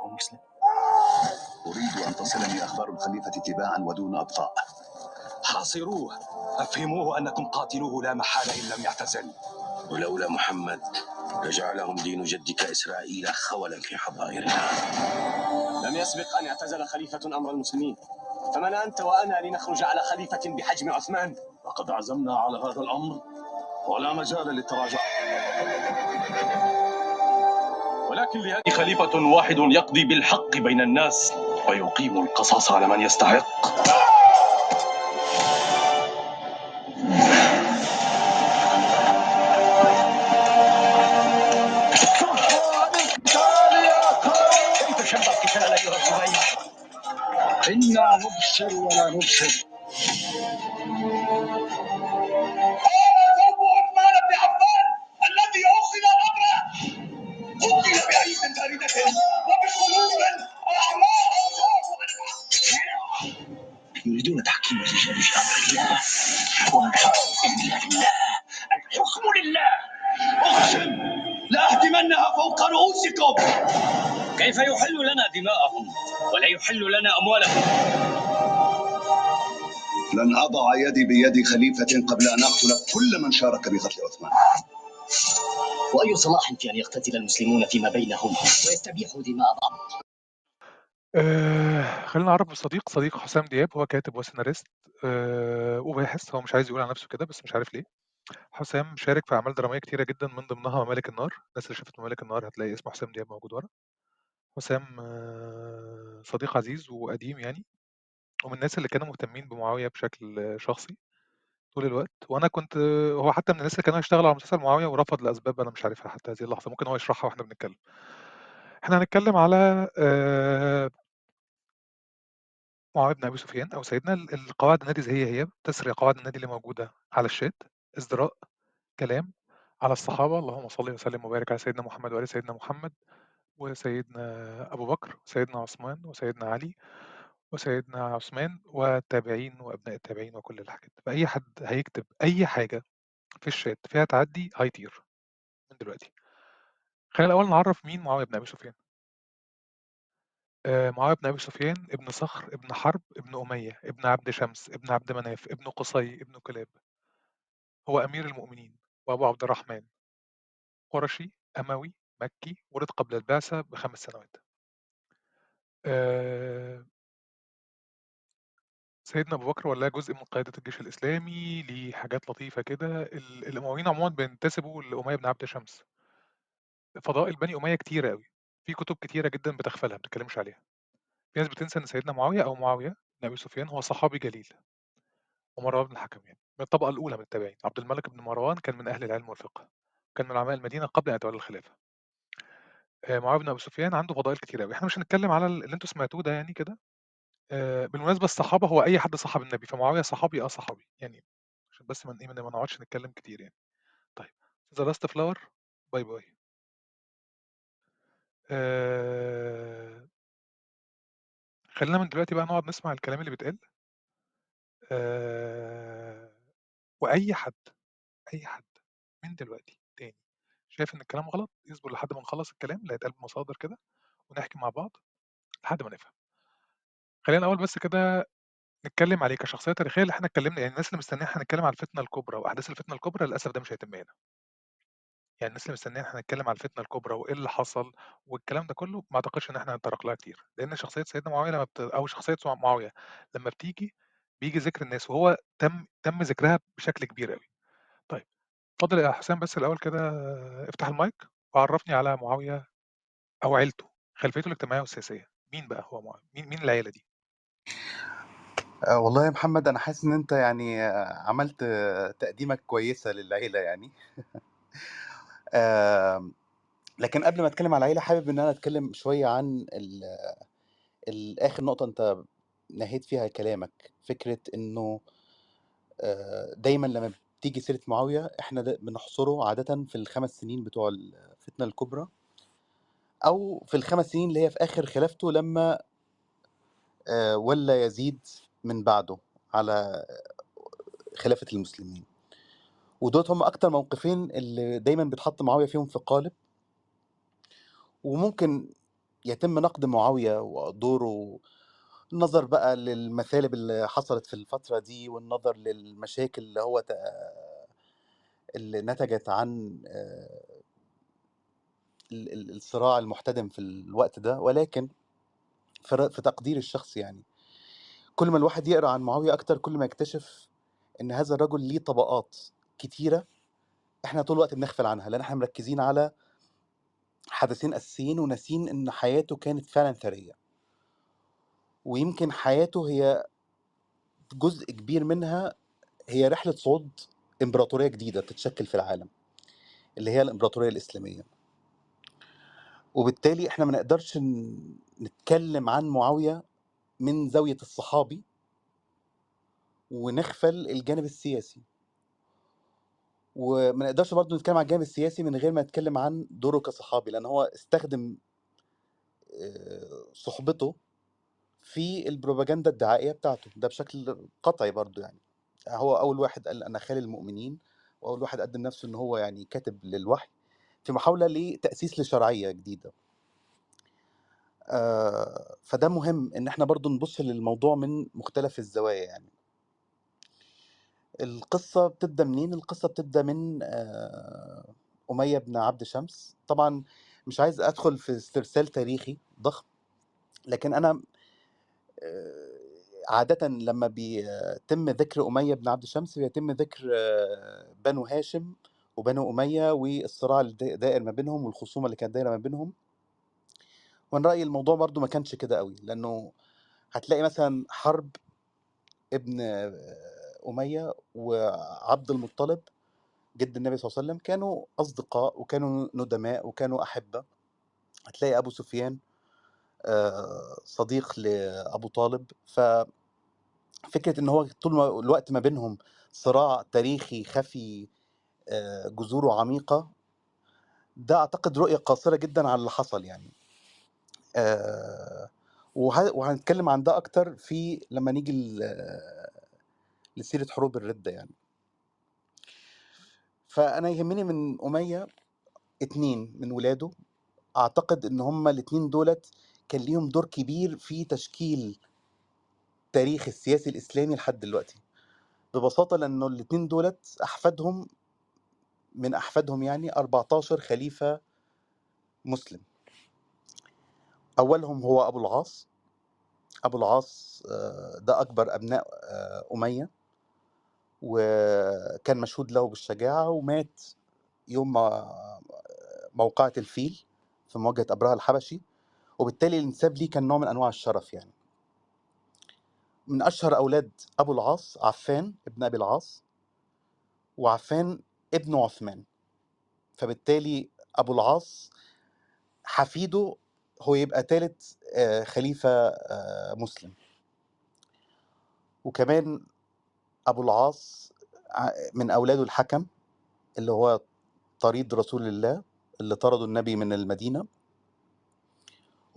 أخاه المسلم أريد أن تصلني أخبار الخليفة تباعا ودون أبطاء. حاصروه. أفهموه أنكم قاتلوه لا محالة إن لم يعتزل. ولولا محمد لجعلهم دين جدك إسرائيل خولا في حظائرنا لم يسبق أن اعتزل خليفة أمر المسلمين. فمن أنت وأنا لنخرج على خليفة بحجم عثمان؟ لقد عزمنا على هذا الأمر ولا مجال للتراجع. ولكن لهذه خليفة واحد يقضي بالحق بين الناس ويقيم القصاص على من يستحق. كيف شب القتال أيها الزبير إنا نبصر ولا نبصر. يحل لنا أموالهم. لن أضع يدي بيد خليفة قبل أن أقتل كل من شارك بقتل عثمان. وأي صلاح في أن يقتتل المسلمون فيما بينهم ويستبيحوا دماء بعض؟ آه خلينا نعرف بالصديق صديق حسام دياب هو كاتب وسيناريست. آه وباحث هو مش عايز يقول على نفسه كده بس مش عارف ليه. حسام شارك في أعمال درامية كتيرة جدا من ضمنها ممالك النار. الناس اللي شافت ممالك النار هتلاقي اسم حسام دياب موجود ورا. حسام آه صديق عزيز وقديم يعني ومن الناس اللي كانوا مهتمين بمعاوية بشكل شخصي طول الوقت. وأنا كنت هو حتى من الناس اللي كانوا يشتغلوا على مسلسل معاوية ورفض لأسباب أنا مش عارفها حتى هذه اللحظة ممكن هو يشرحها وإحنا بنتكلم. إحنا هنتكلم على آه معاوية بن أبي سفيان أو سيدنا. ال- القواعد النادي هي هي تسري قواعد النادي اللي موجودة على الشات ازدراء كلام على الصحابة. اللهم صل وسلم وبارك على سيدنا محمد وآل سيدنا محمد. وسيدنا أبو بكر وسيدنا عثمان وسيدنا علي وسيدنا عثمان والتابعين وأبناء التابعين وكل الحاجات. فأي حد هيكتب أي حاجة في الشات فيها تعدي هيطير من دلوقتي. خلينا الأول نعرف مين معاوية بن أبي سفيان. آه، معاوية بن أبي سفيان ابن صخر ابن حرب ابن أمية ابن عبد شمس ابن عبد مناف ابن قصي ابن كلاب. هو أمير المؤمنين وأبو عبد الرحمن. قرشي أموي مكي ولد قبل البعثة بخمس سنوات. آه، سيدنا أبو بكر ولاه جزء من قيادة الجيش الإسلامي ليه حاجات لطيفة كده. ال- الأمويين عموما بينتسبوا لأمية بن عبد شمس. فضائل بني أمية كتيرة أوي. في كتب كتيرة جدا بتغفلها ما بتتكلمش عليها. في ناس بتنسى إن سيدنا معاوية أو معاوية بن أبي سفيان هو صحابي جليل. ومروان بن الحكم يعني. من الطبقة الأولى من التابعين. عبد الملك بن مروان كان من أهل العلم والفقه. كان من علماء المدينة قبل أن يتولى الخلافة. آه، معاوية بن أبي سفيان عنده فضائل كتيرة أوي. إحنا مش هنتكلم على اللي أنتوا سمعتوه ده يعني كده. آه، بالمناسبة الصحابة هو أي حد صاحب النبي فمعاوية صحابي أه صحابي. يعني عشان بس ما إيه ما نقعدش نتكلم كتير يعني. طيب the last flower bye bye. آه، خلينا من دلوقتي بقى نقعد نسمع الكلام اللي بيتقال. آه، وأي حد أي حد من دلوقتي شايف إن الكلام غلط يصبر لحد ما نخلص الكلام اللي هيتقال بمصادر كده ونحكي مع بعض لحد ما نفهم. خلينا الأول بس كده نتكلم عليه كشخصية تاريخية اللي إحنا اتكلمنا يعني الناس اللي مستنيين إحنا نتكلم على الفتنة الكبرى وأحداث الفتنة الكبرى للأسف ده مش هيتم هنا. يعني الناس اللي مستنيين إحنا نتكلم على الفتنة الكبرى وإيه اللي حصل والكلام ده كله ما أعتقدش إن إحنا هنتطرق لها كتير لأن شخصية سيدنا معاوية لما بت... أو شخصية معاوية لما بتيجي بيجي ذكر الناس وهو تم تم ذكرها بشكل كبير قوي اتفضل يا حسام بس الأول كده افتح المايك وعرفني على معاوية أو عيلته خلفيته الاجتماعية والسياسية. مين بقى هو معاوية مين مين العيلة دي؟ آه، والله يا محمد أنا حاسس إن أنت يعني عملت تقديمة كويسة للعيلة يعني. لكن قبل ما أتكلم على العيلة حابب إن أنا أتكلم شوية عن ال- الآخر نقطة أنت نهيت فيها كلامك. فكرة إنه آه، دايما لما بتيجي سيرة معاوية إحنا دا- بنحصره عاده في الخمس سنين بتوع الفتنة الكبرى أو في الخمس سنين اللي هي في آخر خلافته لما آه، ولى يزيد من بعده على خلافة المسلمين. ودول هم أكتر موقفين اللي دايما بيتحط معاوية فيهم في قالب. وممكن يتم نقد معاوية ودوره النظر بقى للمثالب اللي حصلت في الفترة دي والنظر للمشاكل اللي هو اللي نتجت عن آه، ال- ال- الصراع المحتدم في الوقت ده. ولكن في ر- في تقدير الشخص يعني. كل ما الواحد يقرأ عن معاوية أكتر كل ما يكتشف إن هذا الرجل ليه طبقات كتيرة إحنا طول الوقت بنغفل عنها. لأن إحنا مركزين على حدثين أساسيين وناسين إن حياته كانت فعلا ثرية. ويمكن حياته هي جزء كبير منها هي رحلة صعود إمبراطورية جديدة تتشكل في العالم اللي هي الإمبراطورية الإسلامية. وبالتالي إحنا ما نقدرش نتكلم عن معاوية من زاوية الصحابي ونغفل الجانب السياسي. وما نقدرش برضه نتكلم عن الجانب السياسي من غير ما نتكلم عن دوره كصحابي لأن هو استخدم آه، صحبته في البروباجندا الدعائية بتاعته ده بشكل قطعي برضه يعني. هو أول واحد قال أنا خالي المؤمنين وأول واحد قدم نفسه إن هو يعني كاتب للوحي في محاولة لتأسيس لشرعية جديدة. آه، فده مهم إن إحنا برضو نبص للموضوع من مختلف الزوايا يعني. القصة بتبدأ منين؟ القصة بتبدأ من آه، أمية بن عبد شمس. طبعا مش عايز أدخل في استرسال تاريخي ضخم لكن أنا عادة لما بيتم ذكر أمية بن عبد شمس بيتم ذكر آه، بنو هاشم وبنو أمية والصراع اللي دائر ما بينهم والخصومة اللي كانت دايرة ما بينهم. وأنا رأيي الموضوع برضو ما كانش كده قوي لأنه هتلاقي مثلا حرب ابن أمية وعبد المطلب جد النبي صلى الله عليه وسلم كانوا أصدقاء وكانوا ندماء وكانوا أحبة. هتلاقي أبو سفيان آه، صديق لأبو طالب. ففكرة إن هو طول ما الوقت ما بينهم صراع تاريخي خفي آه، جذوره عميقة ده أعتقد رؤية قاصرة جدا على اللي حصل يعني. آه، وه- وهنتكلم عن ده أكتر في لما نيجي ل- لسيرة حروب الردة يعني. فأنا يهمني من أمية اتنين من ولاده. أعتقد إن هما الاتنين دولت كان ليهم دور كبير في تشكيل تاريخ السياسي الإسلامي لحد دلوقتي. ببساطة لأنه الاتنين دولت أحفادهم من أحفادهم يعني 14 خليفة مسلم. أولهم هو أبو العاص. أبو العاص آه، ده أكبر أبناء آه، أمية. وكان مشهود له بالشجاعة ومات يوم ما- موقعة الفيل في مواجهة أبرهة الحبشي. وبالتالي الإنساب ليه كان نوع من أنواع الشرف يعني. من أشهر أولاد أبو العاص عفان ابن أبي العاص وعفان ابن عثمان. فبالتالي أبو العاص حفيده هو يبقى ثالث خليفة آه، مسلم. وكمان أبو العاص من أولاده الحكم اللي هو طريد رسول الله اللي طردوا النبي من المدينة.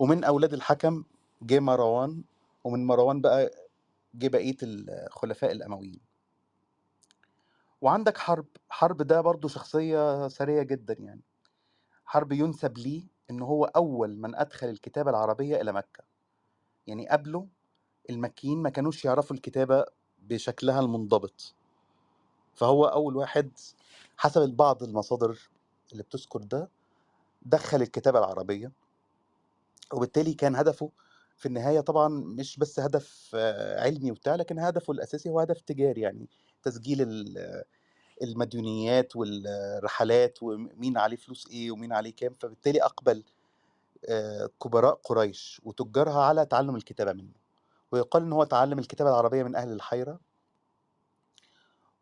ومن أولاد الحكم جه مروان ومن مروان بقى جه بقية الخلفاء الأمويين. وعندك حرب حرب ده برضو شخصية ثرية جدا يعني. حرب ينسب ليه إن هو أول من أدخل الكتابة العربية إلى مكة. يعني قبله المكيين ما كانوش يعرفوا الكتابة بشكلها المنضبط. فهو أول واحد حسب بعض المصادر اللي بتذكر ده دخل الكتابة العربية. وبالتالي كان هدفه في النهاية طبعا مش بس هدف آه، علمي وبتاع لكن هدفه الأساسي هو هدف تجاري يعني تسجيل ال- المديونيات والرحلات ومين عليه فلوس إيه ومين عليه كام فبالتالي أقبل آه، كبراء قريش وتجارها على تعلم الكتابة منه. ويقال إن هو تعلم الكتابة العربية من أهل الحيرة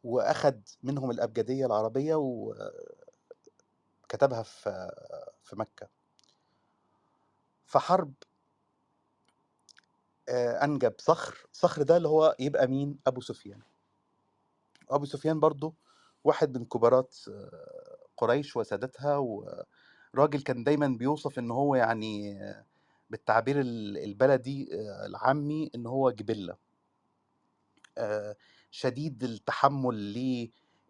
وأخد منهم الأبجدية العربية وكتبها كتبها في في مكة. فحرب آه، أنجب صخر صخر ده اللي هو يبقى مين؟ أبو سفيان. وأبو سفيان برضو واحد من كبارات آه، قريش وسادتها وراجل كان دايما بيوصف إن هو يعني آه، بالتعبير ال- البلدي العامي إن هو جبلة. آه، شديد التحمل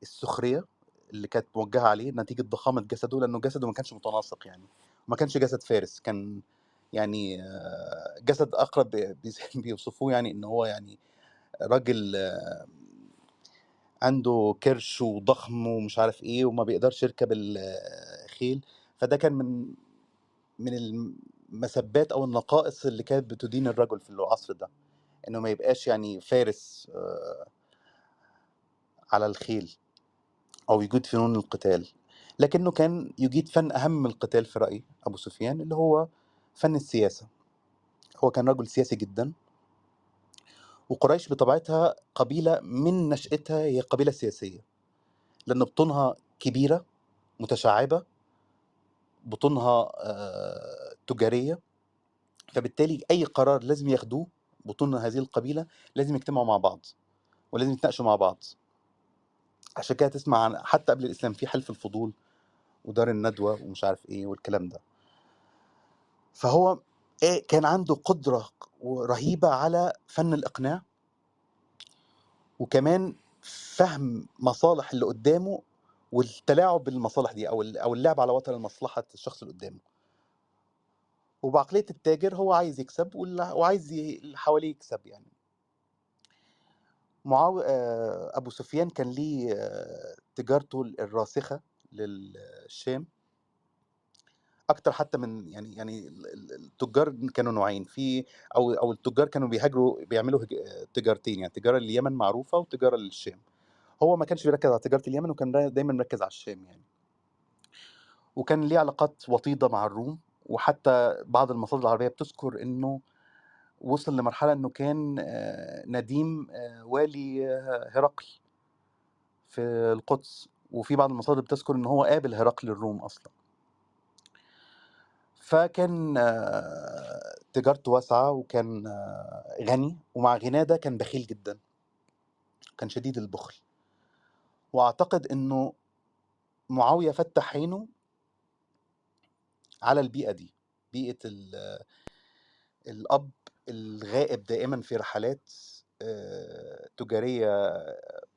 للسخرية اللي كانت موجهة عليه نتيجة ضخامة جسده لأنه جسده ما كانش متناسق يعني ما كانش جسد فارس كان يعني جسد أقرب بي- بيوصفوه يعني إن هو يعني راجل آه، عنده كرش وضخم ومش عارف إيه وما بيقدرش يركب الخيل. فده كان من من المسبات أو النقائص اللي كانت بتدين الرجل في العصر ده إنه ما يبقاش يعني فارس على الخيل أو يجيد فنون القتال. لكنه كان يجيد فن أهم من القتال في رايي أبو سفيان اللي هو فن السياسة. هو كان رجل سياسي جدا. وقريش بطبيعتها قبيلة من نشأتها هي قبيلة سياسية. لأن بطونها كبيرة متشعبة بطونها آه، تجارية. فبالتالي أي قرار لازم ياخدوه بطون هذه القبيلة لازم يجتمعوا مع بعض ولازم يتناقشوا مع بعض. عشان كده تسمع عن حتى قبل الإسلام في حلف الفضول ودار الندوة ومش عارف إيه والكلام ده. فهو إيه كان عنده قدرة رهيبة على فن الإقناع وكمان فهم مصالح اللي قدامه والتلاعب بالمصالح دي أو أو اللعب على وتر مصلحه الشخص اللي قدامه. وبعقلية التاجر هو عايز يكسب وعايز اللي حواليه يكسب يعني. معاو... آه، أبو سفيان كان ليه آه، تجارته الراسخة للشام. أكتر حتى من يعني يعني ال- ال- التجار كانوا نوعين في أو أو التجار كانوا بيهاجروا بيعملوا تجارتين يعني تجارة لليمن معروفة وتجارة للشام. هو ما كانش بيركز على تجارة اليمن وكان دا- دايما مركز على الشام يعني. وكان ليه علاقات وطيدة مع الروم وحتى بعض المصادر العربية بتذكر إنه وصل لمرحلة إنه كان آه، نديم آه، والي آه، هرقل في القدس. وفي بعض المصادر بتذكر إن هو قابل هرقل الروم أصلا. فكان آه، تجارته واسعة وكان آه، غني ومع غناه ده كان بخيل جدا. كان شديد البخل. وأعتقد إنه معاوية فتح عينه على البيئة دي. بيئة ال- الأب الغائب دائما في رحلات آه، تجارية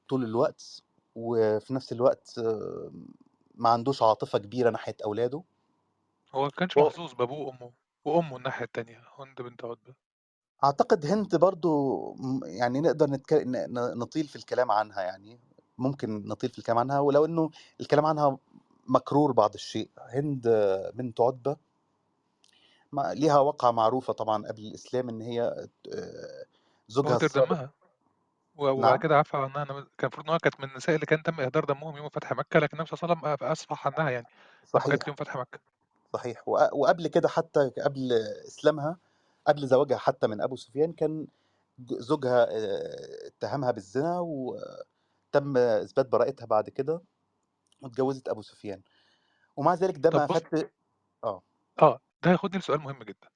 طول الوقت وفي نفس الوقت ما عندوش عاطفة كبيرة ناحية أولاده. هو ما كانش محظوظ بابوه وأمه وأمه الناحية التانية هند بنت عتبة. أعتقد هند برضو يعني نقدر نتك... نطيل في الكلام عنها يعني ممكن نطيل في الكلام عنها ولو إنه الكلام عنها مكرور بعض الشيء. هند بنت عتبة ما ليها وقعة معروفة طبعا قبل الإسلام إن هي زوجها السابق دمها. وبعد نعم. كده عفى عنها. أنا كان المفروض إن هو كانت من النساء اللي كان تم اهدار دمهم يوم فتح مكة لكن النبي صلى الله عليه وسلم أصفح عنها يعني. لما كانت صحيح يوم فتح مكة. صحيح. وق- وقبل كده حتى قبل إسلامها قبل زواجها حتى من أبو سفيان كان زوجها اتهمها بالزنا وتم إثبات براءتها بعد كده واتجوزت أبو سفيان. ومع ذلك ده طب ما بص فات آه. آه ده هياخدني لسؤال مهم جدا.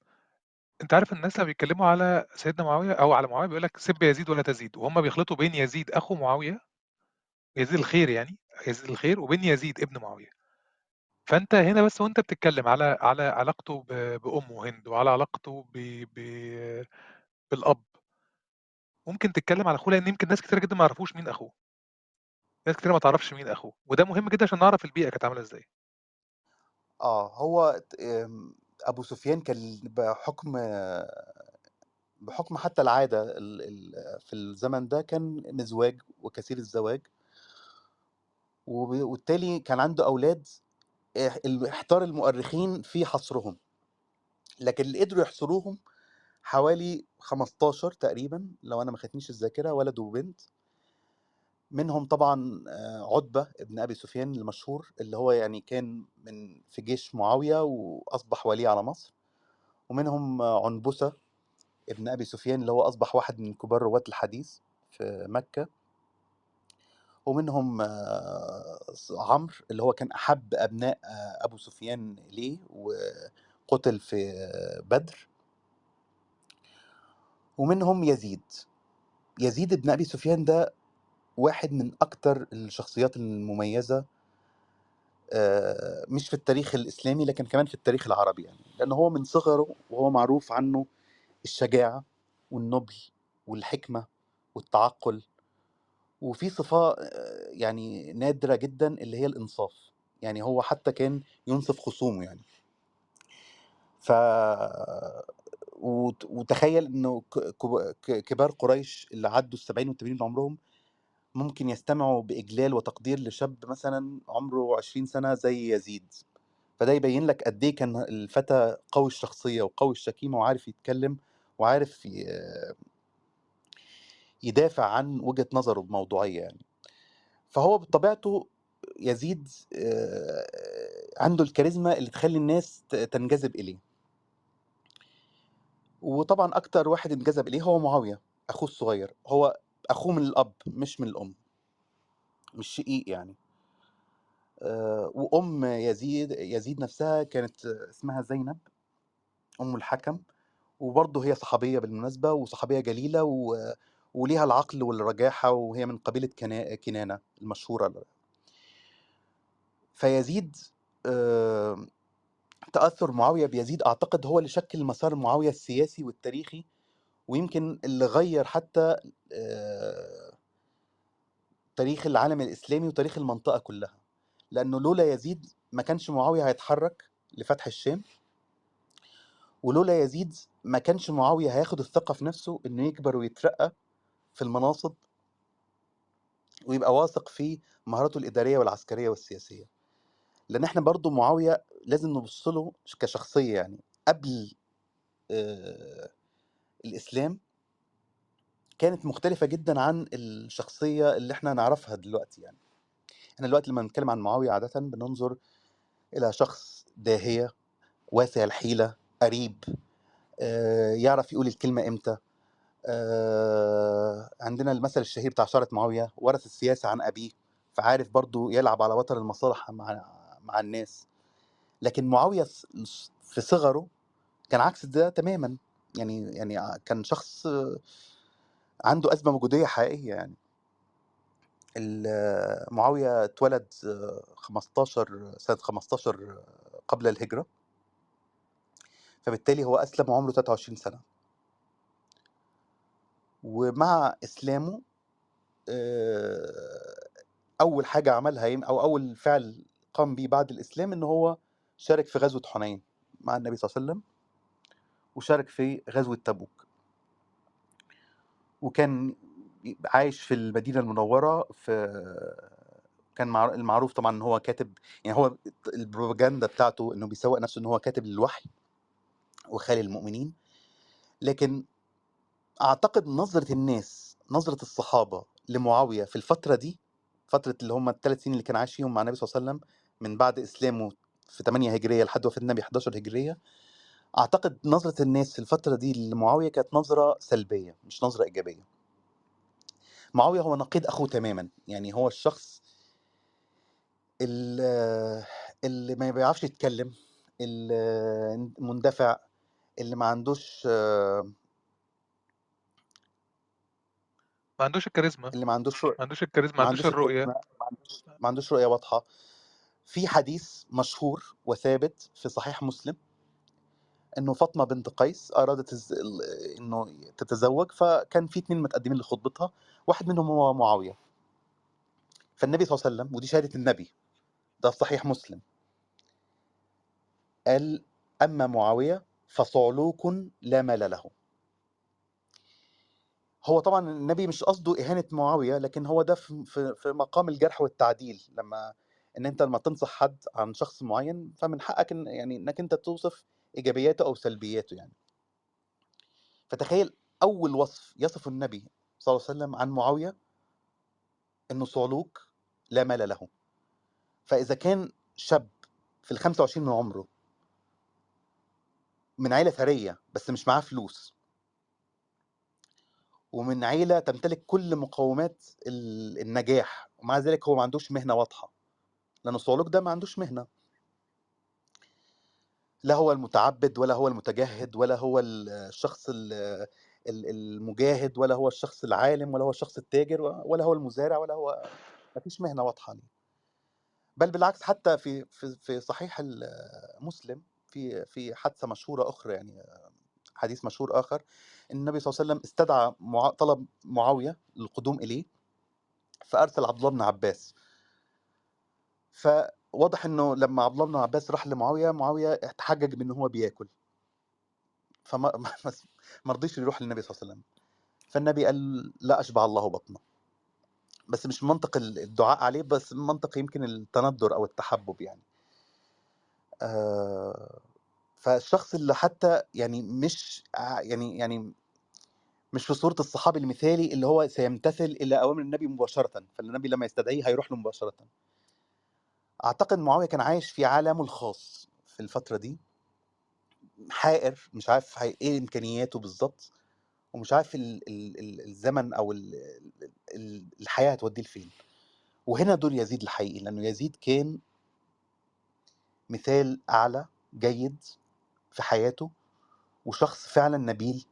أنت عارف الناس لما بيتكلموا على سيدنا معاوية أو على معاوية بيقول لك سب يزيد ولا تزيد وهم بيخلطوا بين يزيد أخو معاوية يزيد الخير يعني يزيد الخير وبين يزيد ابن معاوية. فأنت هنا بس وأنت بتتكلم على على علاقته بأمه هند وعلى علاقته ب... ب... بالأب. ممكن تتكلم على أخوه لأن يمكن ناس كتير جدا ما يعرفوش مين أخوه. ناس كتير ما تعرفش مين أخوه. وده مهم جدا عشان نعرف البيئة كانت عاملة إزاي. آه هو أبو سفيان كان بحكم بحكم حتى العادة ال- ال- في الزمن ده كان مزواج وكثير الزواج. وب- وبالتالي كان عنده أولاد احتار المؤرخين في حصرهم. لكن اللي قدروا يحصروهم حوالي 15 تقريبا لو أنا ما خدتنيش الذاكرة ولد وبنت. منهم طبعا آه، عتبة ابن أبي سفيان المشهور اللي هو يعني كان من في جيش معاوية وأصبح ولي على مصر. ومنهم آه، عنبسة ابن أبي سفيان اللي هو أصبح واحد من كبار رواه الحديث في مكة. ومنهم آه، عمرو اللي هو كان أحب أبناء آه، أبو سفيان إليه وقتل في بدر. ومنهم يزيد. يزيد بن أبي سفيان ده واحد من أكتر الشخصيات المميزة آه، مش في التاريخ الإسلامي لكن كمان في التاريخ العربي يعني. لأن هو من صغره وهو معروف عنه الشجاعة والنبل والحكمة والتعقل. وفي صفة يعني نادرة جدا اللي هي الإنصاف يعني هو حتى كان ينصف خصومه يعني. ف وت- وتخيل إنه كبار قريش اللي عدوا السبعين والثمانين من عمرهم ممكن يستمعوا بإجلال وتقدير لشاب مثلا عمره 20 سنة زي يزيد. فده يبين لك قد إيه كان الفتى قوي الشخصية وقوي الشكيمة وعارف يتكلم وعارف يدافع عن وجهة نظره بموضوعية يعني. فهو بطبيعته يزيد عنده الكاريزما اللي تخلي الناس تنجذب إليه. وطبعا أكتر واحد انجذب إليه هو معاوية أخوه الصغير. هو أخوه من الأب مش من الأم. مش شقيق يعني. وأم يزيد يزيد نفسها كانت اسمها زينب أم الحكم. وبرضه هي صحابية بالمناسبة وصحابية جليلة و... وليها العقل والرجاحة وهي من قبيلة كنا... كنانة المشهورة فيزيد آه، تأثر معاوية بيزيد أعتقد هو اللي شكل مسار معاوية السياسي والتاريخي ويمكن اللي غير حتى آه، تاريخ العالم الإسلامي وتاريخ المنطقة كلها. لأنه لولا يزيد ما كانش معاوية هيتحرك لفتح الشام ولولا يزيد ما كانش معاوية هياخد الثقة في نفسه إنه يكبر ويترقى في المناصب ويبقى واثق في مهاراته الإدارية والعسكرية والسياسية. لأن إحنا برضو معاوية لازم نبص له كشخصية يعني. قبل آه، الإسلام كانت مختلفة جدا عن الشخصية اللي إحنا نعرفها دلوقتي يعني. إحنا دلوقتي لما بنتكلم عن معاوية عادة بننظر إلى شخص داهية واسع الحيلة قريب آه، يعرف يقول الكلمة إمتى. آه، عندنا المثل الشهير بتاع شارة معاوية ورث السياسة عن أبيه فعارف برضو يلعب على وتر المصالح مع مع الناس. لكن معاوية في صغره كان عكس ده تماما. يعني يعني كان شخص عنده أزمة وجودية حقيقية يعني. معاوية اتولد 15 سنة 15 قبل الهجرة. فبالتالي هو أسلم وعمره 23 سنة. ومع إسلامه آه، أول حاجة عملها أو أول فعل قام بيه بعد الإسلام إن هو شارك في غزوة حنين مع النبي صلى الله عليه وسلم وشارك في غزوة تبوك. وكان عايش في المدينة المنورة في كان مع- المعروف طبعا إن هو كاتب يعني هو البروباجندا بتاعته إنه بيسوق نفسه إن هو كاتب للوحي وخالي المؤمنين لكن أعتقد نظرة الناس نظرة الصحابة لمعاوية في الفترة دي فترة اللي هم الثلاث سنين اللي كان عايش فيهم مع النبي صلى الله عليه وسلم من بعد إسلامه في 8 هجرية لحد وفاة النبي 11 هجرية أعتقد نظرة الناس في الفترة دي لمعاوية كانت نظرة سلبية مش نظرة إيجابية. معاوية هو نقيض أخوه تماما يعني هو الشخص اللي, اللي ما بيعرفش يتكلم اللي مندفع اللي ما عندوش آه، ما عندوش الكاريزما. اللي ما عندوش رؤية ما عندوش الكاريزما ما ما عندوش عندوش الرؤية. الكاريزما ما عندوش ما عندوش رؤية واضحة. في حديث مشهور وثابت في صحيح مسلم إنه فاطمة بنت قيس أرادت الز- ال- إنه تتزوج فكان في اتنين متقدمين لخطبتها واحد منهم هو معاوية. فالنبي صلى الله عليه وسلم ودي شهادة النبي ده في صحيح مسلم قال أما معاوية فصعلوك لا مال له. هو طبعا النبي مش قصده إهانة معاوية لكن هو ده في في مقام الجرح والتعديل لما إن أنت لما تنصح حد عن شخص معين فمن حقك إن يعني إنك أنت توصف إيجابياته أو سلبياته يعني. فتخيل أول وصف يصف النبي صلى الله عليه وسلم عن معاوية إنه صعلوك لا مال له. فإذا كان شاب في ال 25 من عمره من عيلة ثرية بس مش معاه فلوس ومن عيلة تمتلك كل مقومات ال النجاح، ومع ذلك هو ما عندوش مهنة واضحة، لأن الصعلوك ده ما عندوش مهنة. لا هو المتعبد ولا هو المتجهد ولا هو ال الشخص ال ال المجاهد ولا هو الشخص العالم ولا هو الشخص التاجر ولا هو المزارع ولا هو ما فيش مهنة واضحة ليه. بل بالعكس حتى في في في صحيح مسلم في في حادثة مشهورة أخرى يعني حديث مشهور آخر إن النبي صلى الله عليه وسلم استدعى مع طلب معاوية للقدوم إليه، فأرسل عبد الله بن عباس. فواضح إنه لمّا عبد الله بن عباس راح لمعاوية، معاوية اتحجج بإن هو بياكل. فما ما رضيش يروح للنبي صلى الله عليه وسلم. فالنبي قال: "لا أشبع الله بطنه." بس مش من منطق ال الدعاء عليه، بس من منطق يمكن التندر أو التحبب يعني. آآ فالشخص اللي حتى يعني مش يعني يعني مش في صورة الصحابي المثالي اللي هو سيمتثل إلى أوامر النبي مباشرةً، فالنبي لمّا يستدعيه هيروح له مباشرةً. أعتقد معاوية كان عايش في عالمه الخاص في الفترة دي. حائر، مش عارف هي إيه إمكانياته بالضبط، ومش عارف ال ال ال الزمن أو ال ال الحياة هتوديه لفين. وهنا دور يزيد الحقيقي، لأنه يزيد كان مثال أعلى جيد في حياته، وشخص فعلًا نبيل.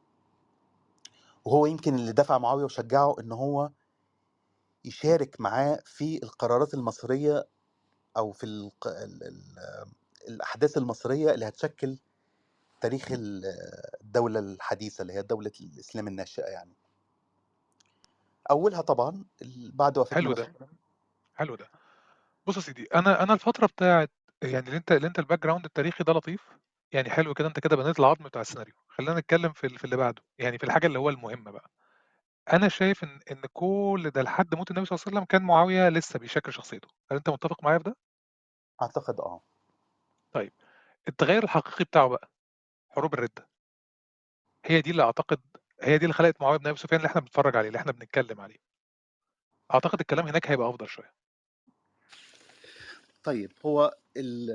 وهو يمكن اللي دفع معاوية وشجّعه إن هو يشارك معاه في القرارات المصيرية أو في الق ال ال الأحداث المصيرية اللي هتشكِّل تاريخ ال الدولة الحديثة اللي هي دولة الإسلام الناشئة يعني. أولها طبعًا بعد وفاة حلو ده، حلو ده. بُص يا سيدي، أنا أنا الفترة بتاعة يعني اللي أنت اللي أنت الbackground التاريخي ده لطيف، يعني حلو كده أنت كده بنيت العضم بتاع السيناريو. خلّينا نتكلم في ال في اللي بعده، يعني في الحاجة اللي هو المهم بقى. أنا شايف إن إن كل ده لحد موت النبي صلى الله عليه وسلم كان معاوية لسه بيشكِّل شخصيته. هل أنت متّفق معايا في ده؟ أعتقد آه. طيب، التغيُّر الحقيقي بتاعه بقى، حروب الردة. هي دي اللي أعتقد هي دي اللي خلقت معاوية بن أبي سفيان اللي إحنا بنتفرّج عليه، اللي إحنا بنتكلم عليه. أعتقد الكلام هناك هيبقى أفضل شوية. طيب، هو ال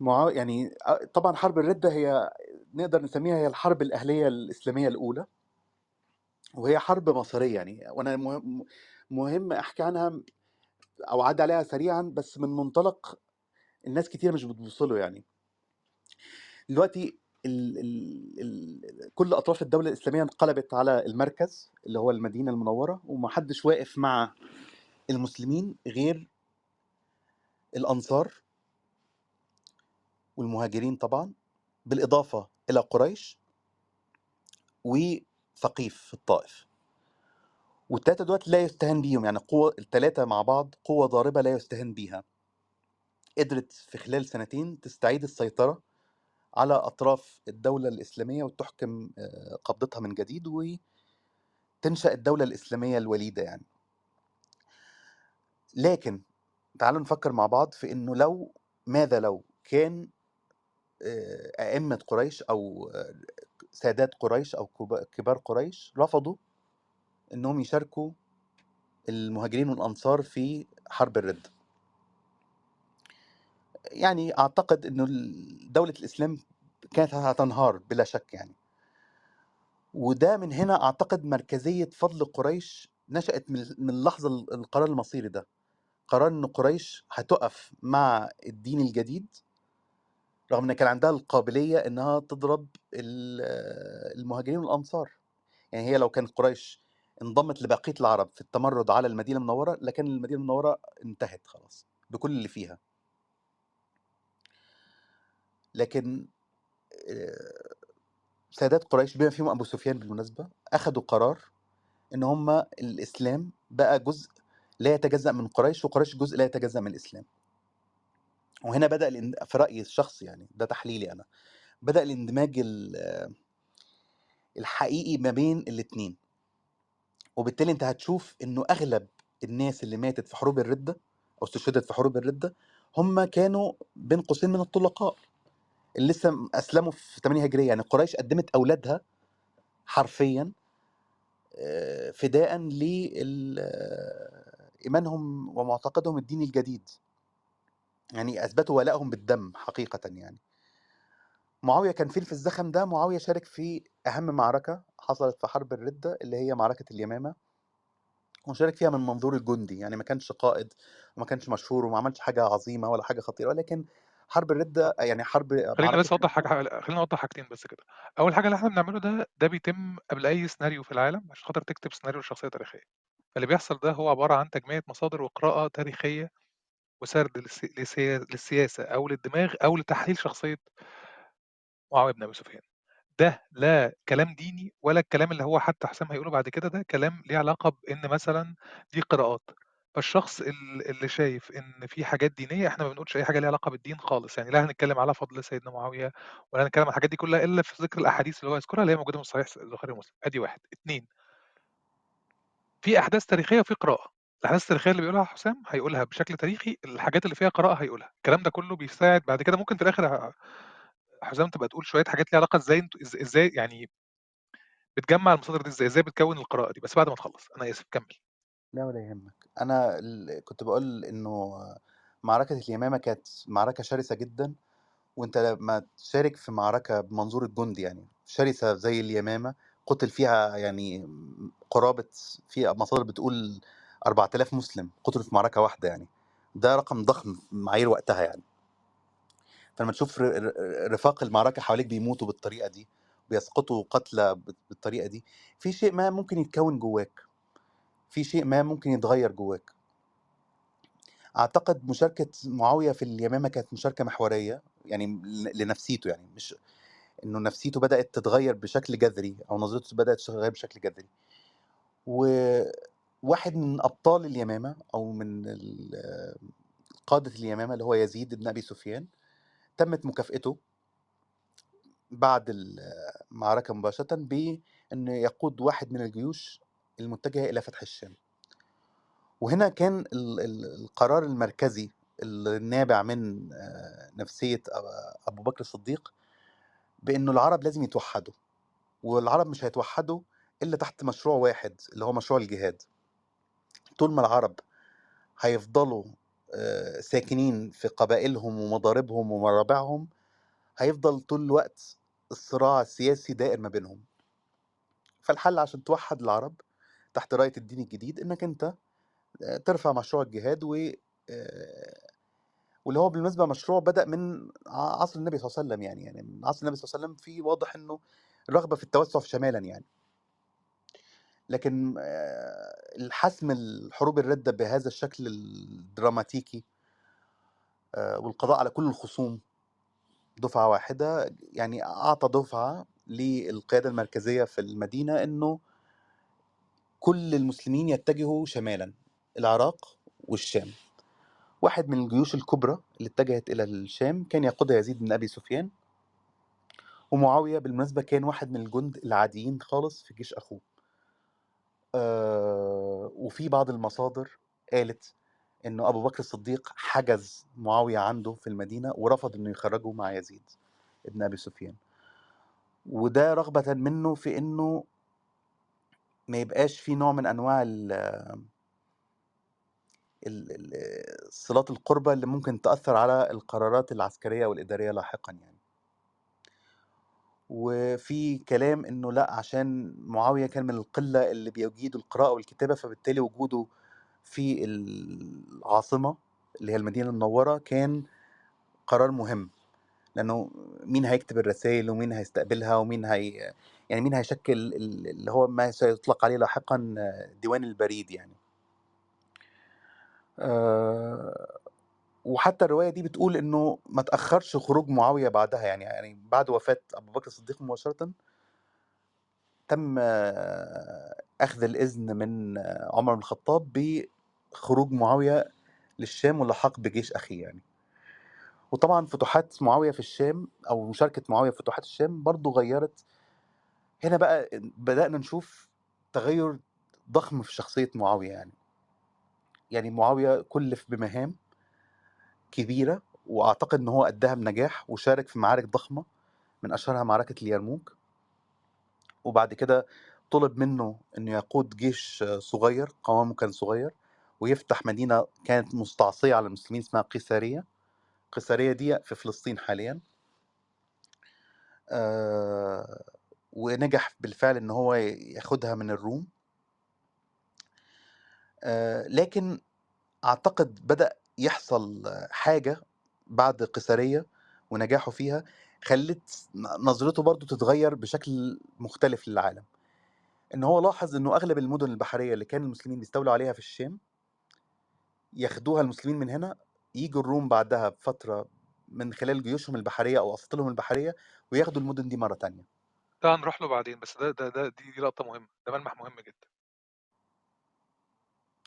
معا يعني طبعًا حرب الردة هي نقدر نسميها هي الحرب الأهلية الإسلامية الأولى. وهي حرب مصيرية يعني، وأنا مه مهم أحكي عنها أو أعدّي عليها سريعًا، بس من منطلق الناس كتير مش بتبُص له يعني. دلوقتي ال ال ال كل أطراف الدولة الإسلامية انقلبت على المركز اللي هو المدينة المنوّرة، وما حدّش واقف مع المسلمين غير الأنصار والمهاجرين طبعًا، بالإضافة إلى قريش وثقيف في الطائف. وال3 دُولة لا يُستهان بيهم، يعني قوة ال3 مع بعض قوة ضاربة لا يُستهان بيها. قدرت في خلال سنتين تستعيد السيطرة على أطراف الدولة الإسلامية وتحكم آآ قبضتها من جديد، وتنشأ الدولة الإسلامية الوليدة يعني. لكن تعالوا نفكّر مع بعض في إنه لو ماذا لو كان أئمة قريش أو سادات قريش أو كب كبار قريش رفضوا إنّهم يشاركوا المهاجرين والأنصار في حرب الردة. يعني أعتقد إنه دولة الإسلام كانت هتنهار بلا شك يعني. وده من هنا أعتقد مركزية فضل قريش نشأت من اللحظة ال القرار المصيري ده. قرار إن قريش هتُقف مع الدين الجديد رغم إن كان عندها القابلية إنّها تضرب ال المهاجرين والأنصار. يعني هي لو كانت قريش انضمت لبقية العرب في التمرُّد على المدينة المنوّرة، لكان المدينة المنوّرة انتهت خلاص بكل اللي فيها. لكن سادات قريش بما فيهم أبو سفيان بالمناسبة، أخدوا قرار إن هم الإسلام بقى جزء لا يتجزأ من قريش، وقريش جزء لا يتجزأ من الإسلام. وهنا الان في رأيي الشخصي يعني، ده تحليلي أنا، بدأ الاندماج ال الحقيقي ما بين الاتنين. وبالتالي أنت هتشوف إنه أغلب الناس اللي ماتت في حروب الردة أو استشهدت في حروب الردة، هم كانوا بين قوسين من الطلقاء، اللي لسه م أسلموا في 8 هجرية، يعني قريش قدّمت أولادها حرفيًا فداءً لل إيمانهم ومعتقدهم الديني الجديد. يعني أثبتوا ولائهم بالدم حقيقةً يعني. معاوية كان فين في الزخم ده؟ معاوية شارك في أهم معركة حصلت في حرب الردة اللي هي معركة اليمامة وشارك فيها من منظور الجندي يعني ما كانش قائد وما كانش مشهور وما عملش حاجة عظيمة ولا حاجة خطيرة ولكن حرب الردة يعني حرب خلينا بس أوضح حاجة خلينا أوضح حاجتين بس كده أول حاجة اللي إحنا بنعمله ده ده بيتم قبل أي سيناريو في العالم عشان خاطر تكتب سيناريو لشخصية تاريخية فاللي بيحصل ده هو عبارة عن تجميع مصادر وقراءة تاريخية وسرد للسي- للسيا- للسياسة أو للدماغ أو لتحليل شخصية معاوية بن أبي سفيان. ده لا كلام ديني ولا الكلام اللي هو حتى حسام هيقوله بعد كده ده كلام ليه علاقة بإن مثلا دي قراءات. فالشخص ال- اللي شايف إن في حاجات دينية إحنا ما بنقولش أي حاجة ليها علاقة بالدين خالص. يعني لا هنتكلم على فضل سيدنا معاوية ولا هنتكلم عن الحاجات دي كلها إلا في ذكر الأحاديث اللي هو يذكرها اللي هي موجودة في صحيح البخاري ومسلم. أدي واحد. اتنين. في أحداث تاريخية وفي قراءة. الأحداث التاريخية اللي بيقولها حسام هيقولها بشكل تاريخي الحاجات اللي فيها قراءة هيقولها. الكلام ده كله بيساعد بعد كده. ممكن في الآخر حسام تبقى تقول شوية حاجات ليها علاقة إزاي أنتوا إز- إزاي يعني بتجمع المصادر دي إزاي؟ إزاي بتكون القراءة دي؟ بس بعد ما تخلص. أنا آسف. كمل. لا ولا يهمك. ال- كنت بقول إنه معركة اليمامة كانت معركة شرسة جدا وأنت لما تشارك في معركة بمنظور الجندي يعني شرسة زي اليمامة قتل فيها يعني قرابة في مصادر بتقول 4000 مسلم قتلوا في معركة واحدة يعني. ده رقم ضخم معايير وقتها يعني. فلما تشوف رفاق المعركة حواليك بيموتوا بالطريقة دي بيسقطوا قتلى بال- بالطريقة دي في شيء ما ممكن يتكون جواك. في شيء ما ممكن يتغير جواك. أعتقد مشاركة معاوية في اليمامة كانت مشاركة محورية يعني لنفسيته يعني مش إنه نفسيته بدأت تتغير بشكل جذري أو نظرته بدأت تتغير بشكل جذري. وواحد من أبطال اليمامة أو من قادة اليمامة اللي هو يزيد بن أبي سفيان تمت مكافئته بعد المعركه مباشرة بانه يقود واحد من الجيوش المتجهة إلى فتح الشام. وهنا كان ال- ال- القرار المركزي النابع من آه، نفسية أب- أبو بكر الصديق بأنه العرب لازم يتوحدوا والعرب مش هيتوحدوا إلا تحت مشروع واحد اللي هو مشروع الجهاد. طول ما العرب هيفضلوا ساكنين في قبائلهم ومضاربهم ومرابعهم هيفضل طول الوقت الصراع السياسي دائر ما بينهم. فالحل عشان توحد العرب تحت راية الدين الجديد إنك أنت آه، ترفع مشروع الجهاد و واللي هو بالمناسبة مشروع بدأ من عصر النبي صلى الله عليه وسلم يعني يعني من عصر النبي صلى الله عليه وسلم في واضح إنه رغبة في التوسع في شمالا يعني. لكن الحسم الحروب الردة بهذا الشكل الدراماتيكي والقضاء على كل الخصوم دفعة واحدة يعني أعطى دفعة للقيادة المركزية في المدينة إنه كل المسلمين يتجهوا شمالا العراق والشام. واحد من الجيوش الكبرى اللي اتجهت إلى الشام كان يقودها يزيد بن أبي سفيان ومعاوية بالمناسبة كان واحد من الجند العاديين خالص في جيش أخوه. آه وفي بعض المصادر قالت إنه أبو بكر الصديق حجز معاوية عنده في المدينة ورفض إنه يخرجه مع يزيد ابن أبي سفيان. وده رغبة منه في إنه ما يبقاش في نوع من ال- صلات القربة اللي ممكن تأثر على القرارات العسكرية والإدارية لاحقا يعني. وفي كلام إنه لأ عشان معاوية كان من القلة اللي بيجيدوا القراءة والكتابة فبالتالي وجوده في العاصمة اللي هي المدينة المنورة كان قرار مهم. لأنه مين هيكتب الرسائل ومين هيستقبلها ومين هي يعني مين هيشكل ال- اللي هو ما سيطلق عليه لاحقا ديوان البريد يعني. آه، وحتى الرواية دي بتقول إنه ما تأخرش خروج معاوية بعدها يعني يعني بعد وفاة أبو بكر الصديق مباشرة تم أخذ الإذن من عمر بن الخطاب بخروج معاوية للشام واللحاق بجيش أخيه يعني. وطبعا فتوحات معاوية في الشام أو مشاركة معاوية في فتوحات الشام برضو غيرت. هنا بقى بدأنا نشوف تغير ضخم في شخصية معاوية يعني. يعني معاوية كلف بمهام كبيرة وأعتقد إن هو أداها بنجاح وشارك في معارك ضخمة من أشهرها معركة اليرموك وبعد كده طلب منه انه يقود جيش صغير قوامه كان صغير ويفتح مدينة كانت مستعصية على المسلمين اسمها قيسارية قيسارية دي في فلسطين حاليا. آه، ونجح بالفعل إن هو ياخدها من الروم. آه، لكن أعتقد بدأ يحصل حاجة بعد قيصرية ونجاحه فيها خلت نظرته برضو تتغير بشكل مختلف للعالم. إن هو لاحظ إنه أغلب المدن البحرية اللي كان المسلمين بيستولوا عليها في الشام ياخدوها المسلمين من هنا يجوا الروم بعدها بفترة من خلال جيوشهم البحرية أو اساطيلهم البحرية وياخدوا المدن دي مرة تانية. ده هنروح له بعدين بس ده ده ده دي, دي لقطة مهمة ده ملمح مهم جدا.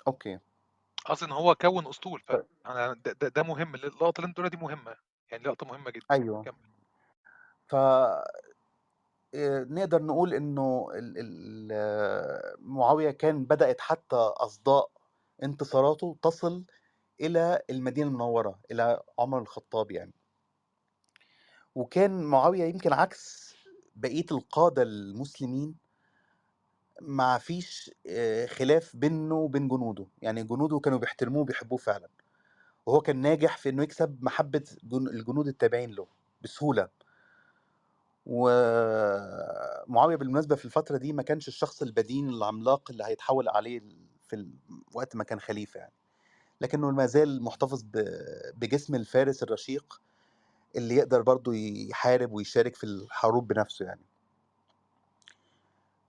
أوكي. قصدي إن هو كون أسطول ف طيب. أنا ده, ده, ده مهم اللقطة اللي أنت بتقولها دي مهمة يعني لقطة مهمة جدا. أيوه. كمل. ف نقدر نقول إنه ال- ال- آه، معاوية كان بدأت حتى أصداء انتصاراته تصل إلى المدينة المنورة إلى عمر الخطاب يعني. وكان معاوية يمكن عكس بقية القادة المسلمين ما فيش خلاف بينه وبين جنوده. يعني جنوده كانوا بيحترموه وبيحبوه فعلا. وهو كان ناجح في إنه يكسب محبة جن- الجنود التابعين له بسهولة. ومعاويه بالمناسبة في الفترة دي ما كانش الشخص البدين العملاق اللي هيتحول عليه في وقت ما كان خليفة يعني. لكنه ما زال محتفظ بجسم الفارس الرشيق اللي يقدر برضه يحارب ويشارك في الحروب بنفسه يعني.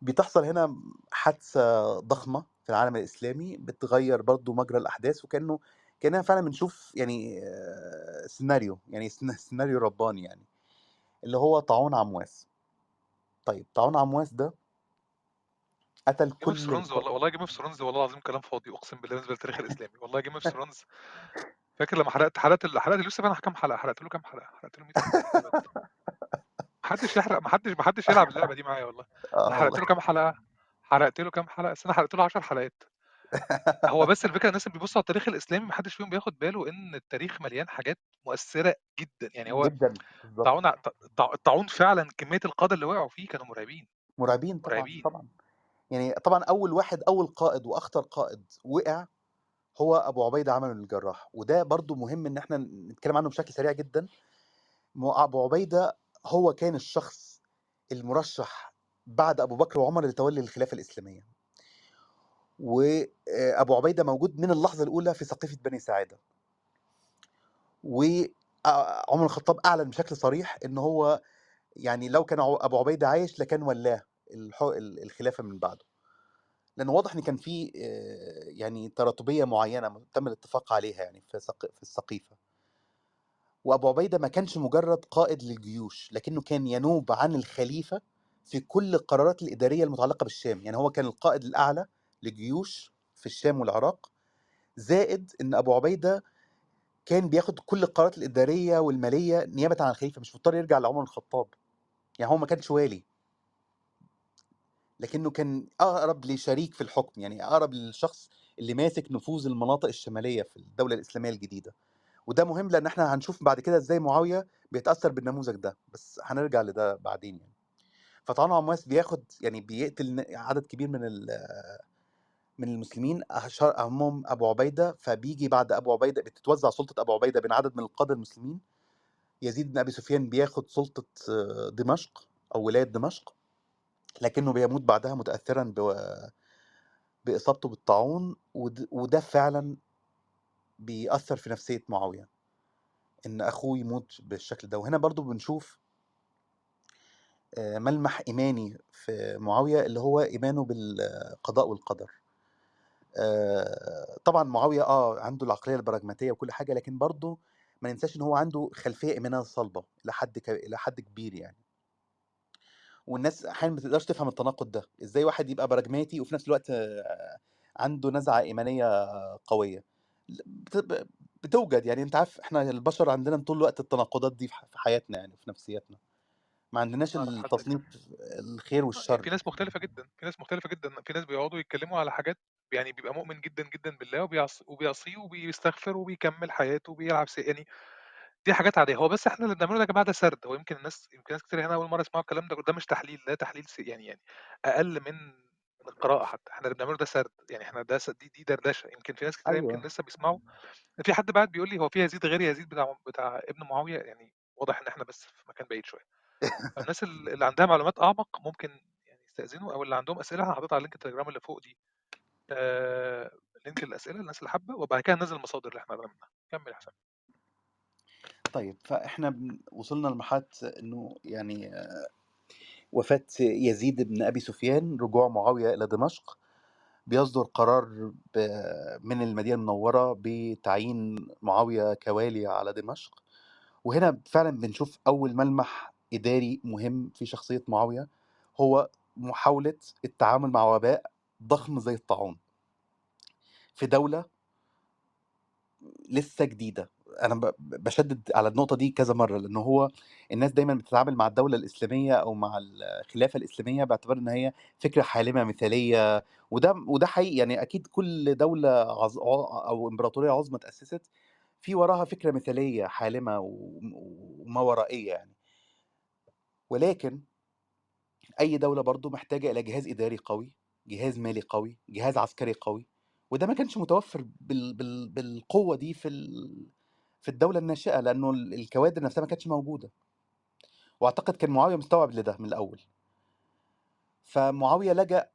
بتحصل هنا حادثة ضخمة في العالم الإسلامي بتغير برضو مجرى الأحداث وكأنه كأننا فعلا بنشوف يعني آه، سيناريو يعني سن- سيناريو رباني يعني اللي هو طاعون عمواس. طيب طاعون عمواس ده قتل Game of كل Thrones الق... والله والله Game of Thrones والله العظيم كلام فاضي أقسم بالله بالنسبة للتاريخ الإسلامي. والله Game of Thrones فاكر لما حرقت حلقات ال- حلقات يوسف أنا كام حلقة؟ حرقت له كام حلقة؟ حرقت له 100 حلقة. محدش يحرق محدش محدش يلعب اللعبة دي معايا والله. أنا آه حرقت له كام حلقة حرقت له كام حلقة بس أنا حرقت له 10 حلقات. هو بس الفكرة الناس اللي بيبصوا على التاريخ الإسلامي محدش فيهم بياخد باله إن التاريخ مليان حاجات مؤثرة جدا. يعني هو جدا بالظبط طاعون ع- طا- الطاعون فعلا كمية القادة اللي وقعوا فيه كانوا مرعبين. مرعبين طبعا مرعبين. طبعا. يعني طبعا أول واحد أول قائد وأخطر قائد وقع هو أبو عبيدة عمرو بن الجراح وده برضو مهم إن إحنا نتكلم عنه بشكل سريع جدا. أبو عبيدة هو كان الشخص المرشح بعد أبو بكر وعمر لتولي الخلافة الإسلامية. وأبو عبيدة موجود من اللحظة الأولى في سقيفة بني ساعدة. وعمر الخطاب أعلن بشكل صريح إن هو يعني لو كان أبو عبيدة عايش لكان ولاه الح- ال- الخلافة من بعده. لأنه واضح إن كان في آه، يعني تراتبية معينة تم الاتفاق عليها يعني في في السقيفة وأبو عبيدة ما كانش مجرد قائد للجيوش لكنه كان ينوب عن الخليفة في كل القرارات الإدارية المتعلقة بالشام. يعني هو كان القائد الأعلى للجيوش في الشام والعراق. زائد إن أبو عبيدة كان بياخد كل القرارات الإدارية والمالية نيابة عن الخليفة مش مضطر يرجع لعمر الخطاب. يعني هو ما كانش والي. لكنه كان أقرب لشريك في الحكم يعني أقرب للشخص اللي ماسك نفوذ المناطق الشمالية في الدولة الإسلامية الجديدة. وده مهم لأن إحنا هنشوف بعد كده إزاي معاوية بيتأثر بالنموذج ده بس هنرجع لده بعدين يعني. فطبعا عمواس بياخد يعني بيقتل عدد كبير من من المسلمين أهمهم أبو عبيدة فبيجي بعد أبو عبيدة بتتوزع سلطة أبو عبيدة بين عدد من القادة المسلمين. يزيد بن أبي سفيان بياخد سلطة آه، دمشق أو ولاية دمشق لكنه بيموت بعدها متاثرا بإصابته بالطاعون ود- وده فعلا بيأثر في نفسية معاوية إن أخوه يموت بالشكل ده. وهنا برضو بنشوف آه، ملمح إيماني في معاوية اللي هو إيمانه بالقضاء والقدر. آه، طبعا معاوية آه عنده العقلية البراجماتيه وكل حاجة لكن برضه ما ننساش إن هو عنده خلفية إيمانية صلبة لحد ك... لحد كبير يعني. والناس أحيانا ما تقدرش تفهم التناقض ده. إزاي واحد يبقى براجماتي وفي نفس الوقت آه، عنده نزعة إيمانية قوية. بت... بتوجد يعني أنت عارف إحنا البشر عندنا طول الوقت التناقضات دي في ح- في حياتنا يعني في نفسياتنا. ما عندناش حد التصنيف الخير يعني والشر. في ناس مختلفة جدا في ناس مختلفة جدا في ناس بيقعدوا يتكلموا على حاجات يعني بيبقى مؤمن جدا جدا بالله وبيعص وبيعصيه وبيستغفر وبيكمل حياته وبيلعب سي يعني دي حاجات عادية. هو بس إحنا اللي بنعمله ده يا جماعة ده سرد. هو يمكن الناس يمكن ناس كتير هنا أول مرة يسمعوا الكلام ده ده مش تحليل ده تحليل سي يعني يعني أقل من من القراءة حتى إحنا اللي بنعمله ده سرد يعني إحنا ده دي دي دردشة يمكن في ناس كتير يمكن أيوه لسه بيسمعوا في حد بعد بيقول لي هو في يزيد غير يزيد بتاع بتاع ابن معاوية يعني واضح إن إحنا بس في مكان بعيد شوية فالناس ال اللي عندها معلومات أعمق ممكن يعني يستأذنوا أو اللي عندهم أسئلة أنا حاططها على link ال Telegram اللي فوق دي آآ link الأسئلة للناس اللي حابة وبعد كده ننزّل المصادر اللي إحنا رميناها. كمّل يا حسام. طيب فإحنا بن وصلنا لمرحلة إنه يعني وفاة يزيد بن أبي سفيان، رجوع معاوية إلى دمشق، بيصدر قرار من المدينة المنوّرة بتعيين معاوية كوالي على دمشق، وهنا فعلًا بنشوف أول ملمح إداري مهم في شخصية معاوية، هو محاولة التعامل مع وباء ضخم زي الطاعون. في دولة لسه جديدة، أنا ب باشدد على النقطة دي كذا مرّة، لإن هو الناس دايمًا بتتعامل مع الدولة الإسلامية أو مع الخلافة الإسلامية باعتبار إن هي فكرة حالمة مثالية، وده وده حقيقي يعني أكيد كل دولة عظ ع أو إمبراطورية عظمى اتأسست في وراها فكرة مثالية حالمة وم وما ورائية يعني. ولكن أي دولة برضه محتاجة إلى جهاز إداري قوي، جهاز مالي قوي، جهاز عسكري قوي، وده ما كانش متوفر بال بال بالقوة دي في ال في الدولة الناشئة، لأنه ال الكوادر نفسها ما كانتش موجودة. وأعتقد كان معاوية مستوعب لده من الأول. فمعاوية لجأ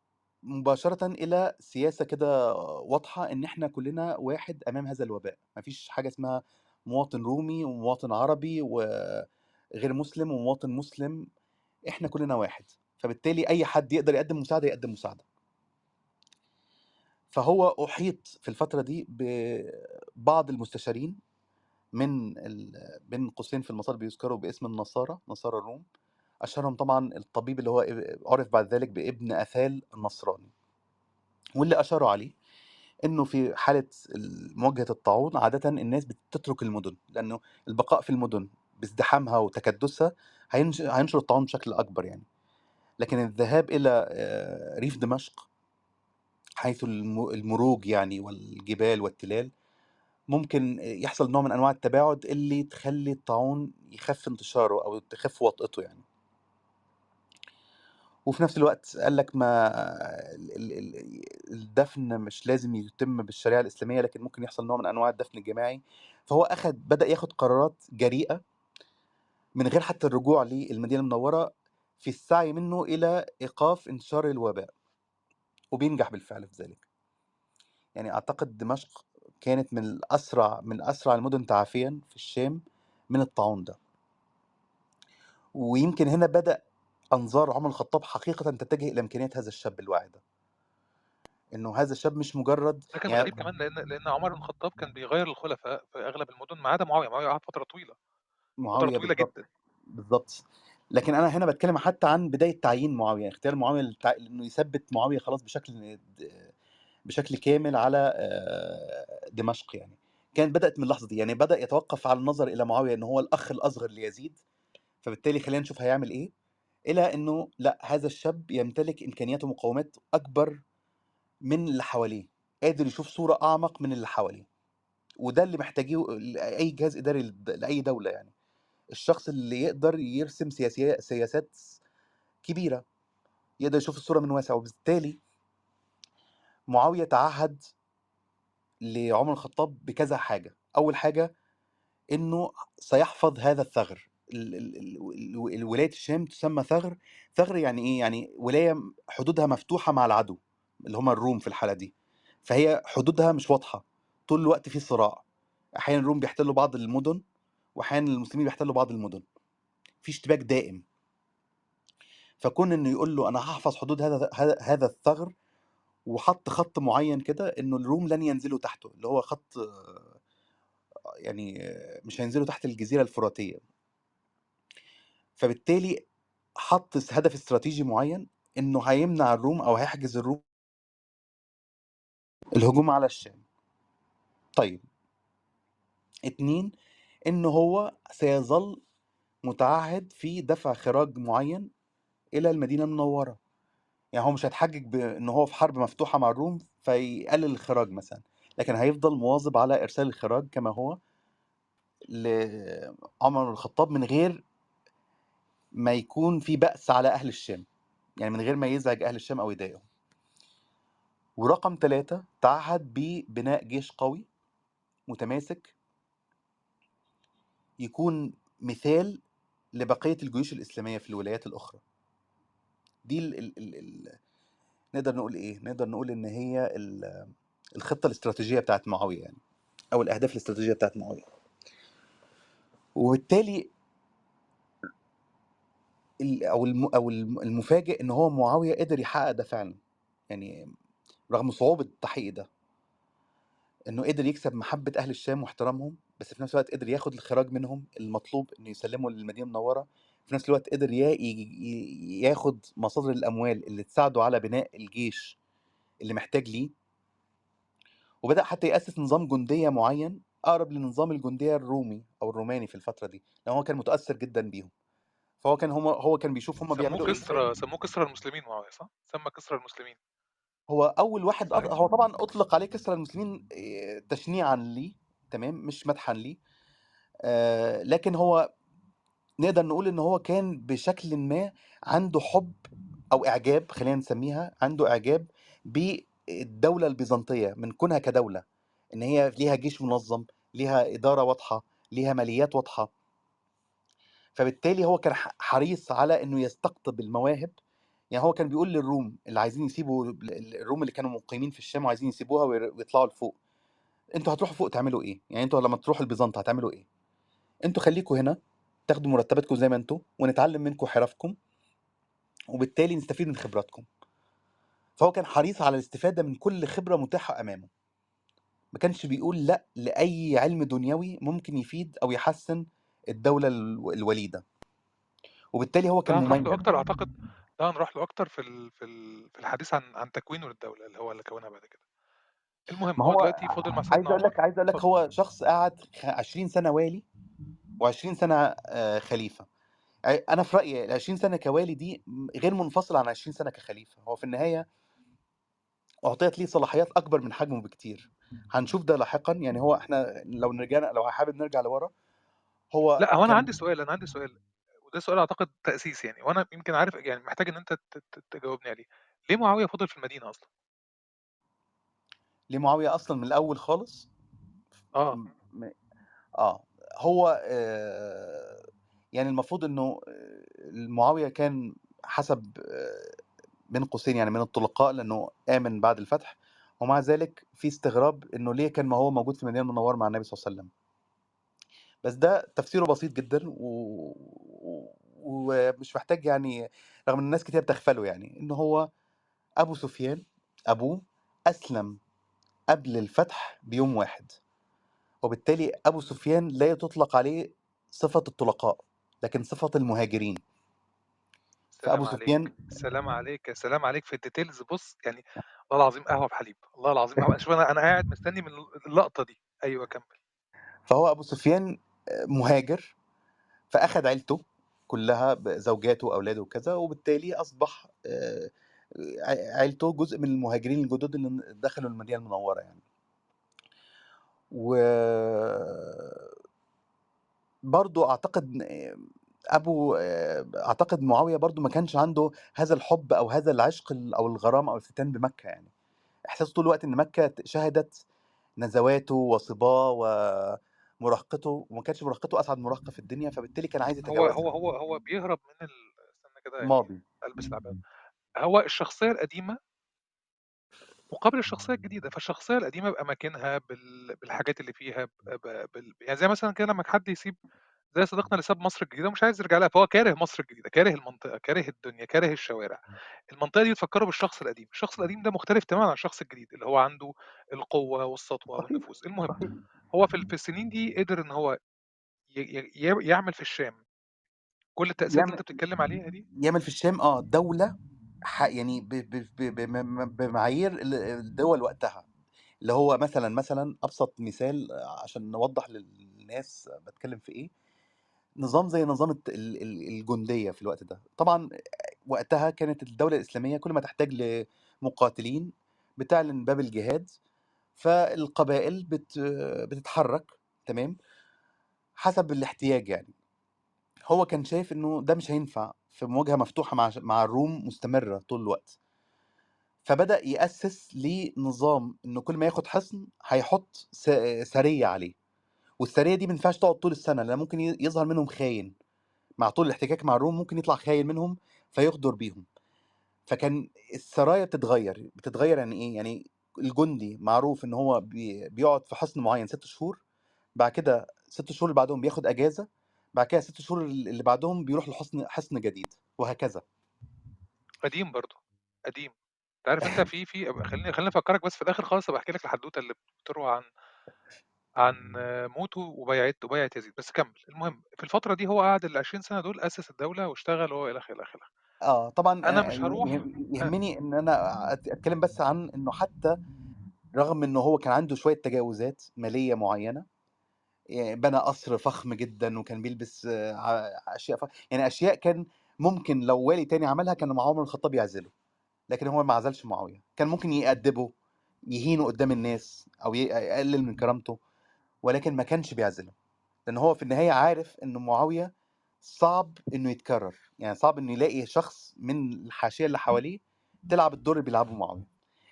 مباشرةً إلى سياسة كده واضحة إن إحنا كلنا واحد أمام هذا الوباء، ما فيش حاجة اسمها مواطن رومي ومواطن عربي وغير مسلم ومواطن مسلم، إحنا كلنا واحد، فبالتالي أي حد يقدر يقدم مساعدة يقدم مساعدة. فهو أُحيط في الفترة دي ببعض المستشارين من ال بين قوسين في المصادر بيُذكروا باسم النصارى، نصارى الروم، أشهرهم طبعًا الطبيب اللي هو عُرف بعد ذلك بابن أثال النصراني. واللي أشاروا عليه إنه في حالة ال مواجهة الطاعون عادةً الناس بتترك المدن، لأنه البقاء في المدن بازدحامها وتكدسها هينش هينشر الطاعون بشكل أكبر يعني. لكن الذهاب إلى آآ ريف دمشق حيث الم المروج يعني والجبال والتلال، ممكن يحصل نوع من أنواع التباعد اللي تخلّي الطاعون يخف انتشاره أو تخف وطأته يعني. وفي نفس الوقت قال لك ما ال ال ال الدفن مش لازم يتم بالشريعة الإسلامية، لكن ممكن يحصل نوع من أنواع الدفن الجماعي، فهو أخد بدأ ياخد قرارات جريئة من غير حتى الرجوع للمدينة المنوّرة في السعي منه إلى إيقاف انتشار الوباء. وبينجح بالفعل في ذلك. يعني أعتقد دمشق كانت من الأسرع من أسرع المدن تعافيًا في الشام من الطاعون ده. ويمكن هنا بدأ أنظار عمر الخطاب حقيقةً تتجه إلى إمكانية هذا الشاب الواعي ده. إنه هذا الشاب مش مجرد ده كان يعني غريب كمان لإن لإن عمر بن الخطاب كان بيغيّر الخلفاء في أغلب المدن ما عدا معاوية، معاوية قعد فترة طويلة، فترة معاوية طويلة بالضبط، جدًا. بالضبط. لكن أنا هنا باتكلم حتى عن بداية تعيين معاوية، اختيار معاوية للتع إنه يثبِّت معاوية خلاص بشكل بشكل كامل على آآ دمشق يعني. كانت بدأت من اللحظة دي، يعني بدأ يتوقف على النظر إلى معاوية إن هو الأخ الأصغر ليزيد، فبالتالي خلّينا نشوف هيعمل إيه، إلى إنه لأ، هذا الشاب يمتلك إمكانيات ومقومات أكبر من اللي حواليه، قادر يشوف صورة أعمق من اللي حواليه. وده اللي محتاجيه لأي جهاز إداري لد لأي دولة يعني. الشخص اللي يقدر يرسم سياسات كبيرة، يقدر يشوف الصورة من واسع، وبالتالي معاوية تعهّد لعمر الخطاب بكذا حاجة. أول حاجة إنه سيحفظ هذا الثغر، ال ال ال ال ال ولاية الشام تسمى ثغر، ثغر يعني إيه؟ يعني ولاية حدودها مفتوحة مع العدو، اللي هم الروم في الحالة دي. فهي حدودها مش واضحة، طول الوقت في صراع. أحيانًا الروم بيحتلوا بعض المدن، وأحيانًا المسلمين بيحتلوا بعض المدن. في اشتباك دائم. فكون إنه يقول له أنا هاحفظ حدود هذا هذا الثغر، وحَط خط معيّن كده إنه الروم لن ينزلوا تحته، اللي هو خط يعني مش هينزلوا تحت الجزيرة الفراتية. فبالتالي حَط هدف استراتيجي معيّن إنه هيمنع الروم أو هيحجز الروم الهجوم على الشام. طيب. 2 إنه هو سيظل متعهد في دفع خراج معيّن إلى المدينة المنوّرة. يعني هو مش هيتحجج بإن هو في حرب مفتوحة مع الروم فيقلل الخراج مثلًا، لكن هيفضل مواظب على إرسال الخراج كما هو لعمر بن الخطاب من غير ما يكون في بأس على أهل الشام، يعني من غير ما يزعج أهل الشام أو يضايقهم. ورقم 3 تعهد ببناء جيش قوي متماسك يكون مثال لبقية الجيوش الإسلامية في الولايات الأخرى. دي ال ال ال ال نقدر نقول إيه؟ نقدر نقول إن هي ال- الخطة الاستراتيجية بتاعت معاوية يعني أو الأهداف الاستراتيجية بتاعت معاوية. وبالتالي ال- أو أو الم- المفاجئ إن هو معاوية قدر يحقق ده فعلا. يعني رغم صعوبة تحقيق ده إنه قدر يكسب محبة أهل الشام واحترامهم بس في نفس الوقت قدر ياخد الخراج منهم المطلوب إنه يسلموا للمدينة المنورة في نفس الوقت قدر ياخد مصادر الأموال اللي تساعده على بناء الجيش اللي محتاج ليه. وبدأ حتى يأسس نظام جندية معين أقرب لنظام الجندية الرومي أو الروماني في الفترة دي لأن هو كان متأثر جدا بيهم. فهو كان هم هو كان بيشوف هم سموه بيعملوا إيه. كسرى سموه كسرى المسلمين معاويه صح؟ سمى كسرى المسلمين. هو أول واحد أط... هو طبعا أطلق عليه كسرى المسلمين إيه، تشنيعا ليه تمام مش مدحا ليه آه لكن هو نقدر نقول إن هو كان بشكل ما عنده حب أو إعجاب خلينا نسميها عنده إعجاب بالدولة البيزنطية من كونها كدولة. إن هي ليها جيش منظم ليها إدارة واضحة ليها ماليات واضحة. فبالتالي هو كان حريص على إنه يستقطب المواهب. يعني هو كان بيقول للروم اللي عايزين يسيبوا الروم اللي كانوا مقيمين في الشام وعايزين يسيبوها ويطلعوا لفوق. أنتوا هتروحوا فوق تعملوا إيه؟ يعني أنتوا لما تروحوا البيزنطة هتعملوا إيه؟ أنتوا خليكوا هنا تاخدوا مرتباتكم زي ما أنتوا ونتعلم منكم حرفكم وبالتالي نستفيد من خبراتكم. فهو كان حريص على الاستفادة من كل خبرة متاحة أمامه. ما كانش بيقول لأ لأي علم دنيوي ممكن يفيد أو يحسن الدولة الو- الوليدة. وبالتالي هو كان هنروح له مميز. أكتر أعتقد ده هنروح له أكتر في ال... في ال... في الحديث عن عن تكوينه للدوله اللي هو اللي كونها بعد كده. المهم ما هو هو دلوقتي فضل مع عايز سيدنا أقول عمر لك عايز أقول لك هو شخص قعد خ- 20 سنة والي و20 سنة آه، خليفة. أنا في رأيي ال 20 سنة كوالي دي غير منفصله عن 20 سنة كخليفة. هو في النهاية أعطيت ليه صلاحيات أكبر من حجمه بكتير. هنشوف ده لاحقا. يعني هو إحنا لو رجعنا لو حابب نرجع لورا هو لا هو أنا كان عندي سؤال أنا عندي سؤال وده سؤال أعتقد تأسيس يعني. وأنا يمكن عارف يعني محتاج إن أنت ت- ت- تجاوبني عليه. ليه معاوية فضل في المدينة أصلا؟ ليه معاوية أصلا من الأول خالص؟ آه. م- آه. هو يعني المفروض إنه معاويه كان حسب بين قوسين يعني من الطلقاء لأنه آمن بعد الفتح ومع ذلك في استغراب إنه ليه كان ما هو موجود في المدينة المنورة مع النبي صلى الله عليه وسلم بس ده تفسيره بسيط جدا. و- ومش محتاج يعني رغم إن الناس كتير بتغفله يعني إن هو أبو سفيان أبوه أسلم قبل الفتح بيوم واحد وبالتالي أبو سفيان لا تطلق عليه صفة الطلقاء لكن صفة المهاجرين. سلام عليك سفيان سلام عليك سلام عليك في الديتيلز بص يعني والله العظيم قهوة بحليب الله العظيم قهوة. شوف أنا أنا قاعد مستني من اللقطة دي. أيوه كمل. فهو أبو سفيان مهاجر فأخذ عيلته كلها زوجاته وأولاده وكذا وبالتالي أصبح آه، عيلته جزء من المهاجرين الجدد اللي دخلوا المدينة المنورة يعني. و برضو أعتقد أبو أعتقد معاوية برضو ما كانش عنده هذا الحب أو هذا العشق ال- أو الغرام أو الفتان بمكة يعني. إحساس طول الوقت إن مكة شهدت نزواته وصباه ومراهقته وما كانتش مراهقته أسعد مراهقة في الدنيا فبالتالي كان عايز هو يتجاوزها هو هو هو بيهرب من ال... استنى كده يعني ماضي. البس العباية هو الشخصية القديمة مقابل الشخصية الجديدة فالشخصية القديمة بأماكنها بال... بالحاجات اللي فيها ب... ب... بال... يعني زي مثلا كده لما حد يسيب زي صديقنا اللي ساب مصر الجديدة ومش عايز يرجع لها فهو كاره مصر الجديدة كاره المنطقة كاره الدنيا كاره الشوارع. المنطقة دي بتفكره بالشخص القديم الشخص القديم ده مختلف تماما عن الشخص الجديد اللي هو عنده القوة والسطوة صحيح والنفوذ. المهم صحيح. هو في في السنين دي قدر إن هو ي... ي... ي- يعمل في الشام. كل التأثيرات اللي يعمل أنت بتتكلم عليها دي يعمل في الشام آه دولة ح- يعني بمعايير ال- الدول وقتها. اللي هو مثلا مثلا أبسط مثال عشان نوضح للناس بتكلم في إيه. نظام زي نظام الجندية في الوقت ده. طبعا وقتها كانت الدولة الإسلامية كل ما تحتاج لمقاتلين بتعلن باب الجهاد فالقبائل بت بتتحرك تمام حسب الاحتياج يعني. هو كان شايف إنه ده مش هينفع. في مواجهة مفتوحة مع مع الروم مستمرة طول الوقت. فبدأ يأسس لنظام إنه كل ما ياخد حصن هيحط س- سرية عليه. والسرية دي ما ينفعش تقعد طول السنة لأن ممكن يظهر منهم خاين. مع طول الاحتكاك مع الروم ممكن يطلع خاين منهم فيغدر بيهم. فكان السرايا بتتغير. بتتغير يعني إيه؟ يعني الجندي معروف إن هو بي- بيقعد في حصن معين ست شهور. بعد كده ست شهور اللي بعدهم بياخد أجازة. بعد كده ست شهور اللي بعدهم بيروح لحصن حصن جديد وهكذا. قديم برضه قديم. أنت عارف أنت في في خليني خليني أفكرك بس في الآخر خالص بحكي لك الحدوته اللي بتروى عن عن موته وبيعه وبيعه يزيد. بس كمل. المهم في الفترة دي هو قعد ال 20 سنة دول أسس الدولة واشتغل وهو إلى آخره إلى آخره. آه طبعا أنا آه، مش هروح يهم- آه. يهمني إن أنا أتكلم بس عن إنه حتى رغم إنه هو كان عنده شوية تجاوزات مالية معينة يعني بنى قصر فخم جدا وكان بيلبس آه، أشياء فخ... يعني أشياء كان ممكن لو والي تاني عملها كان مع عمر الخطاب يعزله لكن هو ما عزلش معاوية. كان ممكن يأدبه يهينه قدام الناس أو يقلل من كرامته ولكن ما كانش بيعزله. لأن هو في النهاية عارف إن معاوية صعب إنه يتكرر يعني صعب إنه يلاقي شخص من الحاشية اللي حواليه تلعب الدور اللي بيلعبه معاوية.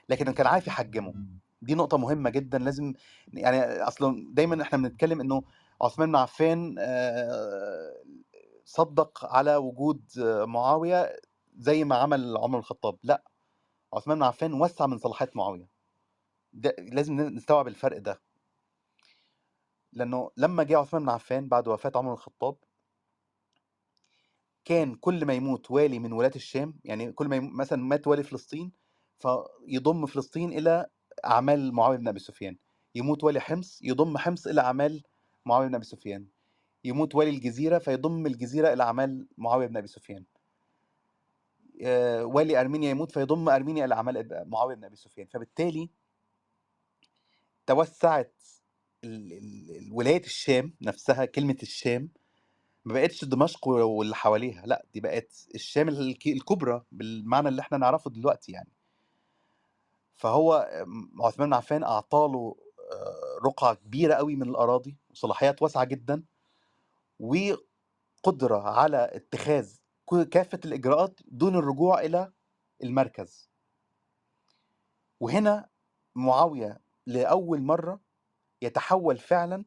لكن كان عارف يحجمه. دي نقطة مهمة جدا لازم يعني أصلا دايما إحنا بنتكلم إنه عثمان بن عفان آه، صدق على وجود معاوية زي ما عمل عمر الخطاب لأ عثمان بن عفان وسع من صلاحيات معاوية. ده لازم نستوعب الفرق ده. لأنه لما جه عثمان بن عفان بعد وفاة عمر الخطاب كان كل ما يموت والي من ولاة الشام يعني كل ما مثلا مات والي فلسطين فيضم فلسطين إلى أعمال معاوية بن أبي سفيان يموت والي حمص يضم حمص إلى أعمال معاوية بن أبي سفيان. يموت والي الجزيرة فيضم الجزيرة إلى أعمال معاوية بن أبي سفيان. آه، والي أرمينيا يموت فيضم أرمينيا إلى أعمال معاوية بن أبي سفيان. فبالتالي توسعت ولاية الشام نفسها كلمة الشام ما بقتش دمشق واللي حواليها لا دي بقت الشام الك- الكبرى بالمعنى اللي إحنا نعرفه دلوقتي يعني. فهو م- عثمان عفان اعطاله رقعة كبيرة قوي من الأراضي وصلاحيات واسعة جدا وقدرة على اتخاذ كافة الإجراءات دون الرجوع إلى المركز. وهنا معاوية لأول مرة يتحول فعلا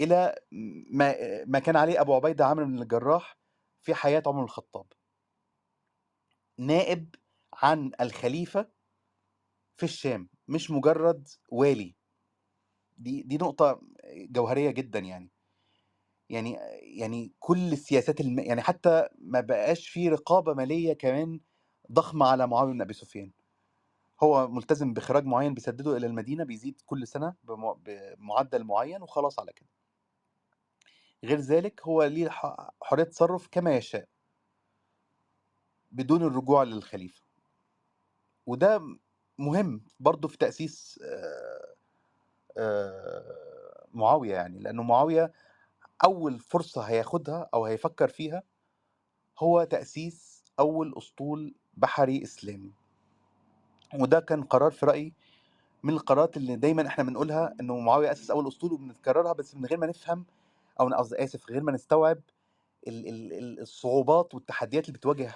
إلى ما ما كان عليه أبو عبيدة عامر بن الجراح في حياة عمر الخطاب. نائب عن الخليفة في الشام مش مجرد والي. دي دي نقطة جوهرية جدا يعني. يعني يعني كل السياسات الم... يعني حتى ما بقاش في رقابة مالية كمان ضخمة على معاويه بن أبي سفيان. هو ملتزم بخراج معين بيسدده إلى المدينة بيزيد كل سنة بم... بمعدل معين وخلاص على كده. غير ذلك هو ليه ح- حرية تصرف كما يشاء بدون الرجوع للخليفة. وده مهم برضه في تأسيس آه، معاوية يعني لأنه معاوية أول فرصة هياخدها أو هيفكر فيها هو تأسيس أول أسطول بحري إسلامي. وده كان قرار في رأيي من القرارات اللي دايما إحنا بنقولها إنه معاوية أسس أول أسطول وبنتكررها بس من غير ما نفهم أو قصدي آسف غير ما نستوعب ال- ال- ال- الصعوبات والتحديات اللي بتواجه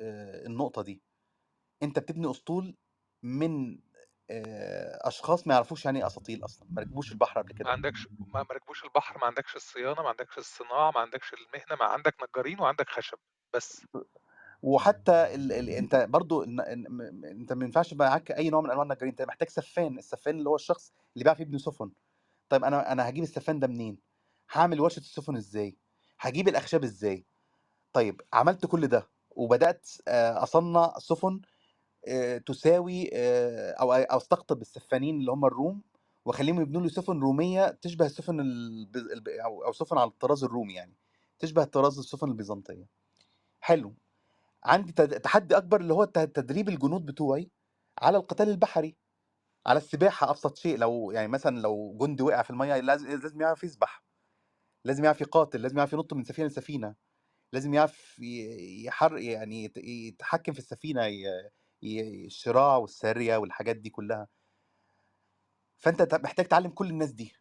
النقطة دي. أنت بتبني أسطول من أشخاص ما يعرفوش يعني إيه أساطيل أصلا ما ركبوش البحر قبل ما كده عندكش ما ما ركبوش البحر ما عندكش الصيانة ما عندكش الصناعة ما عندكش المهنة ما عندك نجارين وعندك خشب بس. وحتى ال... ال... أنت برضو أنت ما ينفعش معاك أي نوع من أنواع النجارين أنت محتاج سفان السفان اللي هو الشخص اللي بيعرف يبني سفن. طيب أنا أنا هجيب السفان ده منين؟ هعمل ورشة السفن إزاي؟ هجيب الأخشاب إزاي؟ طيب عملت كل ده وبدأت أصنع سفن تساوي آه، أو أو أستقطب السفانين اللي هم الروم وأخليهم يبنوا لي سفن رومية تشبه السفن أو سفن على الطراز الرومي يعني تشبه طراز السفن البيزنطية. حلو. عندي تحدي أكبر اللي هو تدريب الجنود بتوعي على القتال البحري على السباحة أبسط شيء لو يعني مثلا لو جندي وقع في المية لازم لازم يعرف يسبح لازم يعرف يقاتل لازم يعرف ينط من سفينة لسفينة لازم يعرف يحر يعني يت- يتحكم في السفينة الشراع والساريه والحاجات دي كلها. فأنت محتاج تعلم كل الناس دي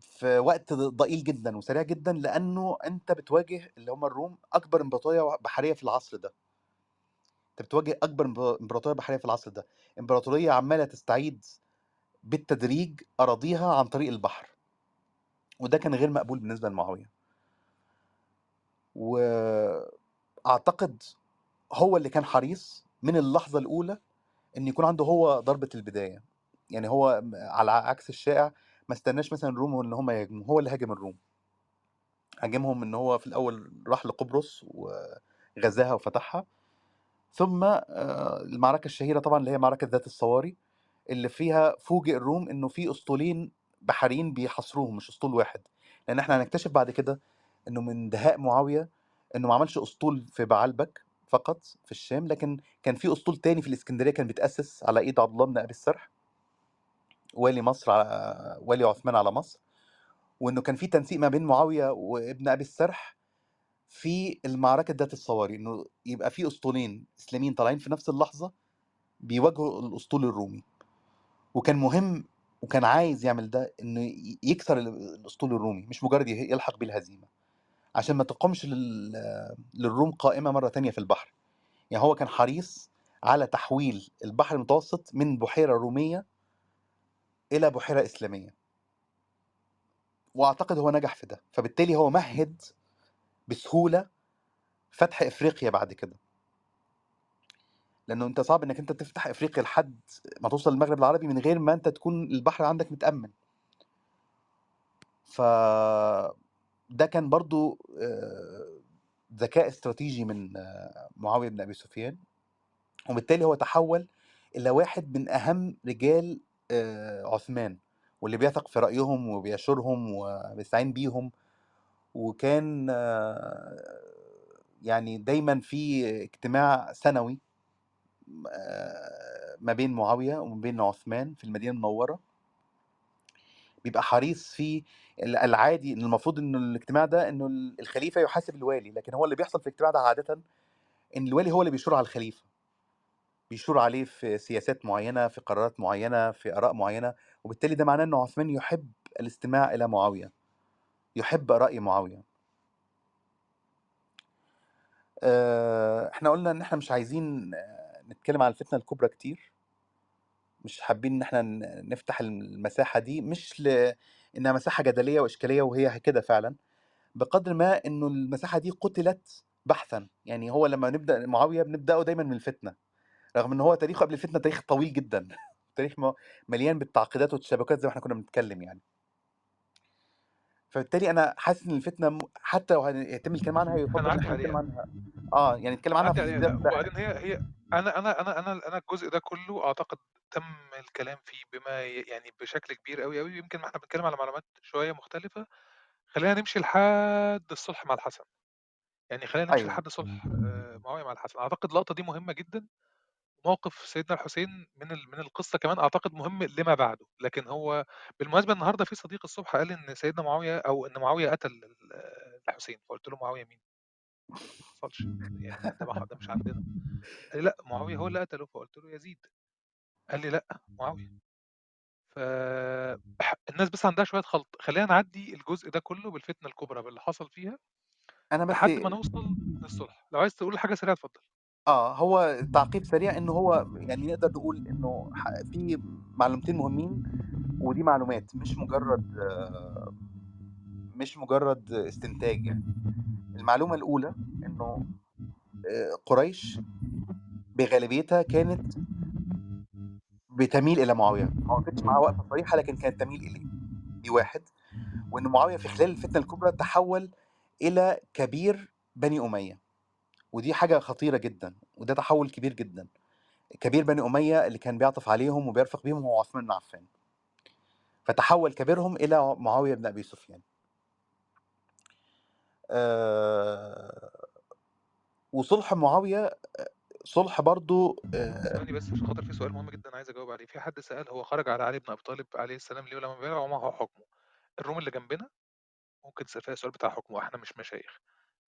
في وقت ضئيل جدا وسريع جدا لأنه أنت بتواجه اللي هم الروم أكبر إمبراطورية بحرية في العصر ده. أنت بتواجه أكبر امبرا- إمبراطورية بحرية في العصر ده. إمبراطورية عمالة تستعيد بالتدريج أراضيها عن طريق البحر. وده كان غير مقبول بالنسبة لمعاويه وأعتقد هو اللي كان حريص من اللحظة الأولى إن يكون عنده هو ضربة البداية. يعني هو على عكس الشائع ما استناش مثلا الروم إن هم يهاجموا هو اللي هاجم الروم. هاجمهم إن هو في الأول راح لقبرص وغزاها وفتحها. ثم المعركة الشهيرة طبعا اللي هي معركة ذات الصواري اللي فيها فوجئ الروم إنه في أسطولين بحريين بيحاصروهم مش أسطول واحد. لأن إحنا هنكتشف بعد كده إنه من دهاء معاوية إنه ما عملش أسطول في بعلبك. فقط في الشام لكن كان في أسطول تاني في الإسكندرية كان بيتأسس على إيد عبد الله بن أبي السرح والي مصر على والي عثمان على مصر وإنه كان في تنسيق ما بين معاوية وابن أبي السرح في المعركة ذات الصواري إنه يبقى في أسطولين إسلاميين طالعين في نفس اللحظة بيواجهوا الأسطول الرومي. وكان مهم وكان عايز يعمل ده إنه يكسر ال- الأسطول الرومي مش مجرد يلحق بالهزيمة. عشان ما تقومش لل- للروم قائمة مرة تانية في البحر. يعني هو كان حريص على تحويل البحر المتوسط من بحيرة رومية إلى بحيرة إسلامية. وأعتقد هو نجح في ده. فبالتالي هو مهد بسهولة فتح إفريقيا بعد كده. لأنه أنت صعب إنك أنت تفتح إفريقيا لحد ما توصل للمغرب العربي من غير ما أنت تكون البحر عندك متأمن. ف ده كان برضو ذكاء استراتيجي من معاوية بن أبي سفيان وبالتالي هو تحول إلى واحد من أهم رجال عثمان واللي بيثق في رأيهم وبيشورهم وبيستعين بيهم. وكان يعني دايما في اجتماع سنوي ما بين معاوية وما بين عثمان في المدينة المنورة. بيبقى حريص ال- العادي إن المفروض ان الاجتماع ده إنه الخليفة يحاسب الوالي لكن هو اللي بيحصل في الاجتماع ده عاده إن الوالي هو اللي بيشور على الخليفة. بيشور عليه في سياسات معينة في قرارات معينة في آراء معينة وبالتالي ده معناه إنه عثمان يحب الاستماع إلى معاوية يحب راي معاوية. إحنا قلنا إن إحنا مش عايزين نتكلم على الفتنة الكبرى كتير. مش حابين إن إحنا ن- نفتح المساحة دي مش لانها مساحة جدلية وإشكالية وهي كده فعلا بقدر ما إنه المساحة دي قتلت بحثا. يعني هو لما نبدأ معاوية بنبدأه دايما من الفتنة رغم إن هو تاريخه قبل الفتنة تاريخ طويل جدا تاريخ مليان بالتعقيدات والتشابكات زي ما إحنا كنا بنتكلم يعني. فبالتالي أنا حاسس إن الفتنة حتى لو هيتم الكلام عنها يفضل إن هنعدي إحنا نتكلم عليها. عنها. آه يعني نتكلم عنها في عليها لا. سياق وبعدين هي هي أنا أنا أنا أنا أنا الجزء ده كله أعتقد تم الكلام فيه بما ي- يعني بشكل كبير قوي قوي يمكن ما إحنا بنتكلم على معلومات شوية مختلفة. خلينا نمشي لحد الصلح مع الحسن. يعني خلينا نمشي أيوه. لحد صلح آه، معاويه مع الحسن. أعتقد اللقطة دي مهمة جدا. موقف سيدنا الحسين من ال- من القصة كمان أعتقد مهم لما بعده. لكن هو بالمناسبة النهارده في صديق الصبح قال إن سيدنا معاوية أو إن معاوية قتل ال- الحسين فقلت له معاوية مين؟ ما حصلش. يعني ده ما- ده مش عندنا. قال لي لأ معاوية هو اللي قتله فقلت له يزيد. قال لي لأ معاوية. ف الناس بس عندها شوية خلط. خلينا نعدي الجزء ده كله بالفتنة الكبرى باللي حصل فيها أنا بس لحد ما نوصل للصلح. لو عايز تقول حاجة سريعة اتفضل. آه هو تعقيب سريع انه هو يعني نقدر نقول إنه في معلومتين مهمين ودي معلومات مش مجرد آه، مش مجرد استنتاج يعني. المعلومة الأولى إنه آه، قريش بغالبيتها كانت بتميل إلى معاوية. ما وقفتش معاه وقفة صريحة لكن كانت تميل إليه. دي واحد. وإن معاوية في خلال الفتنة الكبرى تحول إلى كبير بني أمية. ودي حاجة خطيرة جدا وده تحول كبير جدا. كبير بني أمية اللي كان بيعطف عليهم وبيرفق بيهم هو عثمان بن عفان. فتحول كبيرهم إلى معاوية بن أبي سفيان. وصلح معاوية صلح برضو آه، ثواني بس عشان خاطر في سؤال مهم جدا عايز أجاوب عليه. في حد سأل هو خرج على علي بن أبي طالب عليه السلام ليه ولما بيع ومعه حكمه؟ الروم اللي جنبنا ممكن تسال فيها السؤال بتاع حكمه إحنا مش مشايخ.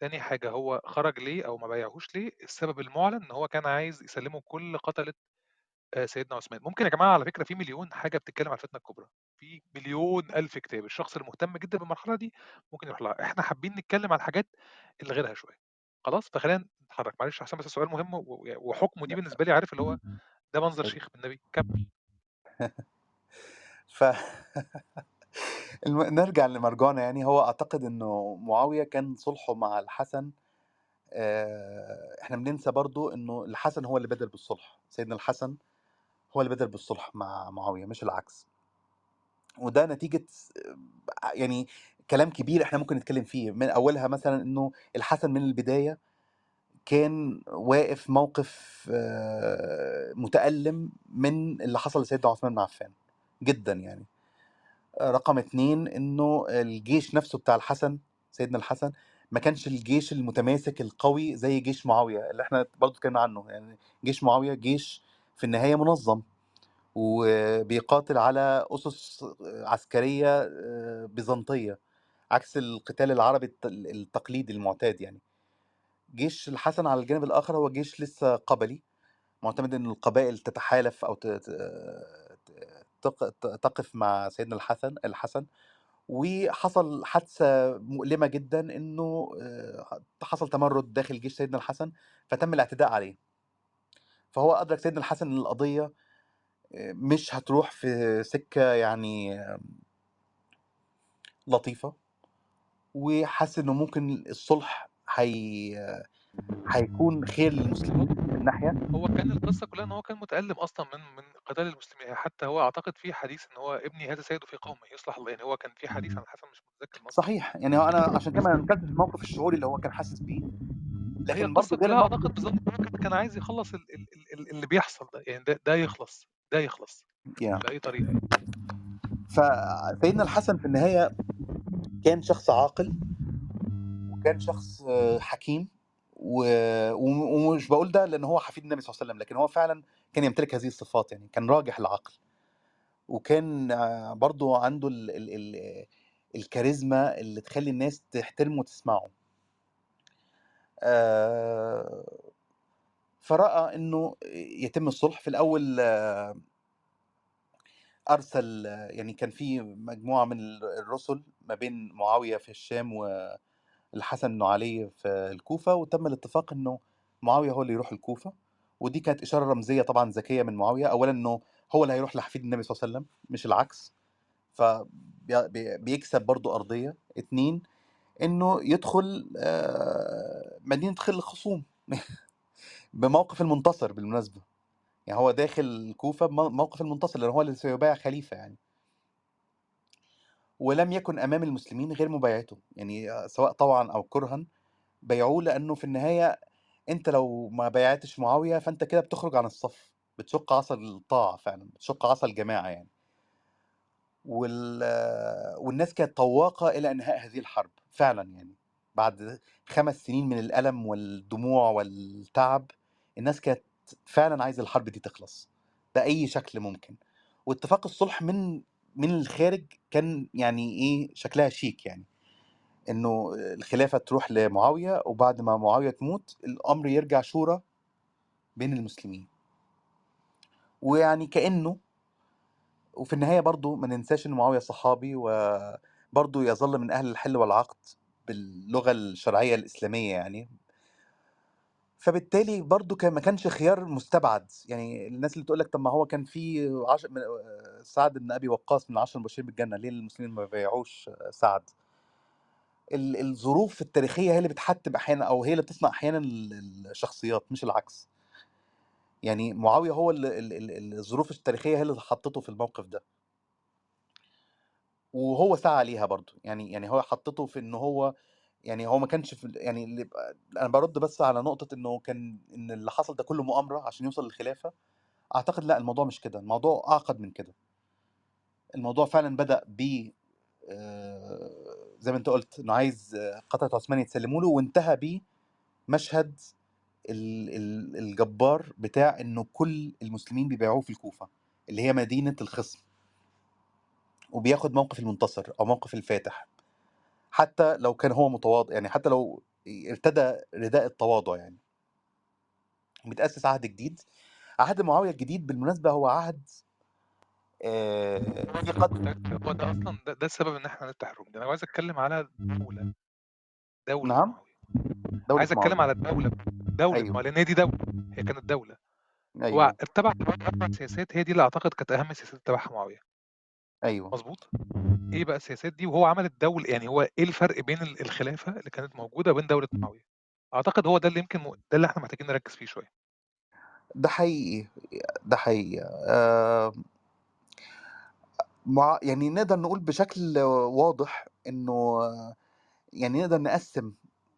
تاني حاجة هو خرج ليه أو ما بايعهوش ليه؟ السبب المعلن إن هو كان عايز يسلمه كل قتلة آه، سيدنا عثمان. ممكن يا جماعة على فكرة في مليون حاجة بتتكلم على الفتنة الكبرى. في مليون ألف كتاب الشخص المهتم جدا بالمرحلة دي ممكن يروح لها. إحنا حابين نتكلم على الحاجات اللي غيرها شوية. خلاص؟ فخلينا نتحرك. معلش عشان بس السؤال مهم وحكمه دي بالنسبة لي عارف اللي هو ده منظر شيخ بالنبي كمل. ف الم نرجع لمرجعنا يعني. هو أعتقد إنه معاوية كان صُلحه مع الحسن آآ إحنا بننسى برضه إنه الحسن هو اللي بادر بالصُلح، سيدنا الحسن هو اللي بادر بالصُلح مع معاوية مش العكس. وده نتيجة آآ يعني كلام كبير إحنا ممكن نتكلّم فيه، من أولها مثلًا إنه الحسن من البداية كان واقف موقف آآ متألّم من اللي حصل لسيدنا عثمان بن عفان جدًا يعني. آآ رقم 2 إنه الجيش نَفْسه بتاع الحسن، سيدنا الحسن ما كانش الجيش المتماسك القوي زي جيش معاوية اللي إحنا برضه اتكلّمنا عنه، يعني جيش معاوية جيش في النهاية منظّم، وبيقاتل على أُسس عسكرية آآ بيزنطية، عكس القتال العربي الت التقليدي المُعتاد يعني. جيش الحسن على الجانب الآخر هو جيش لسه قبلي، مُعتمد إن القبائل تتحالف ت تقف مع سيدنا الحسن الحسن، وحصل حادثة مؤلمة جدًا إنه آآ حصل تمرُّد داخل جيش سيدنا الحسن، فتم الاعتداء عليه. فهو أدرك سيدنا الحسن إن القضية آآ مش هتروح في سكة يعني لطيفة، وحَس إنه ممكن الصُلح هي هيكون خير للمسلمين من ناحية. هو كان القصة كلّها إن هو كان متألّم أصلًا من من قتال المسلمين، يعني حتى هو أعتقد في حديث إن هو ابني هذا سيد في قومه يصلح الله، يعني هو كان في حديث عن الحسن مش متذكر صحيح، يعني هو أنا عشان كده ما نكرتش الموقف الشعوري اللي هو كان حاسس بيه، هي لكن الموقف أعتقد بالضبط إن هو كان عايز يخلّص ال ال ال ال اللي بيحصل ده، يعني ده ده يخلص، ده يخلص yeah. بأي طريقة يعني. فسيدنا الحسن في النهاية كان شخص عاقل، وكان شخص حكيم، و وم ومش باقول ده لإن هو حفيد النبي صلى الله عليه وسلم، لكن هو فعلًا كان يمتلك هذه الصفات يعني، كان راجح العقل. وكان برضه عنده ال ال ال الكاريزما اللي تخلّي الناس تحترمه وتسمعه. آآ فرأى إنه يتم الصلح، في الأول أرسل يعني كان في مجموعة من ال الرُسُل ما بين معاوية في الشام والحسن بن علي في الكوفة، وتم الاتفاق إنه معاوية هو اللي يروح الكوفة، ودي كانت إشارة رمزية طبعًا ذكية من معاوية، أولًا إنه هو اللي هيروح لحفيد النبي صلى الله عليه وسلم مش العكس، فبي بي بيكسب برضه أرضية. 2 إنه يدخل آآ مدينة خِل الخصوم بموقف المنتصر بالمناسبة، يعني هو داخل الكوفة بمو موقف المنتصر، لإن هو اللي سيُبايع خليفة يعني. ولم يكن أمام المسلمين غير مبايعته، يعني سواء طوعًا أو كرهًا بايعوه، لإنه في النهاية أنت لو ما بايعتش معاوية فأنت كده بتخرج عن الصف، بتشُق عصا الطاعة فعلًا، بتشُق عصا الجماعة يعني. وال والناس كانت طواقة إلى إنهاء هذه الحرب، فعلًا يعني، بعد 5 سنين من الألم والدموع والتعب، الناس كانت فعلًا عايزة الحرب دي تخلص بأي شكل ممكن، واتفاق الصلح من من الخارج كان يعني إيه، شكلها شيك يعني، إنه الخلافة تروح لمعاوية، وبعد ما معاوية تموت الأمر يرجع شورى بين المسلمين. ويعني كإنه وفي النهاية برضه ما ننساش إن معاوية صحابي، وبرضه يظل من أهل الحل والعقد باللغة الشرعية الإسلامية يعني. فبالتالي برضه كان ما كانش خيار مستبعد، يعني الناس اللي تقول لك طب ما هو كان في عش م سعد بن أبي وقاص من العشرة المبشرين بالجنة، ليه المسلمين ما بايعوش سعد؟ ال الظروف التاريخية هي اللي بتحتّم أحيانًا أو هي اللي بتصنع أحيانًا ال الشخصيات مش العكس. يعني معاوية هو ال ال ال الظروف التاريخية هي اللي حطّته في الموقف ده. وهو سعى ليها برضه، يعني يعني هو حطّته في إن هو يعني هو ما كانش في يعني اللي أنا بارُد بس على نقطة إنه كان إن اللي حصل ده كلّه مؤامرة عشان يوصل للخلافة، أعتقد لأ الموضوع مش كده، الموضوع أعقد من كده. الموضوع فعلًا بدأ ب زي ما أنت قُلت إنه عايز قطعة عثمان يتسلموا له، وانتهى بمشهد ال ال الجبار بتاع إنه كل المسلمين بيبايعوه في الكوفة، اللي هي مدينة الخصم. وبياخد موقف المنتصر أو موقف الفاتح، حتى لو كان هو متواضع يعني حتى لو ارتدى رداء التواضع يعني. بيتأسس عهد جديد، عهد معاوية الجديد بالمناسبة هو عهد آآ في قدر. هو ده أصلًا ده ده السبب إن إحنا نفتح room، ده أنا عايز أتكلم على دولة، دولة نعم؟ دولة عايز معاوية. على الدولة، دولة أيوه. لإن هي دي دولة، هي كانت دولة. هو أيوه. اتبع 4 سياسات هي دي اللي أعتقد كانت أهم السياسات اللي اتبعها معاوية. أيوه. مضبوط؟ إيه بقى السياسات دي وهو عمل الدولة يعني هو إيه الفرق بين ال الخلافة اللي كانت موجودة وبين دولة معاوية؟ أعتقد هو ده اللي يمكن م ده اللي إحنا محتاجين نركّز فيه شوية. ده حقيقي، ده حقيقي. آمم مع يعني نقدر نقول بشكل واضح إنه يعني نقدر نقسّم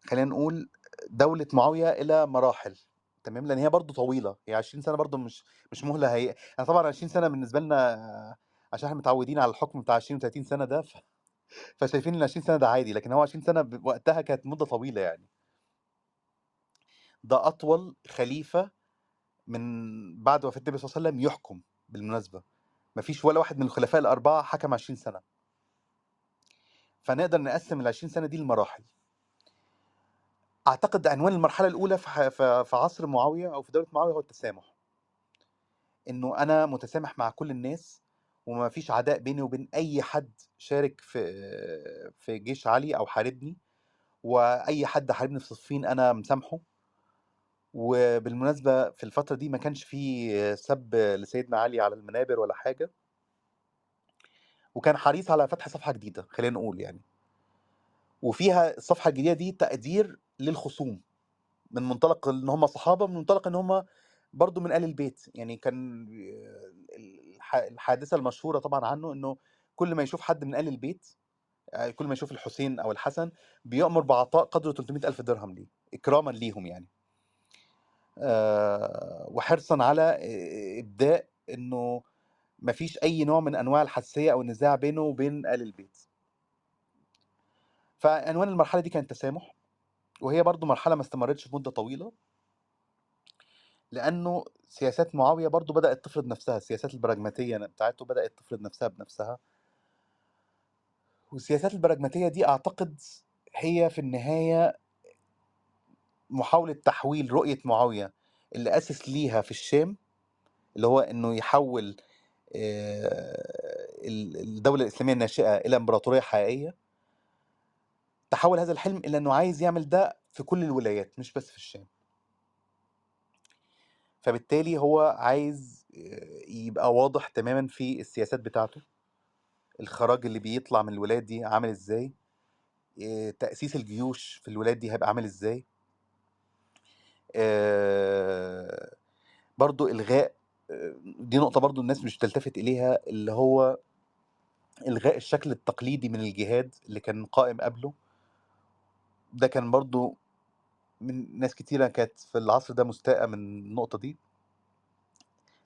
خلّينا نقول دولة معاوية إلى مراحل تمام، لإن هي برضه طويلة، هي 20 سَنة برضه مش مش مهلة هي أنا طبعًا 20 سَنة بالنسبة لنا عشان إحنا متعوّدين على الحكم بتاع 20 و30 سَنة ده ف فشايفين إن 20 سَنة ده عادي، لكن هو 20 سَنة ب وقتها كانت مدة طويلة يعني. ده أطول خليفة من بعد وفاة النبي صلى الله عليه وسلم يحكم بالمناسبة، ما فيش ولا واحد من الخلفاء ال4 حكم 20 سَنة. فنقدر نقسّم ال20 سَنة دي لمراحل. أعتقد عنوان المرحلة الأولى في في عصر معاوية أو في دولة معاوية هو التسامح. إنه أنا متسامح مع كل الناس وما فيش عداء بيني وبين أي حد شارك في في جيش علي أو حاربني، وأي حد حاربني في صفين أنا مسامحه. وبالمناسبة في الفترة دي ما كانش في سَب لسيدنا علي على المنابر ولا حاجة. وكان حريص على فتح صفحة جديدة خلّينا نقول يعني. وفيها الصفحة الجديدة دي تقدير للخصوم، من منطلق إن هم صحابة، من منطلق إن هم برضه من آل البيت، يعني كان الح الحادثة المشهورة طبعًا عنه إنه كل ما يشوف حد من آل البيت كل ما يشوف الحسين أو الحسن بيأمر بعطاء قدره 300.000 درهم ليه، إكرامًا ليهم يعني. وحرصًا على آآ إبداء إنه ما فيش أي نوع من أنواع الحساسية أو النزاع بينه وبين آل البيت. فعنوان المرحلة دي كان التسامح، وهي برضه مرحلة ما استمرتش مدة طويلة. لأنه سياسات معاوية برضه بدأت تفرض نفسها، السياسات البراجماتية بتاعته بدأت تفرض نفسها بنفسها. والسياسات البراجماتية دي أعتقد هي في النهاية محاولة تحويل رؤية معاوية اللي أسس ليها في الشام، اللي هو إنه يحوّل آآ ال الدولة الإسلامية الناشئة إلى إمبراطورية حقيقية. تحوّل هذا الحلم إلى إنه عايز يعمل ده في كل الولايات مش بس في الشام. فبالتالي هو عايز يبقى واضح تمامًا في السياسات بتاعته. الخراج اللي بيطلع من الولايات دي عامل إزاي، آآ تأسيس الجيوش في الولايات دي هيبقى عامل برضه إلغاء آآ دي نقطة برضه الناس مش بتلتفت إليها، اللي هو إلغاء الشكل التقليدي من الجهاد اللي كان قائم قبله. ده كان برضه من ناس كتيرة كانت في العصر ده مستاءة من النقطة دي.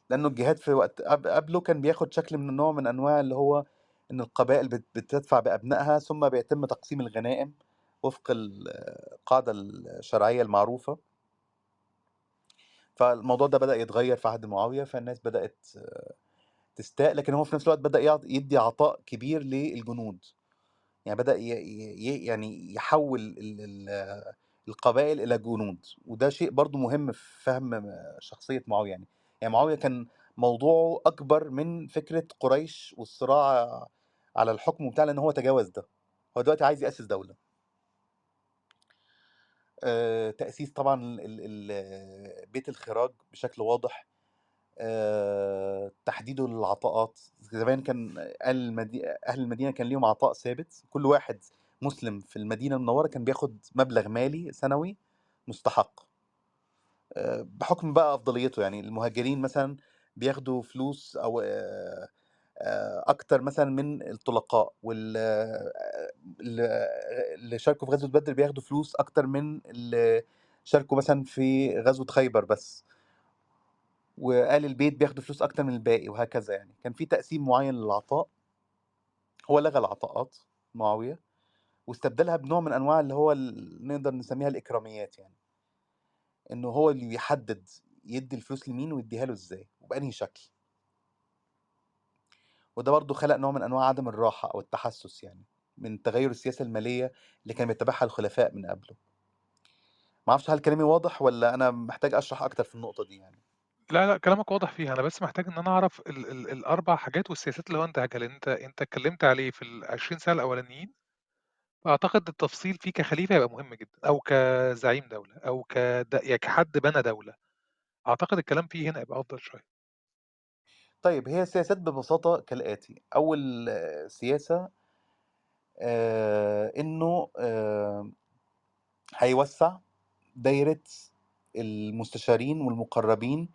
لأنه الجهاد في وقت قب قبله كان بياخد شكل من نوع من أنواع اللي هو إن القبائل بت بتدفع بأبنائها، ثم بيتم تقسيم الغنائم وفق ال القاعدة الشرعية المعروفة. فالموضوع ده بدأ يتغيّر في عهد معاوية، فالناس بدأت تستاء، لكن هو في نفس الوقت بدأ يدّي عطاء كبير للجنود. يعني بدأ يعني يحوّل القبائل إلى جنود، وده شيء برضه مهم في فهم شخصية معاوية يعني. يعني معاوية كان موضوعه أكبر من فكرة قريش والصراع على الحكم وبتاع، لأن هو تجاوز ده. هو دلوقتي عايز يأسس دولة. آآ تأسيس طبعًا بيت الخراج بشكل واضح. آآ تحديده للعطاءات، زمان كان أهل المدي أهل المدينة كان ليهم عطاء ثابت، كل واحد مسلم في المدينة المنوّرة كان بياخد مبلغ مالي سنوي مستحق. آآ بحكم بقى أفضليته، يعني المهاجرين مثلًا بياخدوا فلوس أو آآ آآ أكتر مثلًا من الطلقاء، وال ال اللي شاركوا في غزوة بدر بياخدوا فلوس أكتر من اللي شاركوا مثلًا في غزوة خيبر بس. وآل البيت بياخدوا فلوس أكتر من الباقي وهكذا يعني. كان في تقسيم معيّن للعطاء. هو لغى العطاءات معاوية، واستبدلها بنوع من أنواع اللي هو ال نقدر نسميها الإكراميات يعني. إنه هو اللي بيحدد يدّي الفلوس لمين ويدّيها له إزاي، وبأنهي شكل. وده برضه خلق نوع من أنواع عدم الراحة أو التحسُّس يعني، من تغيُّر السياسة المالية اللي كان بيتبعها الخلفاء من قبله. ما أعرفش هل كلامي واضح والّا أنا محتاج أشرح أكتر في النقطة دي يعني؟ لا، لأ، كلامك واضح فيها، أنا بس محتاج إن أنا أعرف ال ال ال4 حاجات والسياسات اللي هو انتهجها، لأن أنت أنت اتكلمت عليه في ال20 سنة الأولانيين. أعتقد التفصيل فيه كخليفة هيبقى مهم جدًا، أو كزعيم دولة، أو كد يعني كحد بنى دولة. أعتقد الكلام فيه هنا هيبقى أفضل شوية. طيب هي السياسات ببساطة كالآتي أول سياسة آه، إنه آه، هيوسع دايرة المستشارين والمقربين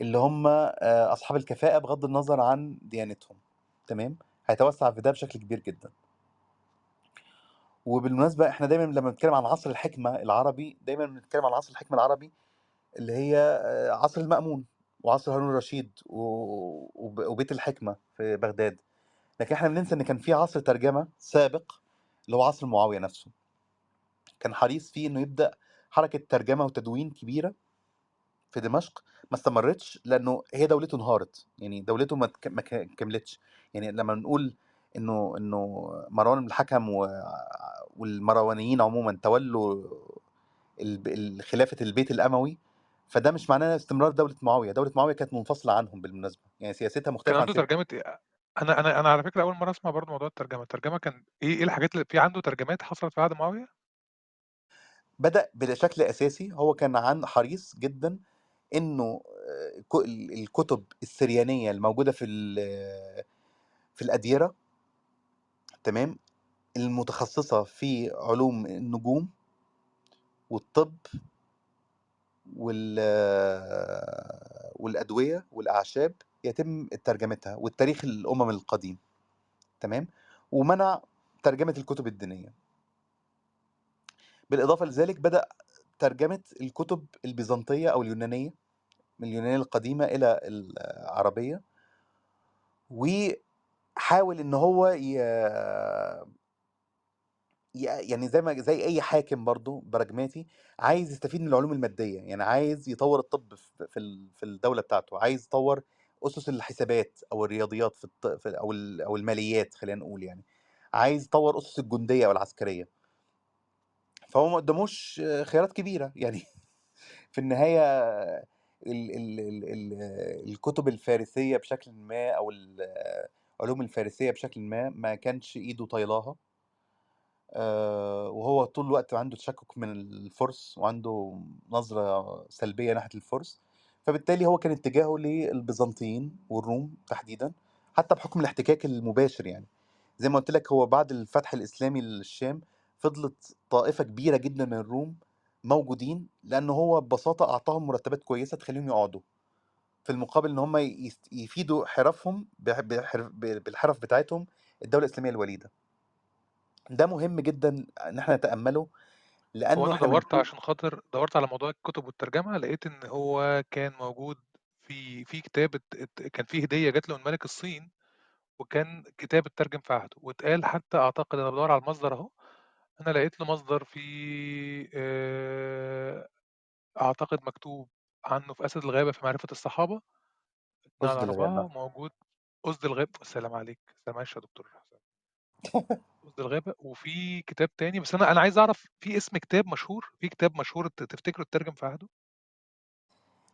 اللي هم آه، أصحاب الكفاءة بغض النظر عن ديانتهم تمام هيتوسع في ده بشكل كبير جدا وبالمناسبة إحنا دايما لما بنتكلم عن عصر الحكمة العربي دايما بنتكلم عن عصر الحكمة العربي اللي هي آه، عصر المأمون وعصر هارون الرشيد وبيت الحكمة في بغداد. لكن إحنا بننسى إن كان في عصر ترجمة سابق اللي هو عصر معاوية نفسه. كان حريص فيه إنه يبدأ حركة ترجمة وتدوين كبيرة في دمشق ما استمرتش لأنه هي دولته انهارت. يعني دولته ما كملتش. يعني لما نقول إنه إنه مروان بن الحكم و- والمروانيين عموما تولوا خلافة البيت الأموي فده مش معناه استمرار دولة معاوية دولة معاوية كانت منفصلة عنهم بالمناسبة يعني سياستها كان مختلفة عن عنده ترجمة إيه؟ أنا أنا أنا على فكرة أول مرة أسمع برضه موضوع الترجمة، الترجمة كان إيه إيه الحاجات اللي في عنده ترجمات حصلت في عهد معاوية؟ بدأ بشكل أساسي هو كان عن حريص جدا إنه آه، الكتب السريانية الموجودة في في الأديرة تمام؟ المتخصصة في علوم النجوم والطب وال والأدوية والأعشاب يتم ترجمتها والتاريخ الأمم القديم تمام؟ ومنع ترجمة الكتب الدينية. بالإضافة لذلك بدأ ترجمة الكتب البيزنطية أو اليونانية من اليونانية القديمة إلى العربية وحاول إن هو ي... يعني زي ما زي أي حاكم برضو براجماتي عايز يستفيد من العلوم المادية يعني عايز يطور الطب في في ال- الدولة بتاعته عايز يطور أسس الحسابات أو الرياضيات في, الط... في أو ال- أو الماليات خلينا نقول يعني عايز يطور أسس الجندية أو العسكرية. فهو ما قداموش آه، خيارات كبيرة يعني في النهاية ال... ال... ال... ال... الكتب الفارسية بشكل ما أو العلوم الفارسية بشكل ما ما كانش إيده طايلاها. آه، وهو طول الوقت عنده تشكك من الفرس وعنده نظرة سلبية ناحية الفرس. فبالتالي هو كان اتجاهه للبيزنطيين والروم تحديدا حتى بحكم الاحتكاك المباشر يعني. زي ما قلت لك هو بعد الفتح الإسلامي للشام فضلت طائفة كبيرة جدا من الروم موجودين لأن هو ببساطة أعطاهم مرتبات كويسة تخليهم يقعدوا. في المقابل إن هم يفيدوا حرفهم بالحرف بتاعتهم الدولة الإسلامية الوليدة ده مهم جدا إن إحنا نتأمله هو لأنه إحنا دورت عشان خاطر دورت على موضوع الكتب والترجمة لقيت إن هو كان موجود في في كتاب كان فيه هدية جات له من ملك الصين وكان كتاب اترجم في عهده واتقال حتى أعتقد أنا بدور على المصدر أهو أنا لقيت له مصدر في آه، أعتقد مكتوب عنه في أسد الغابة في معرفة الصحابة اتنين على أسد الغابة موجود أسد الغابة السلام عليك السلام معلش يا دكتور أسد الغابة وفي كتاب تاني بس أنا أنا عايز أعرف في اسم كتاب مشهور في كتاب مشهور ت- تفتكره اترجم في عهده؟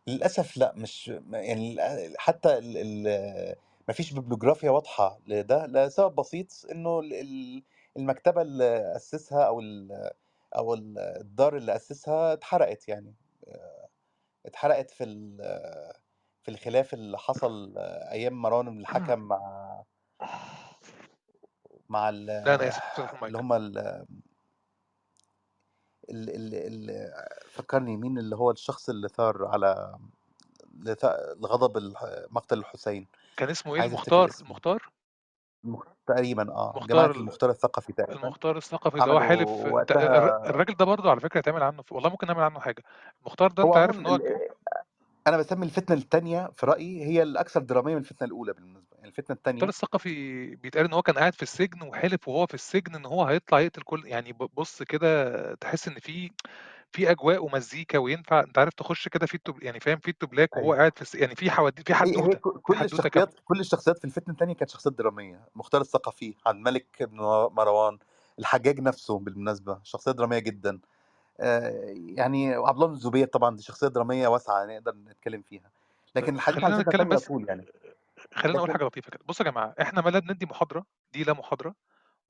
للأسف لأ مش ما- يعني حتى ال ال مفيش ببلوجرافيا واضحة لده لسبب بسيط إنه ال- ال- المكتبة اللي أسسها أو ال أو ال- الدار اللي أسسها اتحرقت يعني. اتحرقت في ال- في الخلاف اللي حصل آه، أيام مروان بن الحكم مع مع ال- لا أنا آسف. فتح اللي هم ال ال ال ال فكرني مين اللي هو الشخص اللي ثار على لث- لغضب مقتل الحسين. كان اسمه عايز أفتكر المختار اسمه. المختار المخ- تقريبا آه جماعة المختار المختار الثقفي تقريبا. المختار الثقفي اللي هو انت وقتها الر- الراجل ده برضه على فكرة يتعمل عنه والله ممكن نعمل عنه حاجة. المختار ده أنت عارف إن هو أنا بسمي الفتنة الثانية في رأيي هي الأكثر درامية من الفتنة الأولى بالمناسبة يعني الفتنة المختار الثانية الثقفي بيتقال إن هو كان قاعد في السجن وحلف وهو في السجن إن هو هيطلع يقتل كل يعني بص كده تحس إن في في أجواء ومزيكا وينفع أنت عارف تخش كده في التوب يعني فاهم في ال to black وهو أيوه. قاعد في الس... يعني في حواديت في هي هي حدوته ك- في كل حدوتة كاملة. الشخصيات كل الشخصيات في الفتنة الثانية كانت شخصيات درامية مختار الثقفي عبد الملك بن مروان الحجاج نفسه بالمناسبة شخصية درامية جدا. آه، يعني عبد الله بن الزبير طبعا دي شخصية درامية واسعة نقدر نتكلم فيها. لكن الحديث عن خلينا الفتنه نتكلم الثانية بس يعني خلينا لكن حاجة لطيفة كده. بصوا يا جماعة إحنا ما لا بندي محاضرة دي لا محاضرة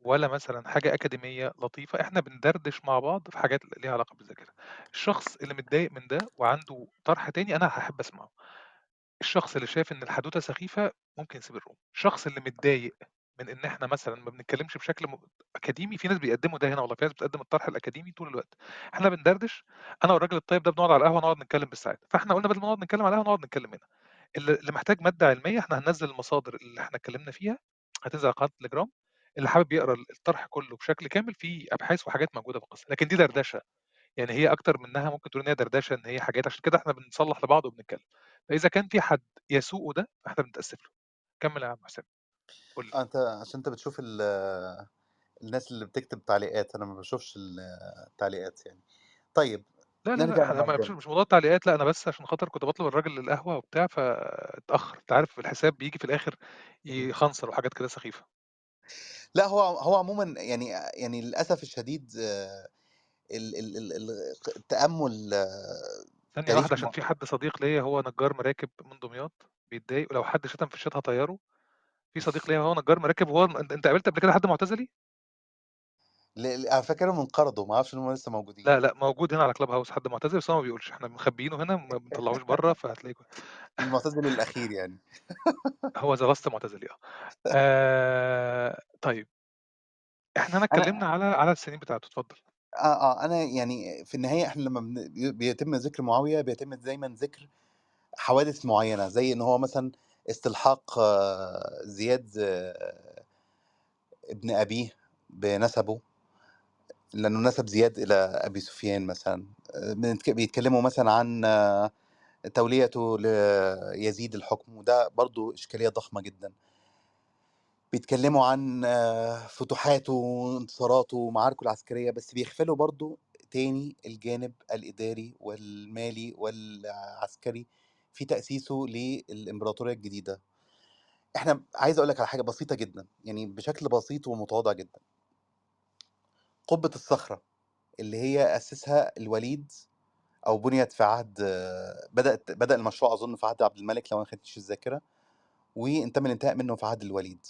ولا مثلا حاجة أكاديمية لطيفة إحنا بندردش مع بعض في حاجات ليها علاقة بالذاكرة. الشخص اللي متضايق من ده وعنده طرح تاني أنا هحب أسمعه. الشخص اللي شايف إن الحدوتة سخيفة ممكن يسيب الروم، الشخص اللي متضايق من إن إحنا مثلًا ما بنتكلمش بشكل م أكاديمي، في ناس بيقدّموا ده هنا والله، في ناس بتقدّم الطرح الأكاديمي طول الوقت، إحنا بندردش، أنا والراجل الطيب ده بنقعد على القهوة نقعد نتكلم بالساعات، فإحنا قُلنا بدل ما نقعد نتكلم على القهوة نقعد نتكلم هنا، اللي اللي محتاج مادة علمية إحنا هننزّل المصادر اللي إحنا اتكلمنا فيها، هتنزل على قناة التليجرام، اللي حابب يقرا ال الطرح كله بشكل كامل في أبحاث وحاجات موجودة في القصة، لكن دي دردشة، يعني هي أكتر منها ممكن تقول إن هي دردشة، إن هي حاجات عشان كده إحنا بنصلّح لبعض وبنتكلم، فإذا كان في حد يسوءه ده، إحنا بنتأسف له. كمّل يا عم حسام، قُل لي. آه، أنت عشان أنت بتشوف ال الناس اللي بتكتب تعليقات، أنا ما باشوفش ال التعليقات يعني. طيب لا، لا، أنا ما مش موضوع التعليقات، لأ، أنا بس عشان خاطر كنت باطلب الراجل للقهوة وبتاع فاتأخر، أنت عارف الحساب بييجي في الآخر اهم. يخنصر وحاجات كده سخيفة. لأ، هو هو عمومًا يعني يعني للأسف الشديد ال ال ال ال التأمُّل ثانية تاريخ واحدة عشان في حد صديق ليّا هو نجّار مراكب من دمياط بيتضايق، ولو حد شتم في ال chat هاطيّره، في صديق ليّا هو نجّار مراكب وهو أنت قابلت قبل كده حد معتزلي؟ ل ل أنا فاكرهم انقرضوا، ما أعرفش إن هُم لسه موجودين. لا، لأ، موجود هنا على Clubhouse حد معتزل بس هو ما بيقولش، إحنا مخبيينه هنا ما بنطلّعوش برّه فهتلاقيه المعتزل الأخير يعني. هو last معتزلي آه. آآ طيب. إحنا هنا أنا اتكلمنا على على السنين بتاعته، اتفضل. آه، آه، أنا يعني في النهاية إحنا لمّا بن بي بيتم ذكر معاوية بيتم دايمًا ذكر حوادث معيّنة، زي إن هو مثلًا استلحاق زياد ابن أبيه بنسبه، لأنه نسب زياد إلى أبي سفيان مثلًا، بنتك بيتكلموا مثلًا عن توليته ليزيد الحكم، وده برضه إشكالية ضخمة جدًا. بيتكلموا عن فتوحاته وانتصاراته ومعاركه العسكرية، بس بيغفلوا برضه تاني الجانب الإداري والمالي والعسكري في تأسيسه للإمبراطورية الجديدة. إحنا عايز أقول لك على حاجة بسيطة جدًا، يعني بشكل بسيط ومتواضع جدًا. قبة الصخرة اللي هي أسسها الوليد أو بُنيت في عهد بدأت بدأ المشروع أظن في عهد عبد الملك لو أنا خانتنيش الذاكرة، وتم الانتهاء منه في عهد الوليد.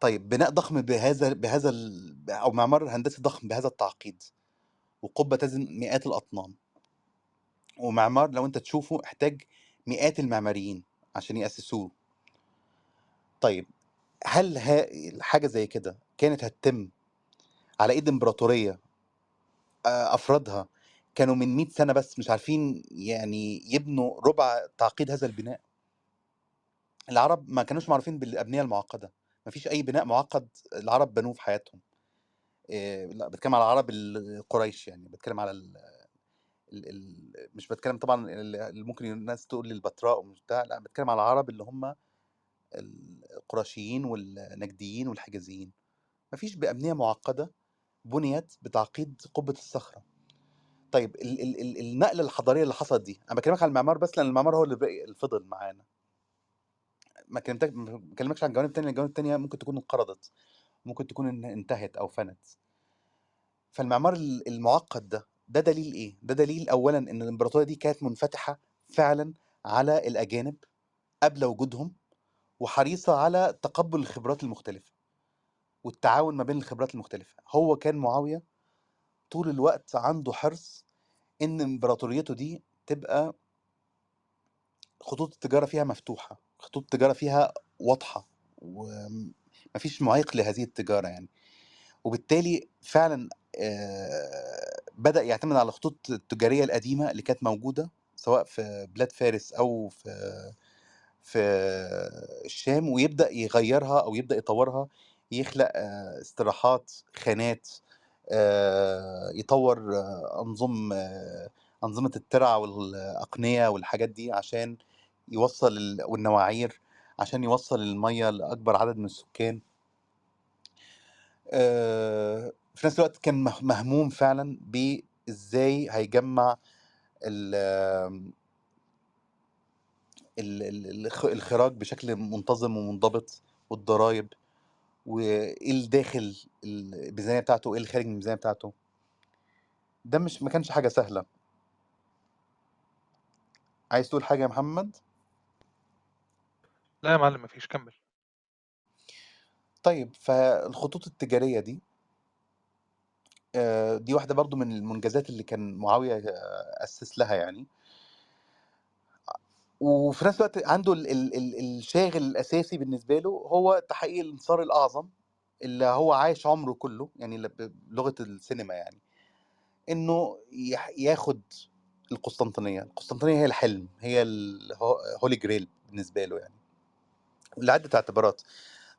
طيب بناء ضخم بهذا بهذا ال أو معمار هندسي ضخم بهذا التعقيد، وقبة تزن مئات الأطنان. ومعمار لو أنت تشوفه احتاج مئات المعماريين عشان يأسسوه. طيب هل ها حاجة زي كده كانت هتتم على إيد إمبراطورية آآ أفرادها كانوا من 100 سنة بس مش عارفين يعني يبنوا ربع تعقيد هذا البناء؟ العرب ما كانوش معروفين بالأبنية المعقدة، ما فيش أي بناء معقد العرب بنوه في حياتهم. آآ لأ باتكلم على العرب ال قريش يعني، باتكلم على ال ال ال مش باتكلم طبعًا ال اللي ممكن الناس تقول لي البتراء ومش بتاع، لأ باتكلم على العرب اللي هم القرشيين والنجديين والحجازيين. ما فيش بأبنية معقدة بُنيت بتعقيد قبة الصخرة. طيب ال ال ال النقلة الحضارية اللي حصلت دي، أنا باكلمك عن المعمار بس لأن المعمار هو اللي اللي فضل معانا. ما كلمتك ما باكلمكش عن الجوانب التانية، الجوانب التانية ممكن تكون انقرضت، ممكن تكون ان انتهت أو فنت. فالمعمار ال المعقد ده، ده دليل إيه؟ ده دليل أولًا إن الإمبراطورية دي كانت منفتحة فعلًا على الأجانب قبل وجودهم، وحريصة على تقبُّل الخبرات المختلفة، والتعاون ما بين الخبرات المختلفة. هو كان معاوية طول الوقت عنده حرص إن إمبراطوريته دي تبقى خطوط التجارة فيها مفتوحة، خطوط التجارة فيها واضحة، وم ما فيش معيق لهذه التجارة يعني. وبالتالي فعلًا بدأ يعتمد على الخطوط التجارية القديمة اللي كانت موجودة، سواء في بلاد فارس أو في في الشام، ويبدأ يغيّرها أو يبدأ يطوّرها، يخلق استراحات، خانات، آآ يطوّر أنظم أنظمة الترع والأقنية والحاجات دي عشان يوصّل ال والنواعير، عشان يوصّل المَيّة لأكبر عدد من السكان. في نفس الوقت كان مه مهموم فعلًا بإزاي هيجمّع ال الخراج بشكل منتظم ومنضبط، والضرايب، وإيه الداخل الميزانية بتاعته، وإيه اللي خارج من الميزانية بتاعته. ده مش ما كانش حاجة سهلة. عايز تقول حاجة يا محمد؟ لا يا معلم ما فيش، كمّل. طيب، فالخطوط التجارية دي آآ دي واحدة برضه من المنجزات اللي كان معاوية أسِّس لها يعني. وفي نفس الوقت عنده ال ال ال الشاغل الأساسي بالنسبة له هو تحقيق الانتصار الأعظم اللي هو عايش عمره كله يعني ل بلغة السينما يعني، يح ياخد القسطنطينية، القسطنطينية هي الحلم، هي الهو holy grail بالنسبة له يعني. لعدة اعتبارات،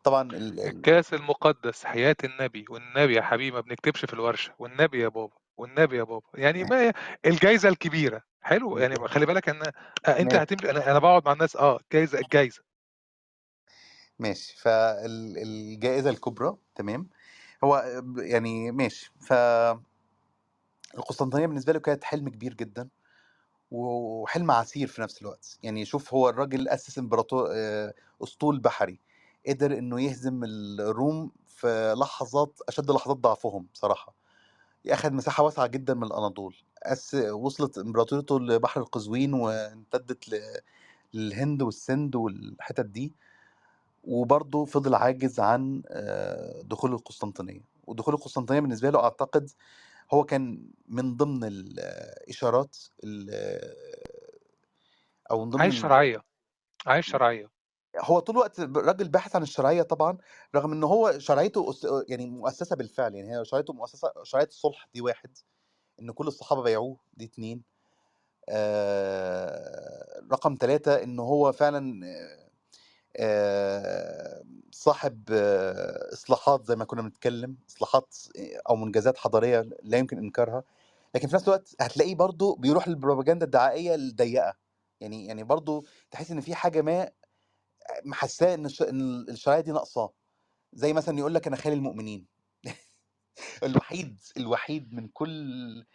طبعًا ال ال الكاس المقدس حياة النبي، والنبي يا حبيبي ما بنكتبش في الورشة، والنبي يا بابا، والنبي يا بابا، يعني ما الجايزة الكبيرة، حلو. يعني. خلي بالك أنت ماشي. هتمشي أنا أنا باقعد مع الناس. آه، الجايزة الجايزة. ماشي، فال الجائزة الكبرى تمام، هو يعني ماشي، ف القسطنطينية بالنسبة له كانت حلم كبير جدًا، وحلم عسير في نفس الوقت، يعني شوف هو الراجل أسس إمبراطو آآ أسطول بحري، قدر إنه يهزم الروم في لحظات أشد لحظات ضعفهم بصراحة، أخد مساحة واسعة جدًا من الأناضول، أس وصلت إمبراطوريته لبحر القزوين وامتدت للهند والسند والحتت دي، وبرضه فضل عاجز عن آآ دخول القسطنطينية، ودخول القسطنطينية بالنسبة له أعتقد هو كان من ضمن الإشارات ال أو من ضمن عايز ال شرعية، عايز شرعية. هو طول الوقت راجل باحث عن الشرعية طبعًا، رغم إن هو شرعيته يعني مؤسسة بالفعل، يعني هي شرعيته مؤسسة شرعية الصلح دي 1 إن كل الصحابة بايعوه دي 2 آآ رقم 3 إن هو فعلًا آآ صاحب إصلاحات زي ما كنا بنتكلم، إصلاحات آآ أو منجزات حضارية لا يمكن إنكارها، لكن في نفس الوقت هتلاقيه برضه بيروح للبروباجندا الدعائية الضيقة، يعني يعني برضه تحس إن في حاجة ما محسّاه إن الش إن الشرعية دي ناقصاه، زي مثلًا يقول لك أنا خالي المؤمنين. الوحيد الوحيد من كل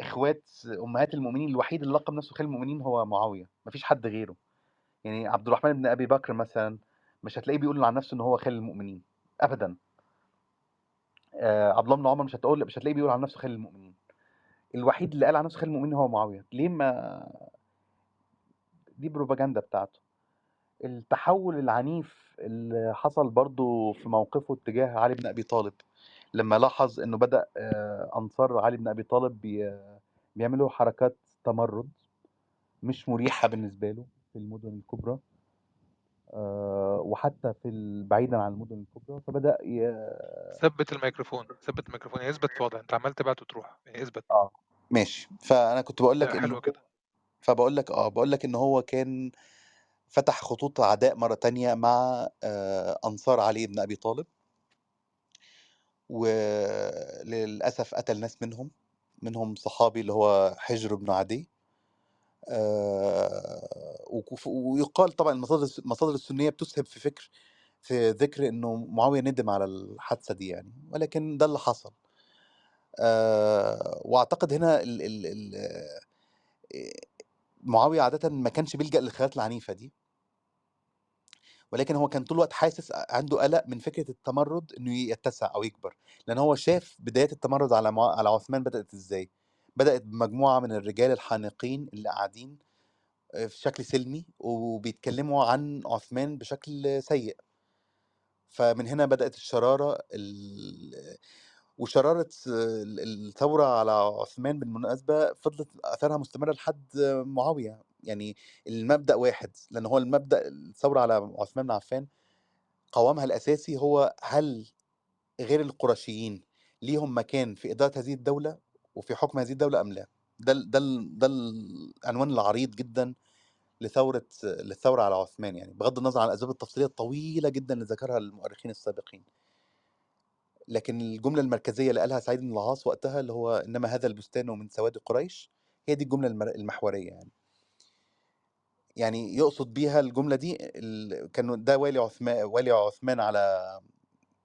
إخوات أمهات المؤمنين الوحيد اللي لقّب نفسه خالي المؤمنين هو معاوية، ما فيش حد غيره، يعني عبد الرحمن بن أبي بكر مثلًا مش هتلاقيه بيقول عن نفسه إن هو خالي المؤمنين. أبدًا. آآ عبد الله بن عمر مش هتقول مش هتلاقيه بيقول عن نفسه خالي المؤمنين، الوحيد اللي قال عن نفسه خالي المؤمنين هو معاوية، ليه ما دي بروباجندا بتاعته. التحول العنيف اللي حصل برضه في موقفه اتجاه علي بن أبي طالب، لمّا لاحظ إنه بدأ آآ أنصار علي بن أبي طالب بي بيعملوا حركات تمرُّد مش مُريحة بالنسبة له في المدن الكبرى. آآ وحتى في ال بعيدًا عن المدن الكبرى، فبدأ ي ثبّت الميكروفون، ثبّت الميكروفون، اثبت في وضع، أنت عمّال تبعت وتروح، يعني اثبت. آه، ماشي، فأنا كنت باقول لك حلو كده. فباقول لك آه، باقول لك إن هو كان فتح خطوط عداء مرّة تانية مع آآ أنصار علي بن أبي طالب. وللأسف قتل ناس منهم، منهم صحابي اللي هو حِجر بن عدي. وكف ويُقال طبعًا المصادر المصادر السنية بتُسهب في فكر في ذِكر إنه معاوية ندم على الحادثة دي يعني، ولكن ده اللي حصل. آآ وأعتقد هنا ال معاوية عادةً ما كانش بيلجأ للخيارات العنيفة دي. ولكن هو كان طول الوقت حاسس عنده قَلَق من فكرة التمرُّد إنه يتسع أو يكبر، لإن هو شاف بدايات التمرُّد على على عثمان بدأت إزاي، بدأت بمجموعة من الرجال الحانقين اللي قاعدين آآ في شكل سلمي وبيتكلموا عن عثمان بشكل سيء. فمن هنا بدأت الشرارة ال وشرارة ال الثورة على عثمان بالمناسبة فضلت آثارها مستمرة لحد معاوية، يعني المبدأ واحد، لإن هو المبدأ الثورة على عثمان بن عفان قوامها الأساسي هو هل غير القرشيين ليهم مكان في إدارة هذه الدولة وفي حُكم هذه الدولة أم لا؟ ده ده ده العنوان العريض جدًا لثورة للثورة على عثمان يعني، بغض النظر عن الأسباب التفصيلية الطويلة جدًا اللي ذكرها المؤرخين السابقين. لكن الجملة المركزية اللي قالها سعيد بن العاص وقتها اللي هو "إنما هذا البستان من سواد قريش" هي دي الجملة المر المحورية يعني. يعني يقصد بيها الجملة دي كانوا ده والي عثما والي عثمان على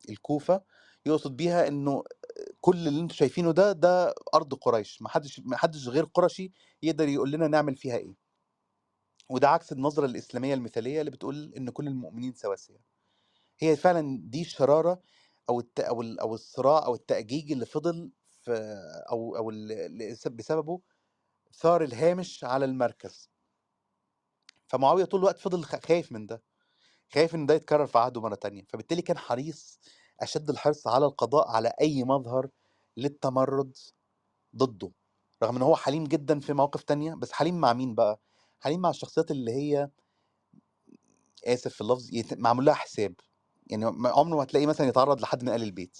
الكوفة، يقصد بيها إنه كل اللي أنتم شايفينه ده، ده أرض قريش، ما حدش ما حدش غير قرشي يقدر يقول لنا نعمل فيها إيه. وده عكس النظرة الإسلامية المثالية اللي بتقول إن كل المؤمنين سواسية. هي فعلًا دي الشرارة أو الت أو ال أو الصراع أو التأجيج اللي فضل في أو ال اللي بسببه ثار الهامش على المركز. فمعاوية طول الوقت فضل خايف من ده، خايف إن ده يتكرر في عهده مرة تانية، فبالتالي كان حريص أشد الحرص على القضاء على أي مظهر للتمرُّد ضده، رغم إن هو حليم جدًا في مواقف تانية، بس حليم مع مين بقى؟ حليم مع الشخصيات اللي هي آسف في اللفظ معمول لها حساب، يعني عمره ما هتلاقيه مثلًا يتعرّض لحد من آل البيت،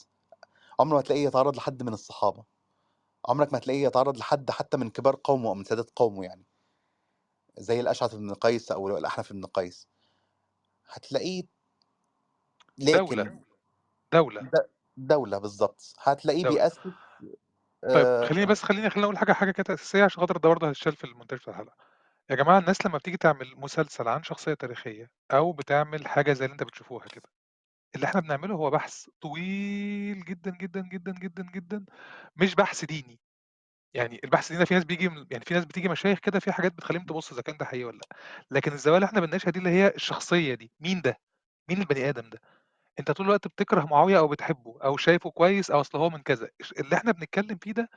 عمره ما هتلاقيه يتعرّض لحد من الصحابة، عمرك ما هتلاقيه يتعرّض لحد حتى من كبار قومه أو من سادات قومه يعني. زي الأشعث بن قيس أو الأحنف بن قيس. هتلاقيه دولة، لكن دولة. د دولة بالضبط، هتلاقيه دولة. بيأسس طيب آآ خلّيني بس خلّيني خلّيني أقول حاجة حاجة كده أساسية عشان خاطر ده برضه هيتشال في المونتاج بتاع الحلقة. يا جماعة الناس لمّا بتيجي تعمل مسلسل عن شخصية تاريخية أو بتعمل حاجة زي اللي أنتم بتشوفوها كده، اللي إحنا بنعمله هو بحث طويل جدًا، جدًا، جدًا، جدًا، جدًا، مش بحث ديني. يعني البحث ده في ناس بييجي من يعني في ناس بتيجي مشايخ كده في حاجات بتخلّيهم تبُص إذا كان ده حقيقي والّا لأ، لكن الزوايا اللي إحنا بنناقشها دي اللي هي الشخصية دي، مين ده؟ مين البني آدم ده؟ أنت طول الوقت بتكره معاوية أو بتحبه أو شايفه كويس أو أصل هو من كذا، اللي إحنا بنتكلم فيه ده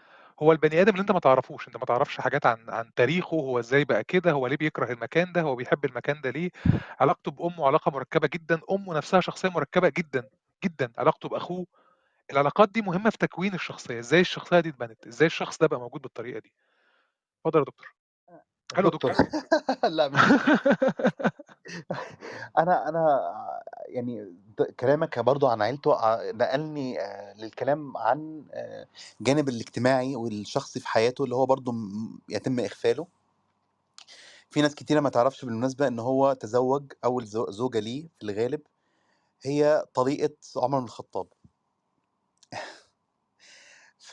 هو البني آدم اللي أنت ما تعرفوش، أنت ما تعرفش حاجات عن عن تاريخه، هو إزاي بقى كده، هو ليه بيكره المكان ده، هو بيحب المكان ده ليه، علاقته بأمه علاقة مركبة جدًا، أمه نفسها شخصية مركبة جدًا، جدًا، علاقته بأخوه، العلاقات دي مهمة في تكوين الشخصية، إزاي الشخصية دي اتبنت، إزاي الشخص ده بقى موجود بالطريقة دي. اتفضل يا دكتور. حلو دكتور دكتور. لأ مش أنا أنا يعني د كلامك برضه عن عيلته ع نقلني آآ للكلام عن آآ الجانب الاجتماعي والشخصي في حياته اللي هو برضه م يتم إغفاله. في ناس كتيرة ما تعرفش بالمناسبة إن هو تزوّج أول زو زوجة ليه في الغالب هي طليقة عمر بن الخطاب. ف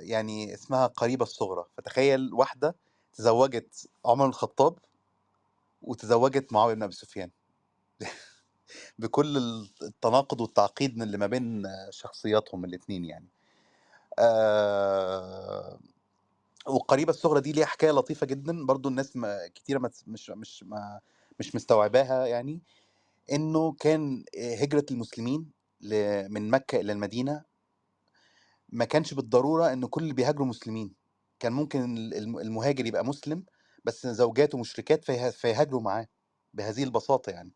يعني اسمها قريبة الصغرى، فتخيّل واحدة تزوّجت عمر بن الخطاب وتزوّجت معاوية بن أبي سفيان. بكل ال التناقض والتعقيد اللي ما بين شخصياتهم الاتنين يعني. آآ والقريبة الصغرى دي ليها حكاية لطيفة جدًا برضه الناس ما كتيرة ما مش مش ما مش مستوعباها يعني، إنه كان آآ هجرة المسلمين من مكة إلى المدينة ما كانش بالضرورة إن كل اللي بيهاجروا مسلمين، كان ممكن ال الم المهاجر يبقى مسلم بس زوجاته مشركات فيه فيهاجروا معاه، بهذه البساطة يعني.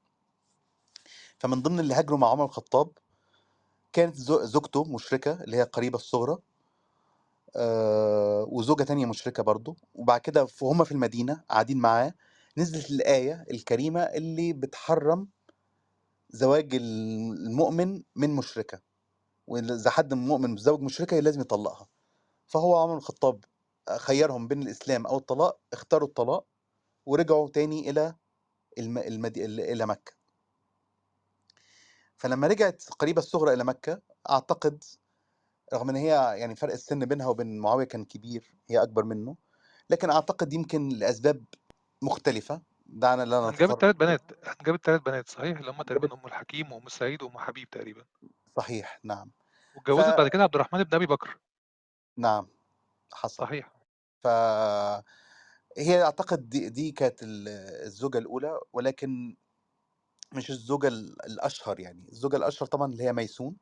فمن ضمن اللي هاجروا مع عمر الخطاب كانت زو زوجته مشركة اللي هي القريبة الصغرى. وزوجة تانية مشركة برضه، وبعد كده وهُم في المدينة قاعدين معاه، نزلت الآية الكريمة اللي بتحرّم زواج ال المؤمن من مشركة، وإن إذا حد مؤمن متزوج مشركة لازم يطلّقها. فهو عمر الخطاب خيّرهم بين الإسلام أو الطلاق، اختاروا الطلاق ورجعوا تاني إلى الم المد ال إلى مكة. فلمّا رجعت القريبة الصغرى إلى مكة، أعتقد رغم إن هي يعني فرق السِن بينها وبين معاوية كان كبير، هي أكبر منه، لكن أعتقد يمكن لأسباب مختلفة، دعنا لا أنجبت نتطرق 3 بنات، أنجبت 3 بنات صحيح، اللي هم أنجبت تقريبًا أم الحكيم وأم سعيد وأم حبيب تقريبًا. صحيح، نعم. ف واتجوزت بعد كده عبد الرحمن بن أبي بكر. نعم، حصل. صحيح. ف هي أعتقد دي دي كانت ال الزوجة الأولى، ولكن مش الزوجة ال الأشهر يعني، الزوجة الأشهر طبعًا اللي هي ميسون،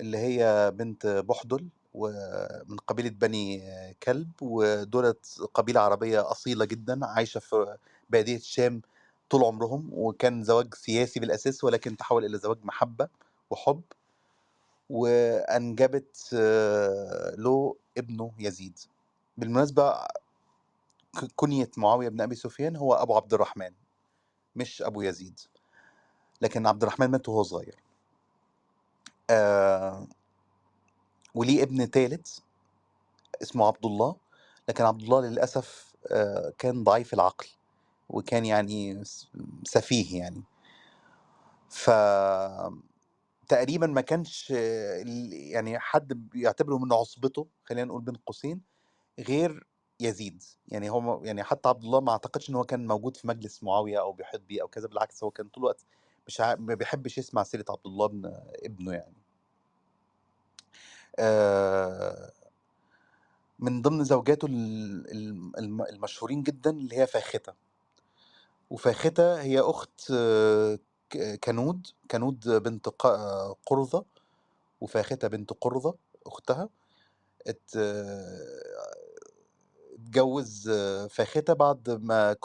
اللي هي بنت بُحدل ومن قبيلة بني كلب، ودُولة قبيلة عربية أصيلة جدًا عايشة في بادية الشام طول عمرهم، وكان زواج سياسي بالأساس ولكن تحوّل إلى زواج محبة وحُب. وأنجبت له ابنه يزيد. بالمناسبة كُنية معاوية بن أبي سفيان هو أبو عبد الرحمن، مش أبو يزيد. لكن عبد الرحمن مات وهو صغير. آآ وليه ابن تالت اسمه عبد الله، لكن عبد الله للأسف آآ كان ضعيف العقل، وكان يعني سفيه يعني. ف تقريبًا ما كانش يعني حد بيعتبره من عُصبته خلّينا نقول بين قوسين، غير يزيد. يعني هو يعني حتى عبد الله ما أعتقدش إن هو كان موجود في مجلس معاوية أو بيحيط بيه أو كذا، بالعكس هو كان طول الوقت مش ما بيحبش يسمع سيرة عبد الله بن ابنه يعني. آآ من ضمن زوجاته ال الم الم المشهورين جدًا اللي هي فاختة. وفاختة هي أخت كنود، كنود بنت قُرظة، وفاختة بنت قُرظة أختها. ات اتجوّز فاختة بعد ما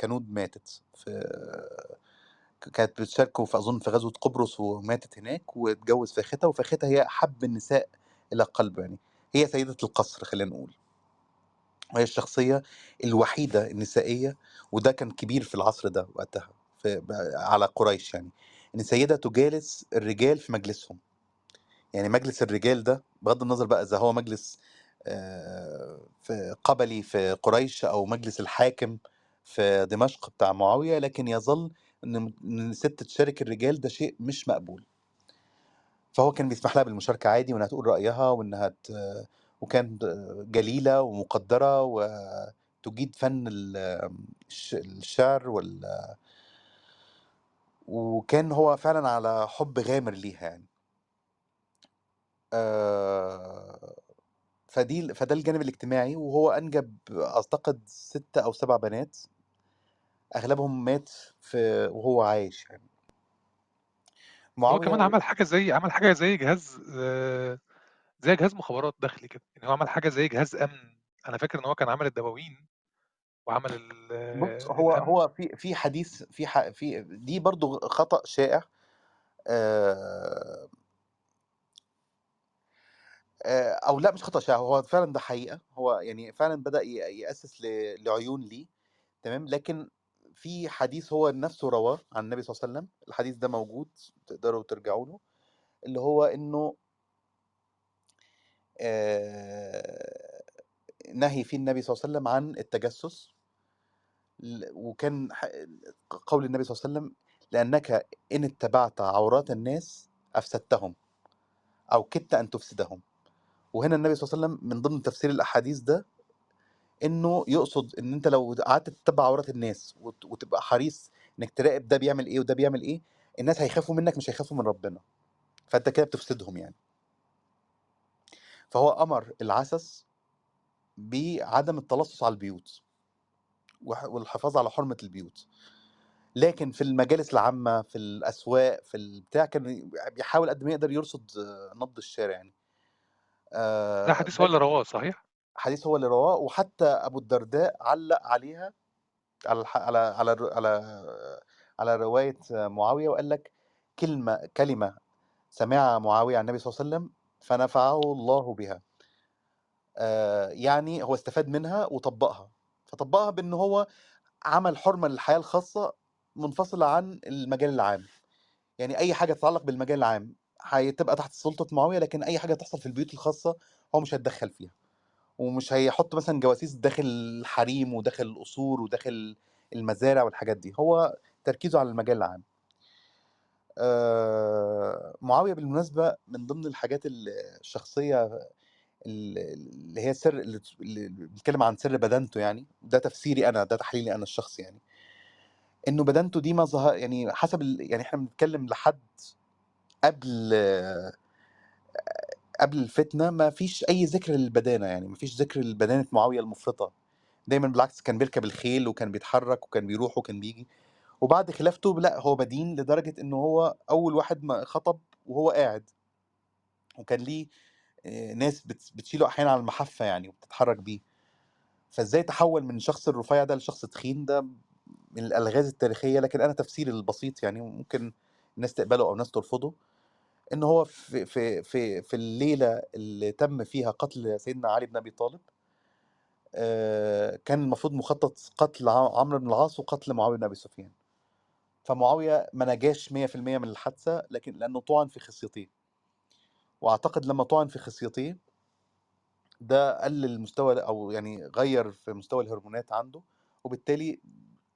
كنود ماتت. في كانت بتشاركه في أظن في غزوة قبرص وماتت هناك، واتجوّز فاختة، وفاختة هي أحب النساء إلى قلبه يعني، هي سيدة القصر خلّينا نقول. وهي الشخصية الوحيدة النسائية وده كان كبير في العصر ده وقتها في على قريش يعني إن سيدة تجالس الرجال في مجلسهم يعني مجلس الرجال ده بغض النظر بقى إذا هو مجلس آه، في قبلي في قريش أو مجلس الحاكم في دمشق بتاع معاوية لكن يظل إن الست تشارك الرجال ده شيء مش مقبول فهو كان بيسمح لها بالمشاركة عادي وإنها تقول رأيها وإنها. وكان جليلة ومقدرة وتجيد فن ال- الش- الشعر وال... وكان هو فعلا على حب غامر ليها يعني. فدي فده الجانب الاجتماعي وهو أنجب أعتقد ستة أو سبع بنات. أغلبهم مات في وهو عايش يعني. هو كمان عمل حاجة زي عمل حاجة زي جهاز آه، زي جهاز مخابرات داخلي كده يعني هو عمل حاجة زي جهاز أمن. أنا فاكر إن هو كان عمل الدواوين وعمل ال- بص هو الأمن. هو في في حديث في ح- في دي برضو خطأ شائع. آه، آه، أو لأ مش خطأ شائع هو فعلا ده حقيقة. هو يعني فعلا بدأ ي- يأسس ل- لعيون ليه تمام؟ لكن في حديث هو نفسه رواه عن النبي صلى الله عليه وسلم. الحديث ده موجود تقدروا ترجعوا له اللي هو إنه نهي فيه النبي صلى الله عليه وسلم عن التجسس وكان قول النبي صلى الله عليه وسلم لأنك إن اتبعت عورات الناس أفسدتهم أو كدت أن تفسدهم. وهنا النبي صلى الله عليه وسلم من ضمن تفسير الأحاديث ده إنه يقصد إن أنت لو قعدت تتبع عورات الناس وت- وتبقى حريص إنك تراقب ده بيعمل إيه وده بيعمل إيه الناس هيخافوا منك مش هيخافوا من ربنا. فأنت كده بتفسدهم يعني. فهو أمر العسس بعدم التلصص على البيوت والحفاظ على حرمة البيوت لكن في المجالس العامة في الأسواق في البتاع كان بيحاول قد ما يقدر يرصد آه، نبض الشارع يعني ده آه حديث هو اللي رواه صحيح؟ حديث هو اللي رواه وحتى أبو الدرداء علق عليها على. على على على على رواية معاوية وقال لك كلمة كلمة سمعها معاوية عن النبي صلى الله عليه وسلم فنفعه الله بها. آه يعني هو استفاد منها وطبقها. فطبقها بأن هو عمل حرمة للحياة الخاصة منفصلة عن المجال العام. يعني أي حاجة تتعلق بالمجال العام هتبقى تحت سلطة معاوية لكن أي حاجة تحصل في البيوت الخاصة هو مش هيتدخل فيها. ومش هيحط مثلا جواسيس داخل الحريم وداخل القصور وداخل المزارع والحاجات دي. هو تركيزه على المجال العام. آه، معاوية بالمناسبة من ضمن الحاجات ال- الشخصية ال- اللي هي سر اللي بنتكلم عن سر بدنته يعني ده تفسيري أنا ده تحليلي أنا الشخصي يعني. إنه بدنته دي ما ظهر يعني حسب ال- يعني إحنا بنتكلم لحد قبل قبل الفتنة ما فيش أي ذكر للبدانة يعني ما فيش ذكر لبدانة معاوية المفرطة. دايما بالعكس كان بيركب الخيل وكان بيتحرك وكان بيروح وكان بيجي. وبعد خلافته لا هو بدين لدرجة انه هو أول واحد ما خطب وهو قاعد. وكان ليه آه، ناس بت- بتشيله أحيانا على المحفة يعني وبتتحرك بيه. فإزاي تحول من شخص الرفيع ده لشخص تخين ده من الألغاز التاريخية؟ لكن أنا تفسيري البسيط يعني ممكن الناس تقبله أو الناس ترفضه إن هو في في في في الليلة اللي تم فيها قتل سيدنا علي بن أبي طالب آه، كان المفروض مخطط قتل عمرو بن العاص وقتل معاوية بن أبي سفيان. فمعاوية ما نجاش 100% من الحادثة لكن لأنه طعن في خصيتيه. وأعتقد لما طعن في خصيتيه ده قلل مستوى أو يعني غير في مستوى الهرمونات عنده وبالتالي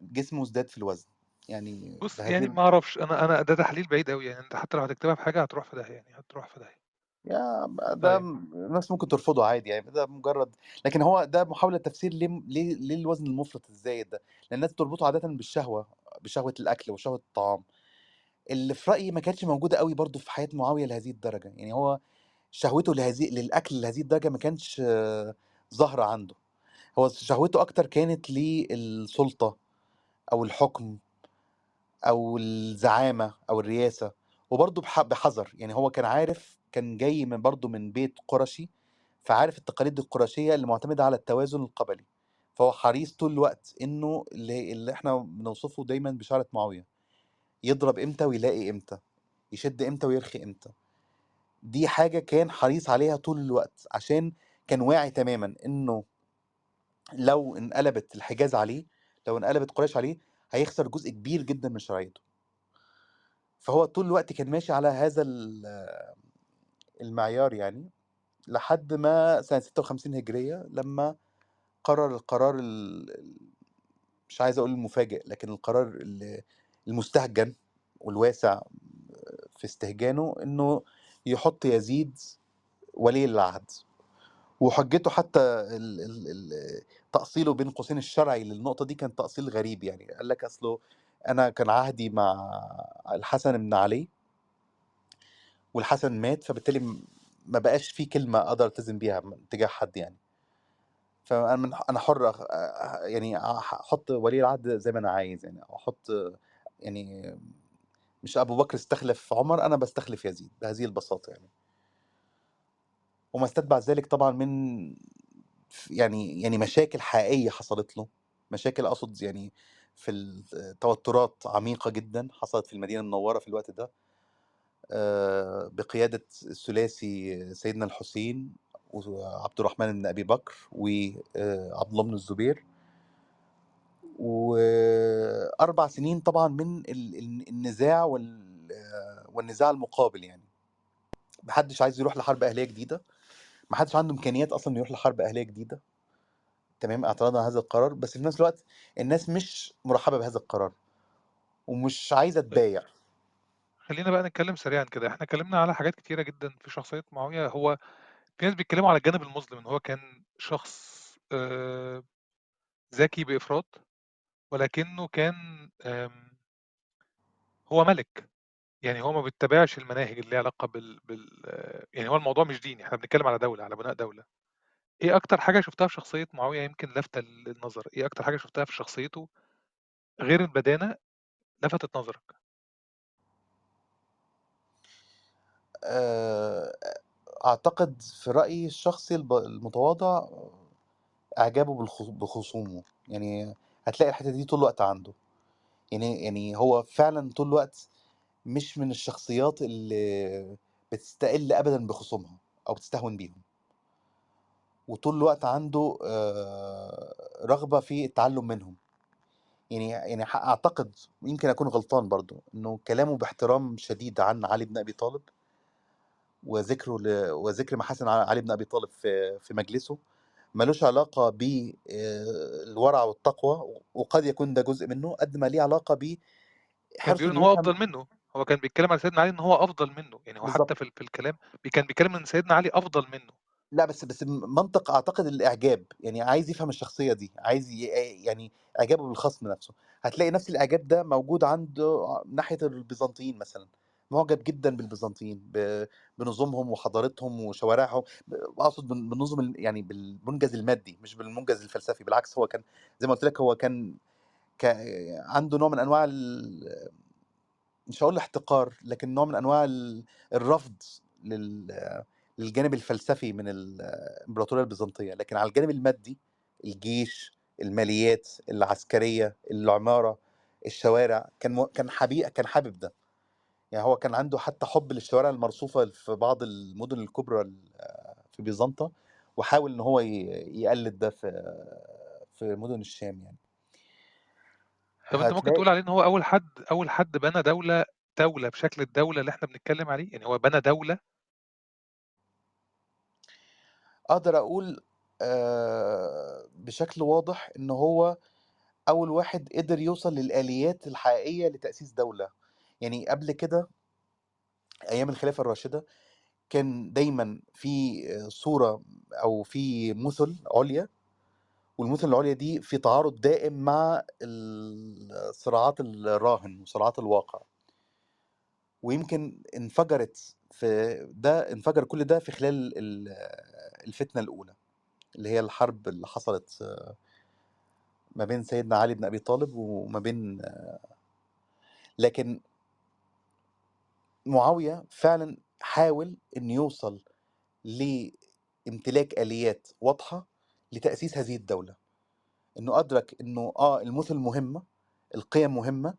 جسمه ازداد في الوزن. يعني بص يعني ما أعرفش أنا أنا ده تحليل بعيد قوي يعني أنت حتى لو هتكتبها في حاجة هتروح في داهية يعني هتروح في داهية. يا ده طيب. الناس ممكن ترفضه عادي يعني ده مجرد لكن هو ده محاولة تفسير ليه ليه ليه الوزن المفرط الزايد ده؟ لأن الناس تربطه عادة بالشهوة بشهوة الأكل وشهوة الطعام. اللي في رأيي ما كانتش موجودة قوي برضو في حياة معاوية لهذه الدرجة. يعني هو شهوته لهذه للأكل لهذه الدرجة ما كانش آه، ظاهرة عنده. هو شهوته أكتر كانت للسلطة أو الحكم أو الزعامة أو الرياسة. وبرضه بح- بحذر. يعني هو كان عارف كان جاي من برضه من بيت قرشي فعارف التقاليد القرشية اللي معتمدة على التوازن القبلي. فهو حريص طول الوقت إنه اللي, اللي إحنا بنوصفه دايما بشارة معاوية يضرب إمتى ويلاقي إمتى يشد إمتى ويرخي إمتى. دي حاجة كان حريص عليها طول الوقت عشان كان واعي تماما إنه لو انقلبت الحجاز عليه لو انقلبت قريش عليه هيخسر جزء كبير جدا من شرعيته. فهو طول الوقت كان ماشي على هذا المعيار يعني لحد ما سنة 56 هجرية لما قرر القرار ال- مش عايز أقول المفاجئ لكن القرار ال- المستهجن والواسع في استهجانه إنه يحط يزيد ولي العهد. وحجته حتى ال ال ال تأصيله بين قوسين الشرعي للنقطة دي كان تأصيل غريب يعني قال لك أصله أنا كان عهدي مع الحسن بن علي والحسن مات فبالتالي ما بقاش في كلمة أقدر ألتزم بيها تجاه حد يعني. فأنا من أنا حر يعني أحط ولي العهد زي ما أنا عايز يعني. أحط يعني مش أبو بكر استخلف عمر أنا بستخلف يزيد بهذه البساطة يعني. وما استتبع ذلك طبعا من يعني يعني مشاكل حقيقية حصلت له. مشاكل أقصد يعني في التوترات عميقة جدا حصلت في المدينة المنورة في الوقت ده. بقيادة الثلاثي سيدنا الحسين وعبد الرحمن بن أبي بكر وعبد الله بن الزبير. وأربع سنين طبعا من ال- ال- النزاع وال- آه، والنزاع المقابل يعني. محدش عايز يروح لحرب أهلية جديدة. محدش عنده إمكانيات أصلا يروح لحرب أهلية جديدة. تمام؟ اعتراضا على هذا القرار. بس في نفس الوقت الناس مش مرحبة بهذا القرار. ومش عايزة تبايع. خلينا بقى نتكلم سريعا كده. إحنا اتكلمنا على حاجات كتيرة جدا في شخصية معاوية. هو في ناس بيتكلموا على الجانب المظلم إن هو كان شخص آه، ذكي بإفراط ولكنه كان هو ملك. يعني هو ما بيتبعش المناهج اللي ليها علاقة بال, بال يعني هو الموضوع مش ديني. إحنا بنتكلم على دولة على بناء دولة. إيه أكتر حاجة شفتها في شخصية معاوية؟ يمكن لافتة للنظر. إيه أكتر حاجة شفتها في شخصيته غير البدانة لفتت نظرك؟ آه، أعتقد في رأيي الشخصي المتواضع إعجابه بخصومه. يعني هتلاقي الحتة دي طول الوقت عنده. يعني يعني هو فعلا طول الوقت مش من الشخصيات اللي بتستقل ابدا بخصومها أو بتستهون بيهم. وطول الوقت عنده آه، رغبة في التعلم منهم. يعني يعني أعتقد يمكن أكون غلطان برضو إنه كلامه باحترام شديد عن علي بن أبي طالب وذكره ل... وذكر محاسن علي بن أبي طالب في في مجلسه ملوش علاقة بالورع والتقوى وقد يكون ده جزء منه قد ما ليه علاقة كان بحرصه بيقول إن هو أفضل منه. هو كان بيتكلم على سيدنا علي إن هو أفضل منه. يعني هو حتى بالظبط في, في الكلام كان بيتكلم إن سيدنا علي أفضل منه. لا بس بس منطق أعتقد الإعجاب. يعني عايز يفهم الشخصية دي عايز ي... يعني إعجابه بالخصم نفسه. هتلاقي نفس الإعجاب ده موجود عنده ناحية البيزنطيين مثلا. معجب جدا بالبيزنطيين ب... بنظامهم وحضارتهم وشوارعهم أقصد بال- بالنظم ال- يعني بالمنجز المادي مش بالمنجز الفلسفي بالعكس هو كان زي ما قلت لك هو كان ك... عنده نوع من أنواع ال... مش هقول الاحتقار لكن نوع من أنواع ال- الرفض لل للجانب الفلسفي من الإمبراطورية البيزنطية لكن على الجانب المادي الجيش الماليات العسكرية العمارة الشوارع كان كان حبيب كان حابب ده. يعني هو كان عنده حتى حب للشوارع المرصوفة في بعض المدن الكبرى ال- في بيزنطة وحاول إن هو يقلد ده في في مدن الشام يعني. طب أنت ممكن تقول عليه إن هو أول حد أول حد بنى دولة دولة بشكل الدولة اللي إحنا بنتكلم عليه؟ يعني هو بنى دولة؟ أقدر أقول آه، بشكل واضح إن هو أول واحد قدر يوصل للآليات الحقيقية لتأسيس دولة. يعني قبل كده أيام الخلافة الراشدة كان دايما في صورة أو في مثل عليا والمثل العليا دي في تعارض دائم مع الصراعات الراهن وصراعات الواقع. ويمكن انفجرت في ده انفجر كل ده في خلال ال- الفتنة الأولى اللي هي الحرب اللي حصلت ما بين سيدنا علي بن أبي طالب وما بين لكن معاوية فعلا حاول إنه يوصل لامتلاك آليات واضحة لتأسيس هذه الدولة. إنه أدرك إنه آه المثل مهمة القيم مهمة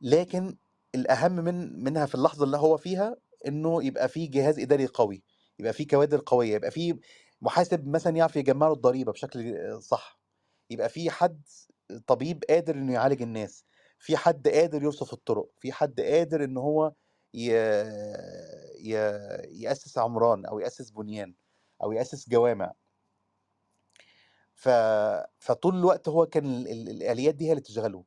لكن الأهم من منها في اللحظة اللي هو فيها إنه يبقى في جهاز إداري قوي يبقى في كوادر قوية يبقى في محاسب مثلا يعرف يجمع له الضريبة بشكل صح. يبقى في حد طبيب قادر إنه يعالج الناس في حد قادر يوصف الطرق في حد قادر ان هو ي... ي... يأسس عمران أو يأسس بنيان أو يأسس جوامع. ف... فطول الوقت هو كان ال... ال... الآليات دي هي اللي تشغله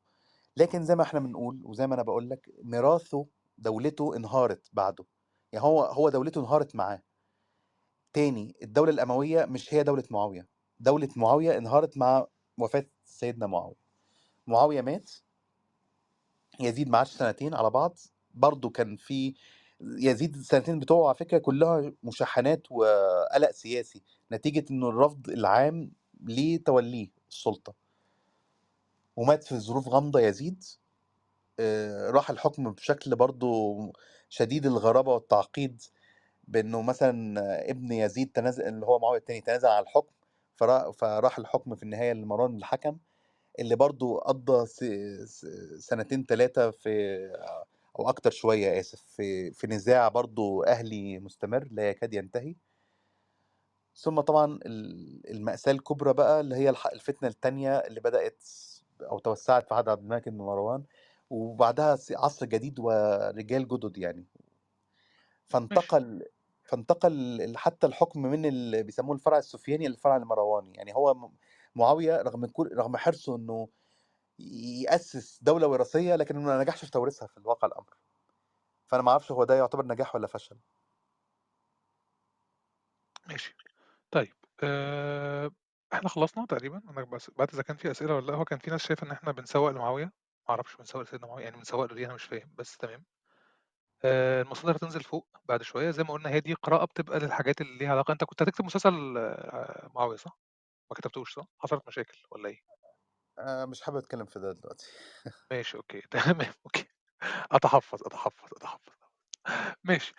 لكن زي ما إحنا بنقول وزي ما أنا بقول لك ميراثه دولته انهارت بعده. يعني هو هو دولته انهارت معاه. تاني الدولة الأموية مش هي دولة معاوية. دولة معاوية انهارت مع وفاة سيدنا معاوية. معاوية مات يزيد معاش سنتين على بعض. برضه كان في يزيد السنتين بتوعه على فكرة كلها مشاحنات وقلق سياسي نتيجة انه الرفض العام لتوليه السلطة. ومات في ظروف غامضة يزيد آه، راح الحكم بشكل برضه شديد الغرابة والتعقيد بإنه مثلا ابن يزيد تنازل اللي هو معاوية الثاني تنازل على الحكم فرا- فراح الحكم في النهاية لمروان الحكم اللي برضو قضى سنتين ثلاثة في أو أكتر شوية آسف في في نزاع برضو أهلي مستمر لا يكاد ينتهي. ثم طبعا ال- المأساة الكبرى بقى اللي هي الفتنة التانية اللي بدأت أو توسعت في عهد عبد الملك بن مروان وبعدها عصر جديد ورجال جدد يعني. فانتقل فانتقل حتى الحكم من اللي بيسموه الفرع السفياني للفرع المرواني. يعني هو معاوية رغم كل رغم حرصه إنه يأسس دولة وراثية لكنه ما نجحش في توريثها في الواقع الأمر. فأنا ما أعرفش هو ده يعتبر نجاح ولا فشل. ماشي. طيب آه، إحنا خلصنا تقريبا؟ أنا بس بعد إذا كان في أسئلة ولا لأ هو كان في ناس شايفة إن إحنا بنسوق لمعاوية؟ ما أعرفش بنسوق لسيدنا معاوية يعني بنسوق له أنا مش فاهم بس تمام. آه، المصادر هتنزل فوق بعد شوية. زي ما قلنا هي دي قراءة بتبقى للحاجات اللي ليها علاقة. أنت كنت هتكتب مسلسل آه، معاوية صح؟ ما كتبتوش صح؟ حصلت مشاكل ولا إيه؟ آه، مش حابب أتكلم في ده دلوقتي. ماشي OK تمام OK. أتحفظ أتحفظ أتحفظ. ماشي.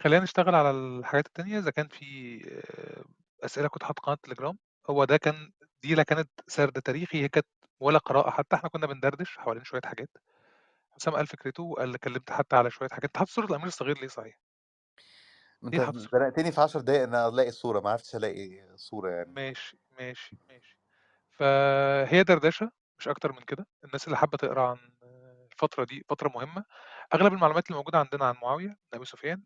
خلينا نشتغل على الحاجات التانية. إذا كان في آه، أسئلة كنت حاطط قناة تليجرام هو ده كان دي لا كانت سرد تاريخي هي كانت ولا قراءة. حتى إحنا كنا بندردش حوالين شوية حاجات. حسام قال فكرته وقال كلمت حتى على شوية حاجات. انت حاطط صورة الأمير الصغير ليه صحيح؟ أنت حاطط؟ زنقتني في 10 دقايق إن ألاقي صورة ما عرفتش ألاقي صورة يعني. ماشي ماشي ماشي. فهي دردشة مش أكتر من كده. الناس اللي حابة تقرأ عن الفترة دي فترة مهمة. أغلب المعلومات اللي موجودة عندنا عن معاوية بن أبي سفيان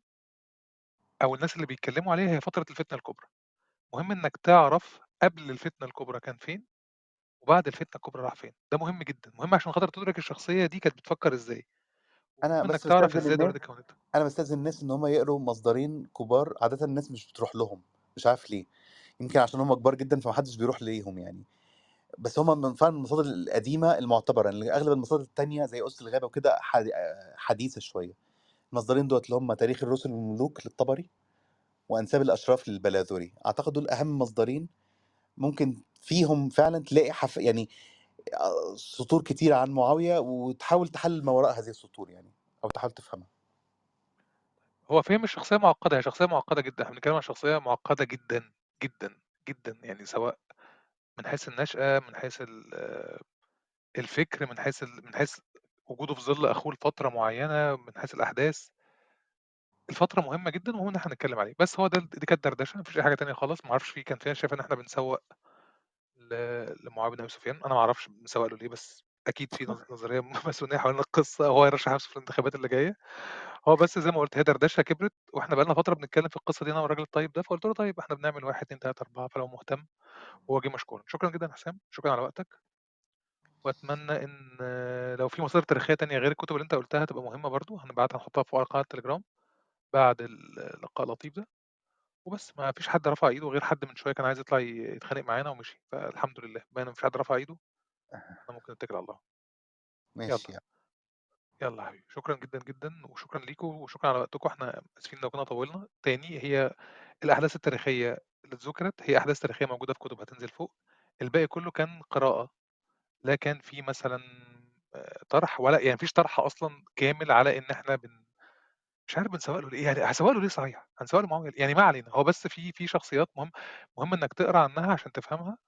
أو الناس اللي بيتكلموا عليها هي فترة الفتنة الكبرى. مهم إنك تعرف قبل الفتنة الكبرى كان فين وبعد الفتنة الكبرى راح فين. ده مهم جدا. مهم عشان خاطر تدرك الشخصية دي كانت بتفكر إزاي. أنا ومهم إنك بس تعرف إزاي دي اتكونت أنا بستأذن الناس إن هم يقروا مصدرين كبار. عادة الناس مش بتروح لهم. مش عارف ليه. يمكن عشان هم كبار جدا فمحدش بيروح ليهم يعني. بس هم من فعلا المصادر القديمة المعتبرة يعني أغلب المصادر التانية زي أسس الغابة وكده حد- حديثة شوية. المصدرين دول اللي هم تاريخ الرسل والملوك للطبري وأنساب الأشراف للبلاذري أعتقد دول أهم مصدرين ممكن فيهم فعلا تلاقي حف... يعني آه، سطور كتير عن معاوية وتحاول تحلل ما وراء هذه السطور يعني أو تحاول تفهمها. هو فهم الشخصية معقدة هي شخصية معقدة جدا. إحنا بنتكلم عن شخصية معقدة جدا جدا جدا يعني سواء من حيث النشأة من حيث آه، الفكر من حيث من حيث وجوده في ظل أخوه لفترة معينة من حيث الأحداث. الفترة مهمة جدا ومهم إن إحنا نتكلم عليه. بس هو ده دي كانت دردشة مفيش أي حاجة تانية خالص. معرفش فيه كان فيها شايف إن إحنا بنسوق لمعاوية بن أبي سفيان. أنا ما أعرفش بنسوق له ليه بس أكيد في نظ- نظرية ماسونية حوالين القصة هو هيرشح نفسه في الانتخابات اللي جاية. هو بس زي ما قلت هي دردشة كبرت وإحنا بقالنا فترة بنتكلم في القصة دي أنا والراجل الطيب ده فقلت له طيب إحنا بنعمل واحد اتنين تلاتة أربعة فلو مهتم وهو جه مشكورا. شكرا جدا يا حسام شكرا على وقتك. وأتمنى إن لو في مصادر تاريخية تانية غير الكتب اللي أنت قلتها تبقى مهمة برضو هنبعتها نحطها في قناة التليجرام بعد اللقاء اللطيف ده. وبس ما فيش حد رفع إيده غير حد من شوية كان عايز يطلع يتخانق معانا ومشي فالحمد لله بما إن مفيش حد رفع إيده إحنا ممكن نتكل على الله. ماشي يلا. يعني. يلا حبيبي. شكرا جدا جدا وشكرا ليكم وشكرا على وقتكم. إحنا آسفين لو كنا طولنا. تاني هي الأحداث التاريخية اللي اتذكرت هي أحداث تاريخية موجودة في كتب هتنزل فوق. الباقي كله كان قراءة. لا كان في مثلا آه، طرح ولا يعني مفيش طرح أصلا كامل على إن إحنا بن مش عارف بنسوق له ليه. يعني هسوق له ليه صحيح؟ هنسوق له ليه؟ يعني ما علينا. هو بس في في شخصيات مهم مهم إنك تقرأ عنها عشان تفهمها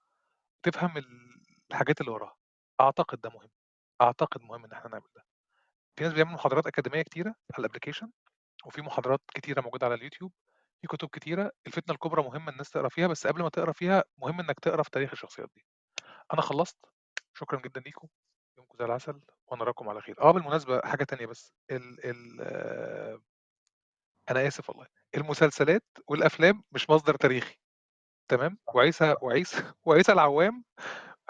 تفهم ال- الحاجات اللي وراها. أعتقد ده مهم. أعتقد مهم إن إحنا نعمل ده. في ناس بيعملوا محاضرات أكاديمية كتيرة على الابلكيشن وفي محاضرات كتيرة موجودة على اليوتيوب في كتب كتيرة. الفتنة الكبرى مهمة الناس تقرأ فيها بس قبل ما تقرأ فيها مهم إنك تقرأ في تاريخ الشخصيات دي. أنا خلصت. شكرا جدا ليكم. يومكم زي العسل ونراكم على خير. آه بالمناسبة حاجة تانية بس. ال ال آه، أنا آسف والله. المسلسلات والأفلام مش مصدر تاريخي. تمام؟ وعيسى وعيسى وعيسى العوام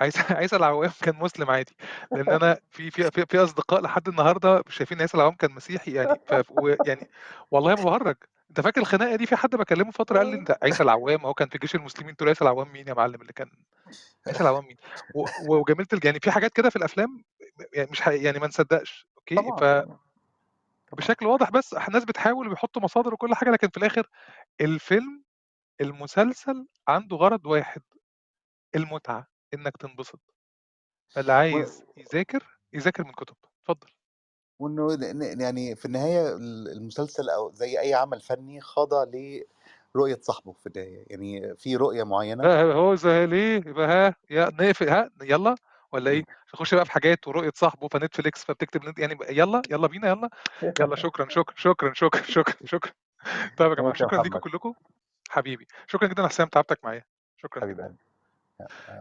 عيسى عيسى العوام كان مسلم عادي. لأن أنا في في في, في أصدقاء لحد النهارده شايفين عيسى العوام كان مسيحي يعني. ف يعني والله ما بهرج أنت فاكر الخناقة دي؟ في حد بكلمه فترة قال لي أنت عيسى العوام هو كان في جيش المسلمين تقول عيسى العوام مين يا معلم اللي كان عيسى العوام مين؟ و- وجميله الج- يعني في حاجات كده في الأفلام يعني مش ح- يعني ما نصدقش أوكي؟ طبعا طبعا فبشكل واضح بس الناس بتحاول وبيحطوا مصادر وكل حاجة لكن في الآخر الفيلم المسلسل عنده غرض واحد المتعة. إنك تنبسط. فاللي و- عايز يذاكر يذاكر من كتب. اتفضل. وإنه ن- يعني في النهاية ال- المسلسل أو زي أي عمل فني خاضع لرؤية صاحبه في النهاية. يعني في رؤية معينة. ها هو زي ليه يبقى ها يا نقفل ها يلا. ولا إيه؟ نخش بقى في حاجات ورؤية صاحبه فنتفليكس فبتكتب نت- يعني يلا يلا بينا يلا. يلا شكرا شكرا شكرا شكرا شكرا شكرا. طيب يا جماعة شكرا ليكم كلكم. حبيبي شكرا جدا حسام تعبتك معايا. شكرا. حبيب جدا قلبي. آه،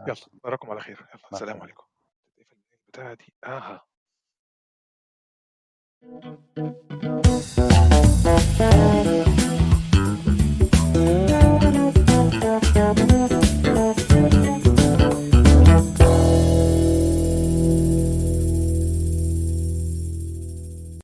يلا نراكم على خير. يلا مع السلام عليكم. البتاعه دي أها. Thank you.